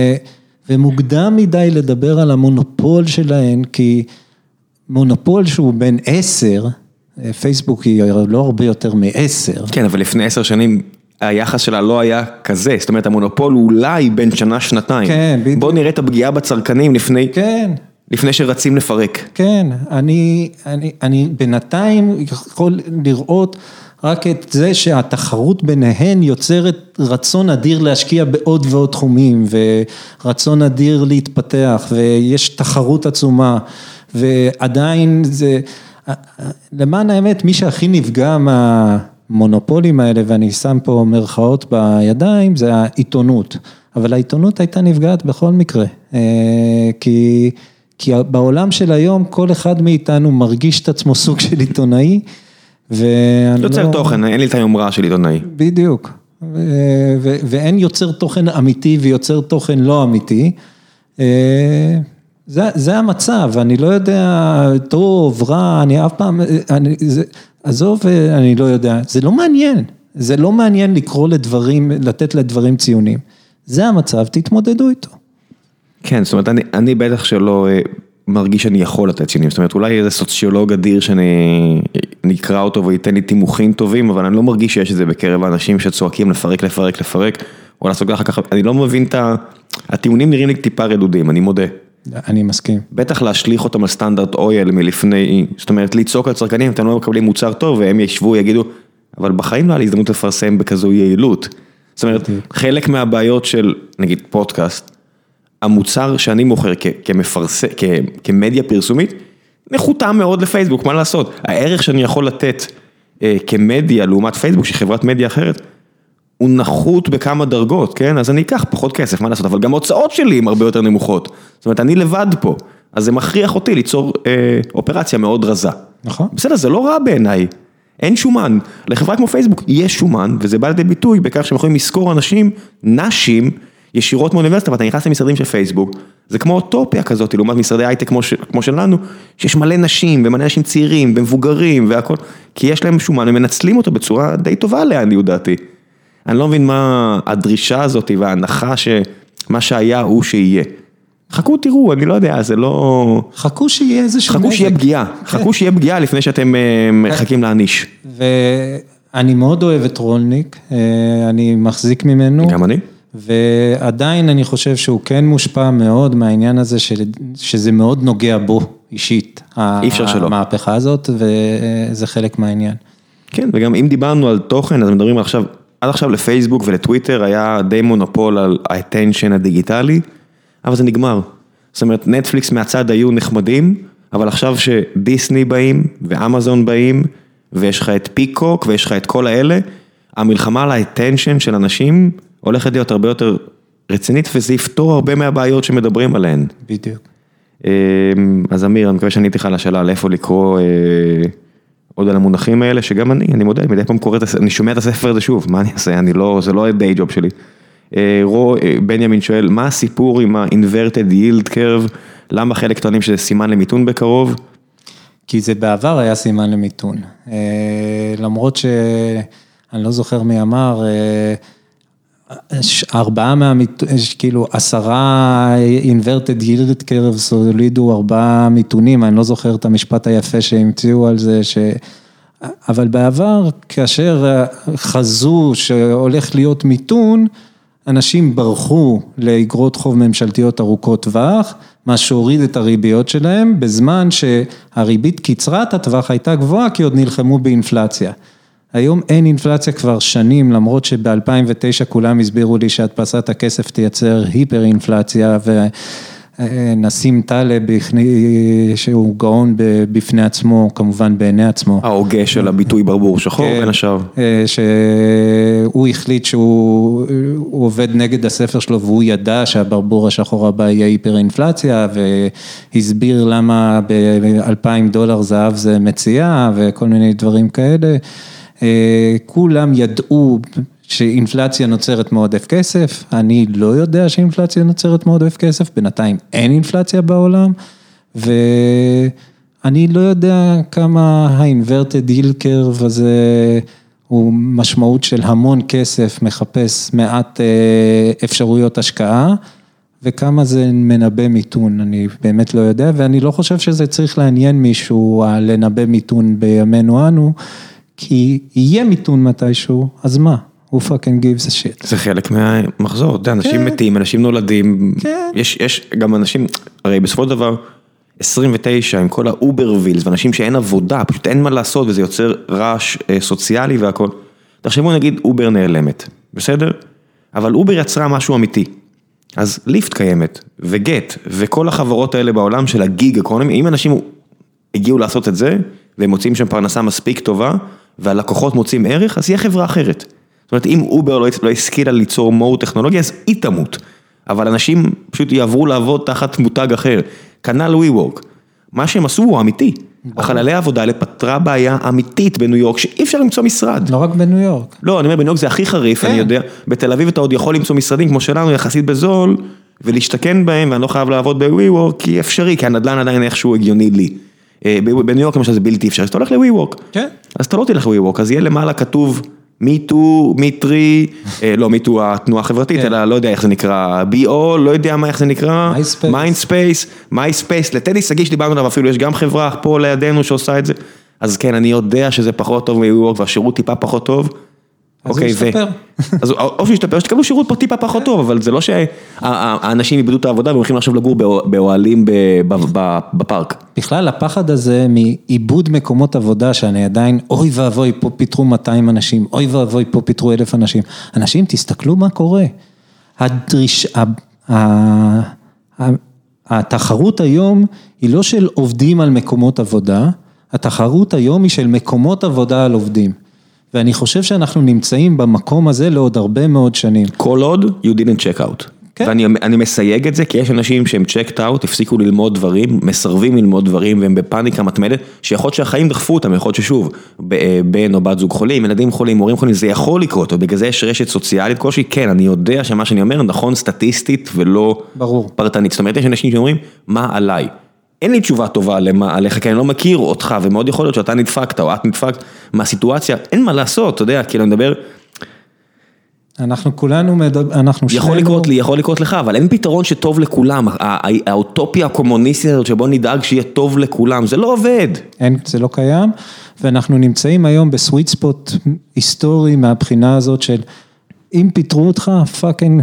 ומוקדם מדי לדבר על המונופול שלהן, כי מונופול שהוא בן עשר, פייסבוק היא לא הרבה יותר מעשר. כן, אבל לפני עשר שנים היחס שלה לא היה כזה, זאת אומרת המונופול הוא אולי בין שנה-שנתיים. כן, בדיוק. בוא נראה את הפגיעה בצרכנים לפני, כן. לפני שרצים לפרק. כן, אני, אני, אני בינתיים יכול לראות רק את זה שהתחרות ביניהן יוצרת רצון אדיר להשקיע בעוד ועוד תחומים, ורצון אדיר להתפתח, ויש תחרות עצומה, ועדיין זה, למען האמת, מי שהכי נפגע מהמונופולים האלה, ואני שם פה מרכאות בידיים, זה העיתונות. אבל העיתונות הייתה נפגעת בכל מקרה, אה, כי... כי בעולם של היום כל אחד מאיתנו מרגיש את עצמו סוג של עיתונאי. ואני יוצר לא... תוכן, אין לי את היומרה של עיתונאי. בדיוק. ו- ו- ואין יוצר תוכן אמיתי ויוצר תוכן לא אמיתי. זה, זה המצב, אני לא יודע, טוב, רע, אני אף פעם, אני, זה, עזוב, אני לא יודע, זה לא מעניין, זה לא מעניין לקרוא לדברים, לתת לדברים ציונים. זה המצב, תתמודדו איתו. כן, זאת אומרת, אני, אני בטח שלא אה, מרגיש שאני יכול לתת ציונים, זאת אומרת, אולי איזה סוציולוג אדיר שאני אקרא אותו וייתן לי תימוכים טובים, אבל אני לא מרגיש שיש את זה בקרב האנשים שצועקים לפרק, לפרק, לפרק, או לעשות ככה ככה, אני לא מבין את ה... הטיעונים נראים לי טיפה רדודים, אני מודה. אני מסכים. בטח להשליך אותם על סטנדרט אויל מלפני, זאת אומרת, לצעוק על צרכנים, אתם לא מקבלים מוצר טוב, והם ישבו, יגידו, אבל בחיים לא היה לי הזדמנות לפרסם בכזו יעילות. זאת אומרת, חלק מהבעיות של, נגיד, פודקאסט, המוצר שאני מוכר כמפרסם, כמדיה פרסומית, נחותה מאוד לפייסבוק, מה לעשות? הערך שאני יכול לתת אה, כמדיה לעומת פייסבוק, שהיא חברת מדיה אחרת, הוא נחות בכמה דרגות, כן? אז אני אקח פחות כסף, מה לעשות? אבל גם ההוצאות שלי הן הרבה יותר נמוכות. זאת אומרת, אני לבד פה, אז זה מכריח אותי ליצור אה, אופרציה מאוד רזה. נכון. בסדר, זה לא רע בעיניי. אין שומן. לחברה כמו פייסבוק יש שומן, וזה בא לידי ביטוי בכך שהם יכולים לשכור אנשים, נשים, ישירות מאוניברסיטה, ואתה נכנס למשרדים של פייסבוק, זה כמו אוטופיה כזאת, לעומת משרדי הייטק כמו, כמו שלנו, שיש מלא נשים, ומלא אנשים צעירים, ומבוגרים, והכל, כי יש להם שומן, הם מנצלים אותו בצורה די טובה לעניות דעתי. אני לא מבין מה הדרישה הזאת וההנחה שמה שהיה הוא שיהיה. חכו תראו, אני לא יודע, זה לא... חכו שיהיה איזשהו חכו שיהיה פגיעה, חכו שיהיה פגיעה לפני שאתם אה, מחכים להעניש. ואני מאוד אוהב את רולניק, אה, אני מחזיק ממנו. גם אני. ועדיין אני חושב שהוא כן מושפע מאוד מהעניין הזה של, שזה מאוד נוגע בו אישית. אי אפשר שלא. המהפכה הזאת, וזה חלק מהעניין. כן, וגם אם דיברנו על תוכן, אז מדברים עכשיו, עד עכשיו לפייסבוק ולטוויטר היה די מונופול על האטנשן הדיגיטלי, אבל זה נגמר. זאת אומרת, נטפליקס מהצד היו נחמדים, אבל עכשיו שדיסני באים ואמזון באים, ויש לך את פיקוק ויש לך את כל האלה, המלחמה על האטנשן של אנשים הולכת להיות הרבה יותר רצינית, וזה יפתור הרבה מהבעיות שמדברים עליהן. בדיוק. אז אמיר, אני מקווה שעניתי לך על השאלה על איפה לקרוא אה, עוד על המונחים האלה, שגם אני, אני מודה, מדי פעם קורא אני שומע את הספר הזה שוב, מה אני אעשה, אני לא, זה לא ה-day job שלי. אה, רו, אה, בנימין שואל, מה הסיפור עם ה-inverted yield curve, למה חלק טוענים שזה סימן למיתון בקרוב? כי זה בעבר היה סימן למיתון, למרות שאני לא זוכר מי אמר, ארבעה מהמיתונים, כאילו עשרה inverted yield curves הולידו ארבעה מיתונים, אני לא זוכר את המשפט היפה שהמציאו על זה, ש... אבל בעבר, כאשר חזו שהולך להיות מיתון, אנשים ברחו לאגרות חוב ממשלתיות ארוכות טווח, מה שהוריד את הריביות שלהם, בזמן שהריבית קצרת הטווח הייתה גבוהה, כי עוד נלחמו באינפלציה. היום אין אינפלציה כבר שנים, למרות שב-2009 כולם הסבירו לי שהדפסת הכסף תייצר היפר אינפלציה ונסים טלב שהוא גאון בפני עצמו, כמובן בעיני עצמו. ההוגה של הביטוי ברבור שחור בין השאר. שהוא החליט שהוא עובד נגד הספר שלו והוא ידע שהברבור השחור הבא יהיה היפר אינפלציה והסביר למה ב-2,000 דולר זהב זה מציאה וכל מיני דברים כאלה. כולם ידעו שאינפלציה נוצרת מעודף כסף, אני לא יודע שאינפלציה נוצרת מעודף כסף, בינתיים אין אינפלציה בעולם, ואני לא יודע כמה ה-inverted yield curve הזה הוא משמעות של המון כסף, מחפש מעט אפשרויות השקעה, וכמה זה מנבא מיתון, אני באמת לא יודע, ואני לא חושב שזה צריך לעניין מישהו לנבא מיתון בימינו אנו. כי יהיה מיתון מתישהו, אז מה? who fucking gives a shit. זה חלק מהמחזור, אתה יודע, אנשים מתים, אנשים נולדים, יש גם אנשים, הרי בסופו של דבר, 29 עם כל ה Hoovervilles, ואנשים שאין עבודה, פשוט אין מה לעשות וזה יוצר רעש סוציאלי והכל. תחשבו נגיד Uber נעלמת, בסדר? אבל Uber יצרה משהו אמיתי. אז Lyft קיימת, ו Gett, וכל החברות האלה בעולם של ה gig economy, אם אנשים הגיעו לעשות את זה, והם מוצאים שם פרנסה מספיק טובה, והלקוחות מוצאים ערך, אז יהיה חברה אחרת. זאת אומרת, אם Uber לא השכילה ליצור מור טכנולוגיה, אז היא תמות. אבל אנשים פשוט יעברו לעבוד תחת מותג אחר. כנ"ל WeWork. מה שהם עשו הוא אמיתי. החללי העבודה האלה פתרה בעיה אמיתית בניו יורק, שאי אפשר למצוא משרד. לא רק בניו יורק. לא, אני אומר, בניו יורק זה הכי חריף, אני יודע. בתל אביב אתה עוד יכול למצוא משרדים כמו שלנו, יחסית בזול, ולהשתכן בהם, ואני לא חייב לעבוד בווי וורק, כי אפשרי, כי הנדל"ן עדיין איכשהו הגיוני לי. בניו יורק למשל זה בלתי אפשרי, אז אתה הולך לווי וורק. כן. אז אתה לא תלך לווי וורק, אז יהיה למעלה כתוב מיטו, מיטרי, לא מיטו התנועה החברתית, אלא לא יודע איך זה נקרא, בי-או, לא יודע מה איך זה נקרא, Mindspace, Myspace, לטדי שגיא שדיברנו עליו אפילו, יש גם חברה פה לידינו שעושה את זה, אז כן, אני יודע שזה פחות טוב מ WeWork והשירות טיפה פחות טוב. אז הוא ישתפר. אז או שהוא ישתפר, שתקבלו שירות פה טיפה פחות טוב, אבל זה לא שהאנשים איבדו את העבודה והם הולכים עכשיו לגור באוהלים בפארק. בכלל הפחד הזה מאיבוד מקומות עבודה שאני עדיין, אוי ואבוי פה פיטרו 200 אנשים, אוי ואבוי פה פיטרו 1,000 אנשים. אנשים תסתכלו מה קורה. הדריש... התחרות היום היא לא של עובדים על מקומות עבודה, התחרות היום היא של מקומות עבודה על עובדים. ואני חושב שאנחנו נמצאים במקום הזה לעוד הרבה מאוד שנים. כל עוד you didn't check out. כן. ואני מסייג את זה כי יש אנשים שהם checked out, הפסיקו ללמוד דברים, מסרבים ללמוד דברים והם בפאניקה מתמדת, שיכול להיות שהחיים דחפו אותם, יכול להיות ששוב, בן או בת זוג חולים, ילדים חולים, הורים חולים, זה יכול לקרות, ובגלל זה יש רשת סוציאלית כלשהי, כן, אני יודע שמה שאני אומר נכון סטטיסטית ולא ברור. פרטנית. זאת אומרת, יש אנשים שאומרים, מה עליי? אין לי תשובה טובה עליך, כי אני לא מכיר אותך, ומאוד יכול להיות שאתה נדפקת או את נדפקת מהסיטואציה, אין מה לעשות, אתה יודע, כאילו אני מדבר... אנחנו כולנו, אנחנו שנינו... יכול לקרות לי, יכול לקרות לך, אבל אין פתרון שטוב לכולם, האוטופיה הקומוניסטית הזאת שבוא נדאג שיהיה טוב לכולם, זה לא עובד. אין, זה לא קיים, ואנחנו נמצאים היום ב sweet spot היסטורי מהבחינה הזאת של אם פיטרו אותך, fucking...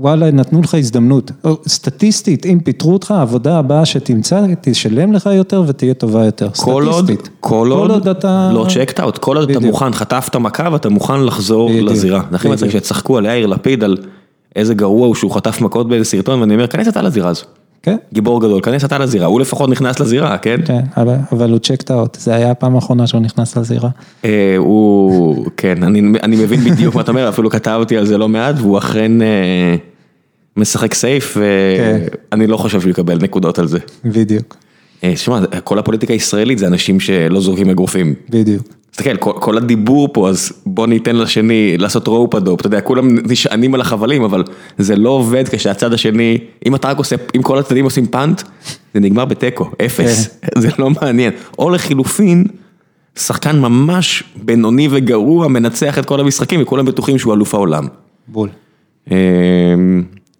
וואלה, נתנו לך הזדמנות. סטטיסטית, אם פיטרו אותך, העבודה הבאה שתמצא, תשלם לך יותר ותהיה טובה יותר. כל עוד, כל עוד אתה... לא checked out, כל עוד אתה מוכן, חטפת מכה ואתה מוכן לחזור לזירה. זה הכי מצחיק שצחקו על יאיר לפיד, על איזה גרוע הוא שהוא חטף מכות באיזה סרטון, ואני אומר, כנס אתה לזירה הזו. כן. גיבור גדול, כנס אתה לזירה, הוא לפחות נכנס לזירה, כן? כן, אבל הוא checked out, זה היה הפעם האחרונה שהוא נכנס לזירה. הוא, כן, אני מבין בדיוק מה אתה אומר, אפילו כתבתי על זה לא מעט, והוא אכן משחק safe, ואני לא חושב שהוא יקבל נקודות על זה. בדיוק. שמע, כל הפוליטיקה הישראלית זה אנשים שלא זורקים אגרופים. בדיוק. תסתכל, כל הדיבור פה, אז בוא ניתן לשני לעשות rope-a-dope, אתה יודע, כולם נשענים על החבלים, אבל זה לא עובד כשהצד השני, אם אתה רק עושה, אם כל הצדדים עושים פאנט, זה נגמר בתיקו, אפס, זה לא מעניין. או לחילופין, שחקן ממש בינוני וגרוע, מנצח את כל המשחקים, וכולם בטוחים שהוא אלוף העולם. בול.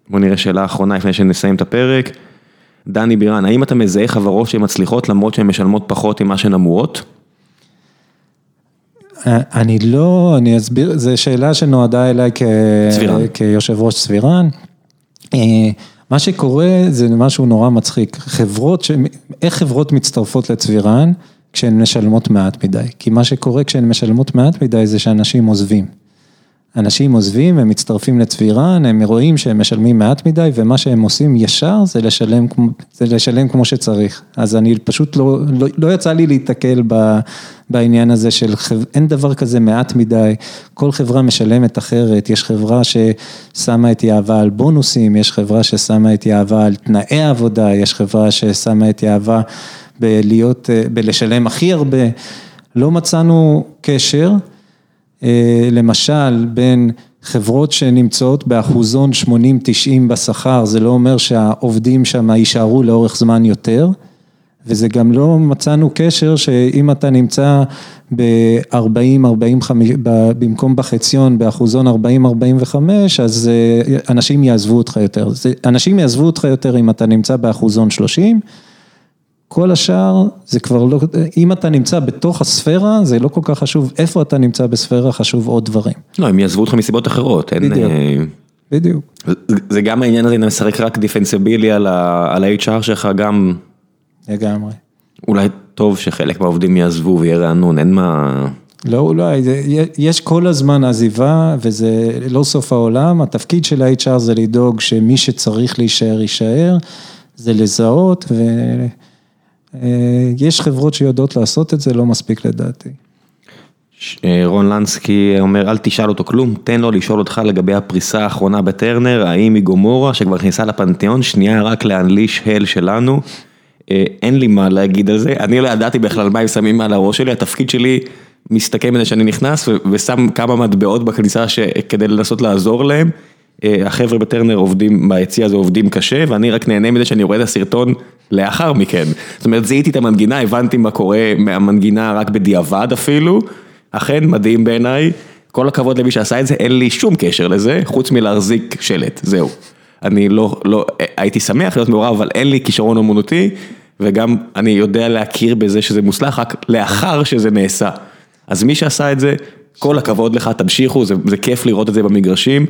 בוא נראה שאלה אחרונה לפני שנסיים את הפרק. דני בירן, האם אתה מזהה חברות שהן מצליחות למרות שהן משלמות פחות ממה שהן אמורות? אני לא, אני אסביר, זו שאלה שנועדה אליי כ... צבירן. כיושב ראש צבירן. אה, מה שקורה זה משהו נורא מצחיק, חברות, ש... איך חברות מצטרפות לצבירן כשהן משלמות מעט מדי? כי מה שקורה כשהן משלמות מעט מדי זה שאנשים עוזבים. אנשים עוזבים, הם מצטרפים לצבירן, הם רואים שהם משלמים מעט מדי ומה שהם עושים ישר זה לשלם, זה לשלם כמו שצריך. אז אני פשוט לא, לא, לא יצא לי להתקל בעניין הזה של, אין דבר כזה מעט מדי, כל חברה משלמת אחרת, יש חברה ששמה את יהבה על בונוסים, יש חברה ששמה את יהבה על תנאי עבודה, יש חברה ששמה את יהבה בלהיות, בלשלם הכי הרבה, לא מצאנו קשר. למשל בין חברות שנמצאות באחוזון 80-90 בשכר, זה לא אומר שהעובדים שם יישארו לאורך זמן יותר, וזה גם לא מצאנו קשר שאם אתה נמצא ב-40-45, במקום בחציון באחוזון 40-45, אז אנשים יעזבו אותך יותר, אנשים יעזבו אותך יותר אם אתה נמצא באחוזון 30, כל השאר זה כבר לא, אם אתה נמצא בתוך הספירה, זה לא כל כך חשוב איפה אתה נמצא בספירה, חשוב עוד דברים. לא, הם יעזבו אותך מסיבות אחרות. בדיוק, בדיוק. זה גם העניין הזה, אם אתה משחק רק דיפנסיבילי על ה-HR שלך, גם... לגמרי. אולי טוב שחלק מהעובדים יעזבו ויהיה רענון, אין מה... לא, אולי, יש כל הזמן עזיבה וזה לא סוף העולם, התפקיד של ה-HR זה לדאוג שמי שצריך להישאר, יישאר, זה לזהות ו... יש חברות שיודעות לעשות את זה, לא מספיק לדעתי. רון לנסקי אומר, אל תשאל אותו כלום, תן לו לשאול אותך לגבי הפריסה האחרונה בטרנר, האם היא גומורה שכבר נכנסה לפנתיאון, שנייה רק להנליש הל שלנו. אין לי מה להגיד על זה, אני לא ידעתי בכלל מה הם שמים מעל הראש שלי, התפקיד שלי מסתכם בזה שאני נכנס ושם כמה מטבעות בכניסה כדי לנסות לעזור להם. החבר'ה בטרנר עובדים, ביציע הזה עובדים קשה, ואני רק נהנה מזה שאני רואה את הסרטון לאחר מכן. זאת אומרת, זיהיתי את המנגינה, הבנתי מה קורה מהמנגינה רק בדיעבד אפילו, אכן מדהים בעיניי, כל הכבוד למי שעשה את זה, אין לי שום קשר לזה, חוץ מלהחזיק שלט, זהו. אני לא, לא, הייתי שמח להיות מעורב, אבל אין לי כישרון אומנותי, וגם אני יודע להכיר בזה שזה מוצלח רק לאחר שזה נעשה. אז מי שעשה את זה, כל הכבוד לך, תמשיכו, זה, זה כיף לראות את זה במגרשים.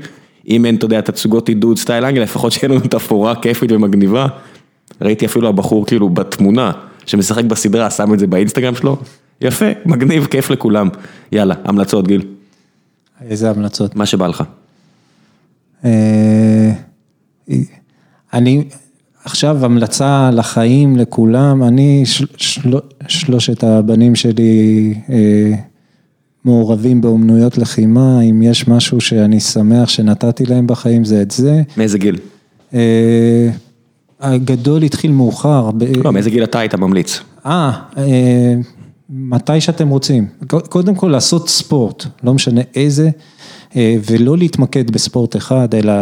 אם אין, אתה יודע, תצוגות עידוד סטייל אנגליה, לפחות שיהיה לנו תפאורה כיפית ומגניבה. ראיתי אפילו הבחור כאילו בתמונה, שמשחק בסדרה, שם את זה באינסטגרם שלו. יפה, מגניב, כיף לכולם. יאללה, המלצות גיל. איזה המלצות? מה שבא לך. אני, עכשיו המלצה לחיים לכולם, אני, שלושת הבנים שלי מעורבים באומנויות לחימה, אם יש משהו שאני שמח שנתתי להם בחיים זה את זה. מאיזה גיל? הגדול התחיל מאוחר. לא, מאיזה גיל אתה היית ממליץ? אה, מתי שאתם רוצים. קודם כל לעשות ספורט, לא משנה איזה, ולא להתמקד בספורט אחד, אלא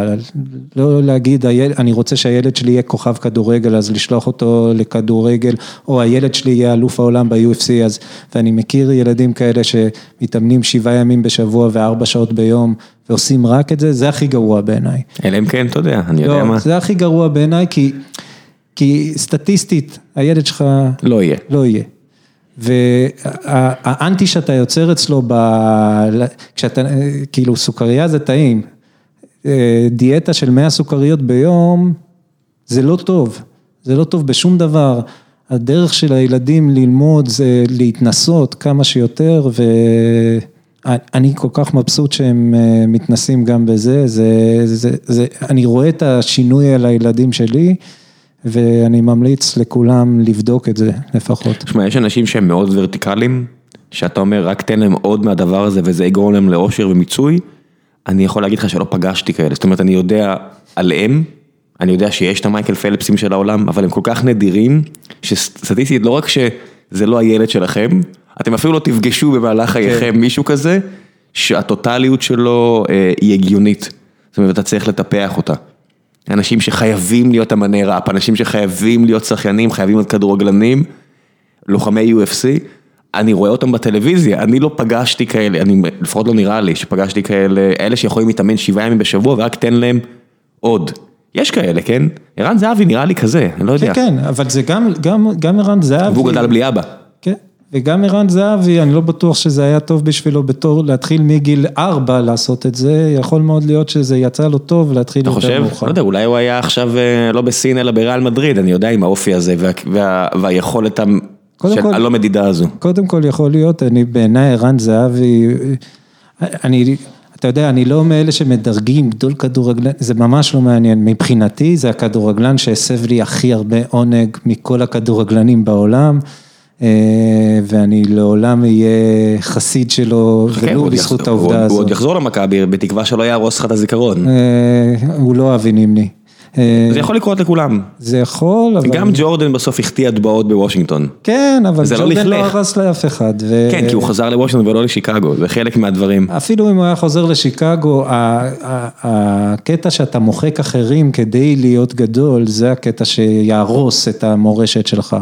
לא להגיד, אני רוצה שהילד שלי יהיה כוכב כדורגל, אז לשלוח אותו לכדורגל, או הילד שלי יהיה אלוף העולם ב-UFC, אז, ואני מכיר ילדים כאלה שמתאמנים שבעה ימים בשבוע וארבע שעות ביום, ועושים רק את זה, זה הכי גרוע בעיניי. אלא אם כן, אתה יודע, אני יודע מה. לא, זה הכי גרוע בעיניי, כי, כי סטטיסטית, הילד שלך... לא יהיה. לא יהיה. והאנטי שאתה יוצר אצלו, ב... כשאתה, כאילו סוכריה זה טעים, דיאטה של 100 סוכריות ביום, זה לא טוב, זה לא טוב בשום דבר. הדרך של הילדים ללמוד זה להתנסות כמה שיותר, ואני כל כך מבסוט שהם מתנסים גם בזה, זה, זה, זה, אני רואה את השינוי על הילדים שלי. ואני ממליץ לכולם לבדוק את זה לפחות. תשמע, יש אנשים שהם מאוד ורטיקליים, שאתה אומר רק תן להם עוד מהדבר הזה וזה יגרום להם לאושר ומיצוי, אני יכול להגיד לך שלא פגשתי כאלה, זאת אומרת אני יודע עליהם, אני יודע שיש את המייקל פלפסים של העולם, אבל הם כל כך נדירים, שסטטיסטית לא רק שזה לא הילד שלכם, אתם אפילו לא תפגשו במהלך חייכם מישהו כזה, שהטוטליות שלו היא הגיונית, זאת אומרת אתה צריך לטפח אותה. אנשים שחייבים להיות אמני ראפ, אנשים שחייבים להיות שחיינים, חייבים להיות כדורגלנים, לוחמי UFC, אני רואה אותם בטלוויזיה, אני לא פגשתי כאלה, אני לפחות לא נראה לי שפגשתי כאלה, אלה שיכולים להתאמן שבעה ימים בשבוע ורק תן להם עוד. יש כאלה, כן? ערן זהבי נראה לי כזה, אני לא יודע. כן, כן, אבל זה גם, גם, גם ערן זהבי. והוא גדל בלי אבא. וגם ערן זהבי, אני לא בטוח שזה היה טוב בשבילו בתור להתחיל מגיל ארבע לעשות את זה, יכול מאוד להיות שזה יצא לו טוב להתחיל אתה יותר חושב? מאוחר. לא יודע, אולי הוא היה עכשיו אה, לא בסין אלא בריאל מדריד, אני יודע עם האופי הזה וה- וה- והיכולת של כל- הלא מדידה הזו. קודם כל יכול להיות, אני בעיניי ערן זהבי, אני, אתה יודע, אני לא מאלה שמדרגים גדול כדורגלן, זה ממש לא מעניין, מבחינתי זה הכדורגלן שהסב לי הכי הרבה עונג מכל הכדורגלנים בעולם, אה, ואני לעולם אהיה חסיד שלו, ולו בזכות העובדה עוד- הוא עוד הזאת. יחזור למכבי בתקווה שלא יהרוס לך את הזיכרון. אה, הוא לא אבי נימני. אה, זה יכול לקרות לכולם. זה יכול, אבל... גם ג'ורדן בסוף החטיא הטבעות בוושינגטון. כן, אבל לא ג'ורדן לא. הרס לאף אחד. ו- כן, כי הוא חזר לוושינגטון ולא לשיקגו, זה חלק מהדברים. אפילו אם הוא היה חוזר לשיקגו, הקטע שאתה מוחק אחרים כדי להיות גדול, זה הקטע שיהרוס את המורשת שלך.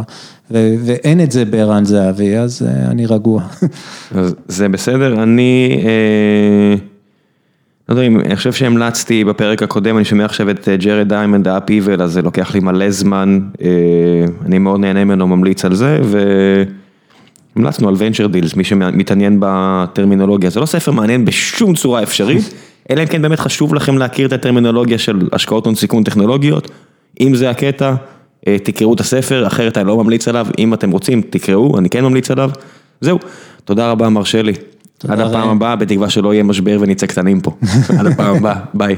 ואין את זה בערן זהבי, אז אה, אני רגוע. אז זה בסדר, אני, אה, לא יודע אם, אני חושב שהמלצתי בפרק הקודם, אני שומע עכשיו את אה, ג'רד דיימנד, ה Upheaval, אז זה לוקח לי מלא זמן, אה, אני מאוד נהנה ממנו, ממליץ על זה, והמלצנו על Venture Deals, מי שמתעניין בטרמינולוגיה, זה לא ספר מעניין בשום צורה אפשרית, אלא אם כן באמת חשוב לכם להכיר את הטרמינולוגיה של השקעות הון סיכון טכנולוגיות, אם זה הקטע, אה, תקראו את הספר, אחרת אני לא ממליץ עליו, אם אתם רוצים, תקראו, אני כן ממליץ עליו. זהו, תודה רבה מר שלי. עד הפעם. הבאה, בתקווה שלא יהיה משבר ונצא קטנים פה. עד הפעם הבאה, ביי.